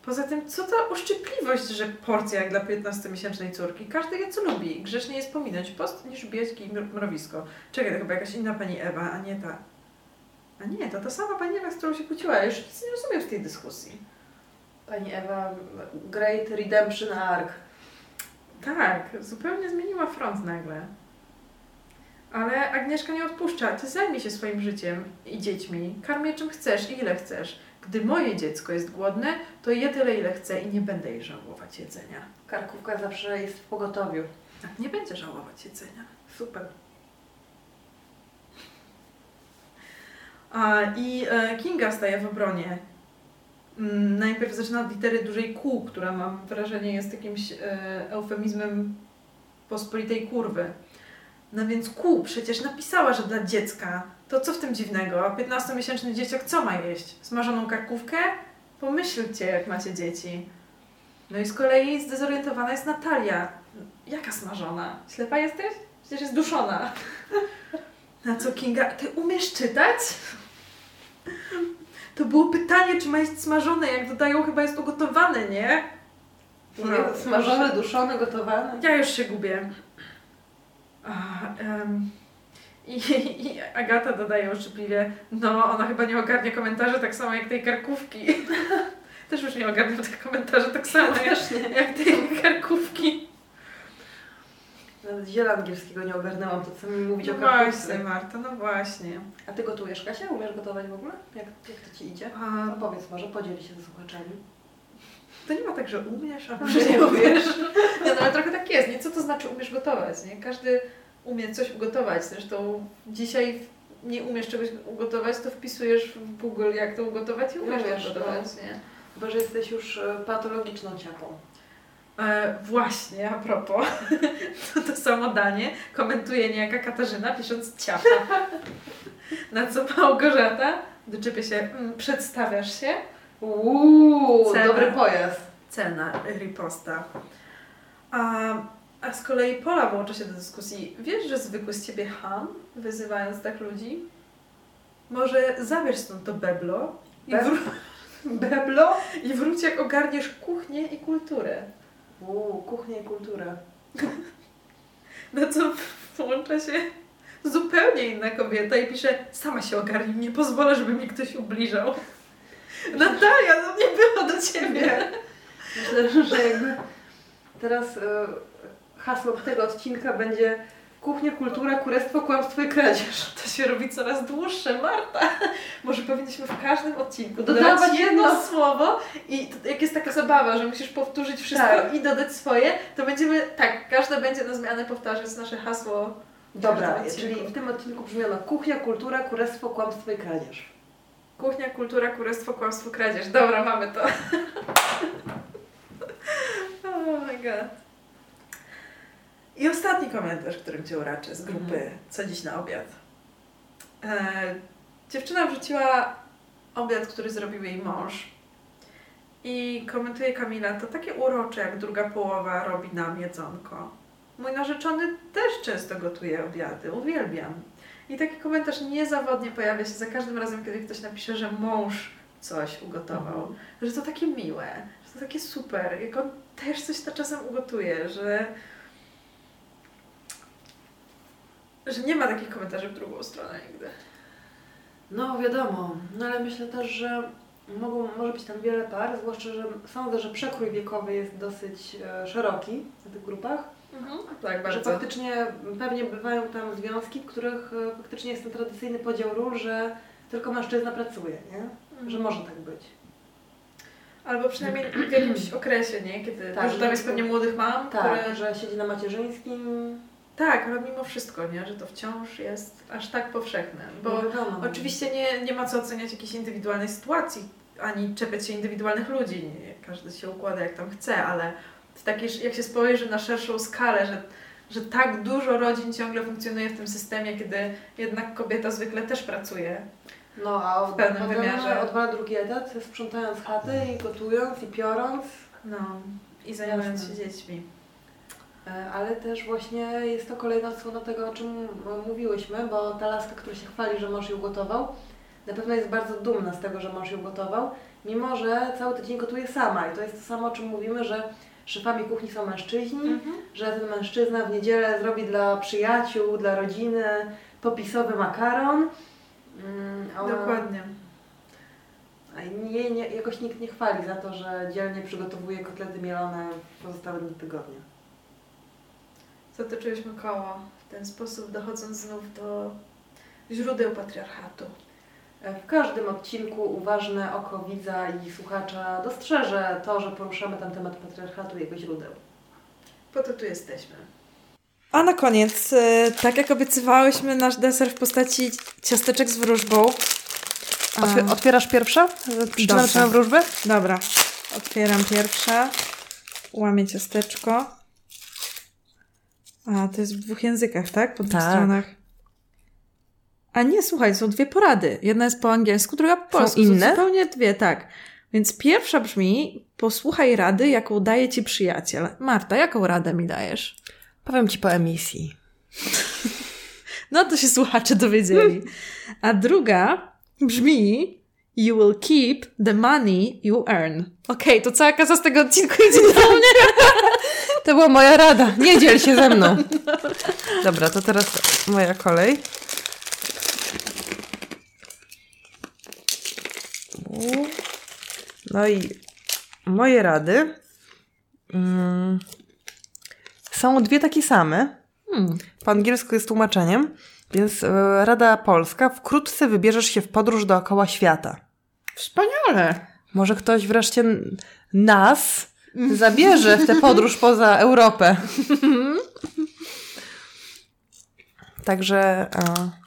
Poza tym, co ta uszczypliwość, że porcja jak dla 15-miesięcznej córki. Każdy je co lubi. Grzecznie jest pominąć post niż kij mro- mrowisko. Czekaj, to chyba jakaś inna pani Ewa, a nie ta. A nie, to ta sama pani Ewa, z którą się kłóciła. Ja już nic nie rozumiem w tej dyskusji. Pani Ewa, Great Redemption Arc. Tak, zupełnie zmieniła front nagle. Ale Agnieszka nie odpuszcza. Ty zajmij się swoim życiem i dziećmi. Karmię czym chcesz i ile chcesz. Gdy moje dziecko jest głodne, to je tyle ile chce i nie będę jej żałować jedzenia. Karkówka zawsze jest w pogotowiu. Tak, nie będzie żałować jedzenia. Super. A, I e, Kinga staje w obronie. Mm, najpierw zaczyna od litery dużej Q, która mam wrażenie jest jakimś e, eufemizmem pospolitej kurwy. No więc Q przecież napisała, że dla dziecka. To co w tym dziwnego? A 15-miesięczny dzieciak co ma jeść? Smażoną karkówkę? Pomyślcie, jak macie dzieci. No i z kolei zdezorientowana jest Natalia. Jaka smażona? Ślepa jesteś? Przecież jest duszona. Na co Kinga, ty umiesz czytać? To było pytanie, czy ma jeść smażone, jak dodają, chyba jest ugotowane, nie? Nie, Smażone, duszone, gotowane. Ja już się gubię. I, I Agata dodaje uszczypliwie, no ona chyba nie ogarnia komentarzy tak samo jak tej karkówki. Też już nie ogarniam tych komentarzy tak samo jak, jak tej karkówki. Nawet ziela angielskiego nie ogarnęłam, to co mi mówić No o właśnie, karkówce. Marta, no właśnie. A ty gotujesz, Kasia? Umiesz gotować w ogóle? Jak, jak to Ci idzie? A, No powiedz może, podziel się ze słuchaczami. To nie ma tak, że umiesz, a No, może nie umiesz. Nie, no ale trochę tak jest, nie? Co to znaczy umiesz gotować, nie? Każdy umie coś ugotować. Zresztą dzisiaj nie umiesz czegoś ugotować, to wpisujesz w Google, jak to ugotować i umiesz to ugotować, no. nie? Chyba, że jesteś już e, patologiczną ciapą. E, właśnie, a propos, to to samo danie komentuje niejaka Katarzyna, pisząc ciapa. Na co Małgorzata doczepia się, mm, przedstawiasz się, Uuu, Cena. dobry pojazd. cena riposta. A, a z kolei Pola włącza się do dyskusji. Wiesz, że zwykły z ciebie ham, wyzywając tak ludzi? Może zabierz stąd to beblo i, Be- Beblo? i wróć jak ogarniesz kuchnię i kulturę. Uuu, kuchnia i kultura. Na co włącza się zupełnie inna kobieta i pisze sama się ogarnij, nie pozwolę, żeby mi ktoś ubliżał. Natalia, to nie było do ciebie. Myślę, że jakby teraz e, hasło tego odcinka będzie kuchnia, kultura, kurestwo, kłamstwo i kradzież. To się robi coraz dłuższe, Marta. Może powinniśmy w każdym odcinku Dodawać dodawać jedno jedno. słowo i to, jak jest taka zabawa, że musisz powtórzyć wszystko Tak. i dodać swoje, to będziemy, tak, każda będzie na zmianę powtarzać nasze hasło. Dobra, czyli w tym odcinku brzmiano kuchnia, kultura, kurestwo, kłamstwo i kradzież. Kuchnia, kultura, kurestwo, kłamstwo, kradzież. Dobra, mamy to. oh my god. I ostatni komentarz, którym Cię uraczę z grupy Mhm. Co dziś na obiad. E, dziewczyna wrzuciła obiad, który zrobił jej mąż. I komentuje Kamila, to takie urocze, jak druga połowa robi nam jedzonko. Mój narzeczony też często gotuje obiady, uwielbiam. I taki komentarz niezawodnie pojawia się za każdym razem, kiedy ktoś napisze, że mąż coś ugotował. Że to takie miłe, że to takie super, jak on też coś to czasem ugotuje, że że nie ma takich komentarzy w drugą stronę nigdy. No wiadomo, no ale myślę też, że Mogą, może być tam wiele par, zwłaszcza, że sądzę, że przekrój wiekowy jest dosyć e, szeroki w tych grupach. Tak, Że faktycznie pewnie bywają tam związki, w których e, faktycznie jest ten tradycyjny podział ról, że tylko mężczyzna pracuje, nie? Że może tak być. Albo przynajmniej w jakimś okresie, nie? Kiedy Tak, że- tam jest pewnie młodych mam, Tak, które... że siedzi na macierzyńskim. Tak, ale mimo wszystko, nie? Że to wciąż jest aż tak powszechne. Bo no wiadomo. oczywiście nie, nie ma co oceniać jakiejś indywidualnej sytuacji, ani czepiać się indywidualnych ludzi. Nie, każdy się układa jak tam chce, ale w takiej, jak się spojrzy na szerszą skalę, że, że tak dużo rodzin ciągle funkcjonuje w tym systemie, kiedy jednak kobieta zwykle też pracuje. No a w pewnym potem wymiarze. odwala drugi etat, sprzątając chaty i gotując i piorąc. No i zajmując Jasne. się dziećmi. E, Ale też właśnie jest to kolejna odsłona tego, o czym mówiłyśmy, bo ta laska, która się chwali, że mąż ją gotował, na pewno jest bardzo dumna z tego, że mąż ją gotował, mimo że cały tydzień gotuje sama. I to jest to samo, o czym mówimy, że szefami kuchni są mężczyźni, że ten mężczyzna w niedzielę zrobi dla przyjaciół, dla rodziny popisowy makaron. Mm, ona- Dokładnie. A nie, nie, jakoś nikt nie chwali za to, że dzielnie przygotowuje kotlety mielone w pozostałe dni tygodnia. Zatoczyłyśmy koło w ten sposób, dochodząc znów do źródeł patriarchatu. E, W każdym odcinku uważne oko widza i słuchacza dostrzeże to, że poruszamy tam temat patriarchatu i jego źródeł. Po to tu jesteśmy. A na koniec, y, tak jak obiecywałyśmy nasz deser w postaci ciasteczek z wróżbą. A, otwierasz pierwsza? Dobrze. twoją wróżbę? dobra, otwieram pierwsze. Łamię ciasteczko. A, to jest w dwóch językach, tak? Po dwóch Tak. stronach. A nie, słuchaj, są dwie porady. Jedna jest po angielsku, druga po polsku. inne? Są zupełnie dwie, tak. Więc pierwsza brzmi, posłuchaj rady, jaką daje ci przyjaciel. Marta, jaką radę mi dajesz? Powiem Ci po emisji. No to się słuchacze dowiedzieli. A druga brzmi You will keep the money you earn. Okej, to cała kasa z tego odcinku idzie do mnie. To była moja rada. Nie dziel się ze mną. Dobra, to teraz moja kolej. No i moje rady mm, są dwie takie same. Hmm. Po angielsku jest tłumaczeniem, więc e, rada polska. Wkrótce wybierzesz się w podróż dookoła świata. Wspaniale. Może ktoś wreszcie nas zabierze w tę podróż poza Europę. Także e,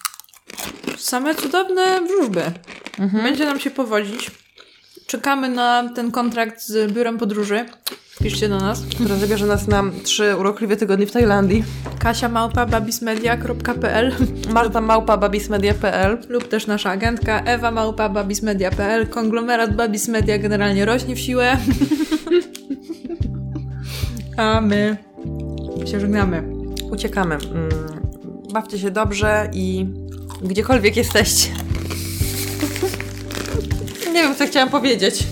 Same cudowne wróżby. Będzie nam się powodzić. Czekamy na ten kontrakt z biurem podróży. Piszcie do nas. która zabierze nas na trzy urokliwe tygodnie w Tajlandii. Kasia małpa babismedia.pl Marta Małpa, babismedia.pl lub też nasza agentka Ewa małpa babismedia.pl Konglomerat Babis Media generalnie rośnie w siłę. A my się żegnamy. Uciekamy. Mm, Bawcie się dobrze i gdziekolwiek jesteście. Nie wiem, co chciałam powiedzieć.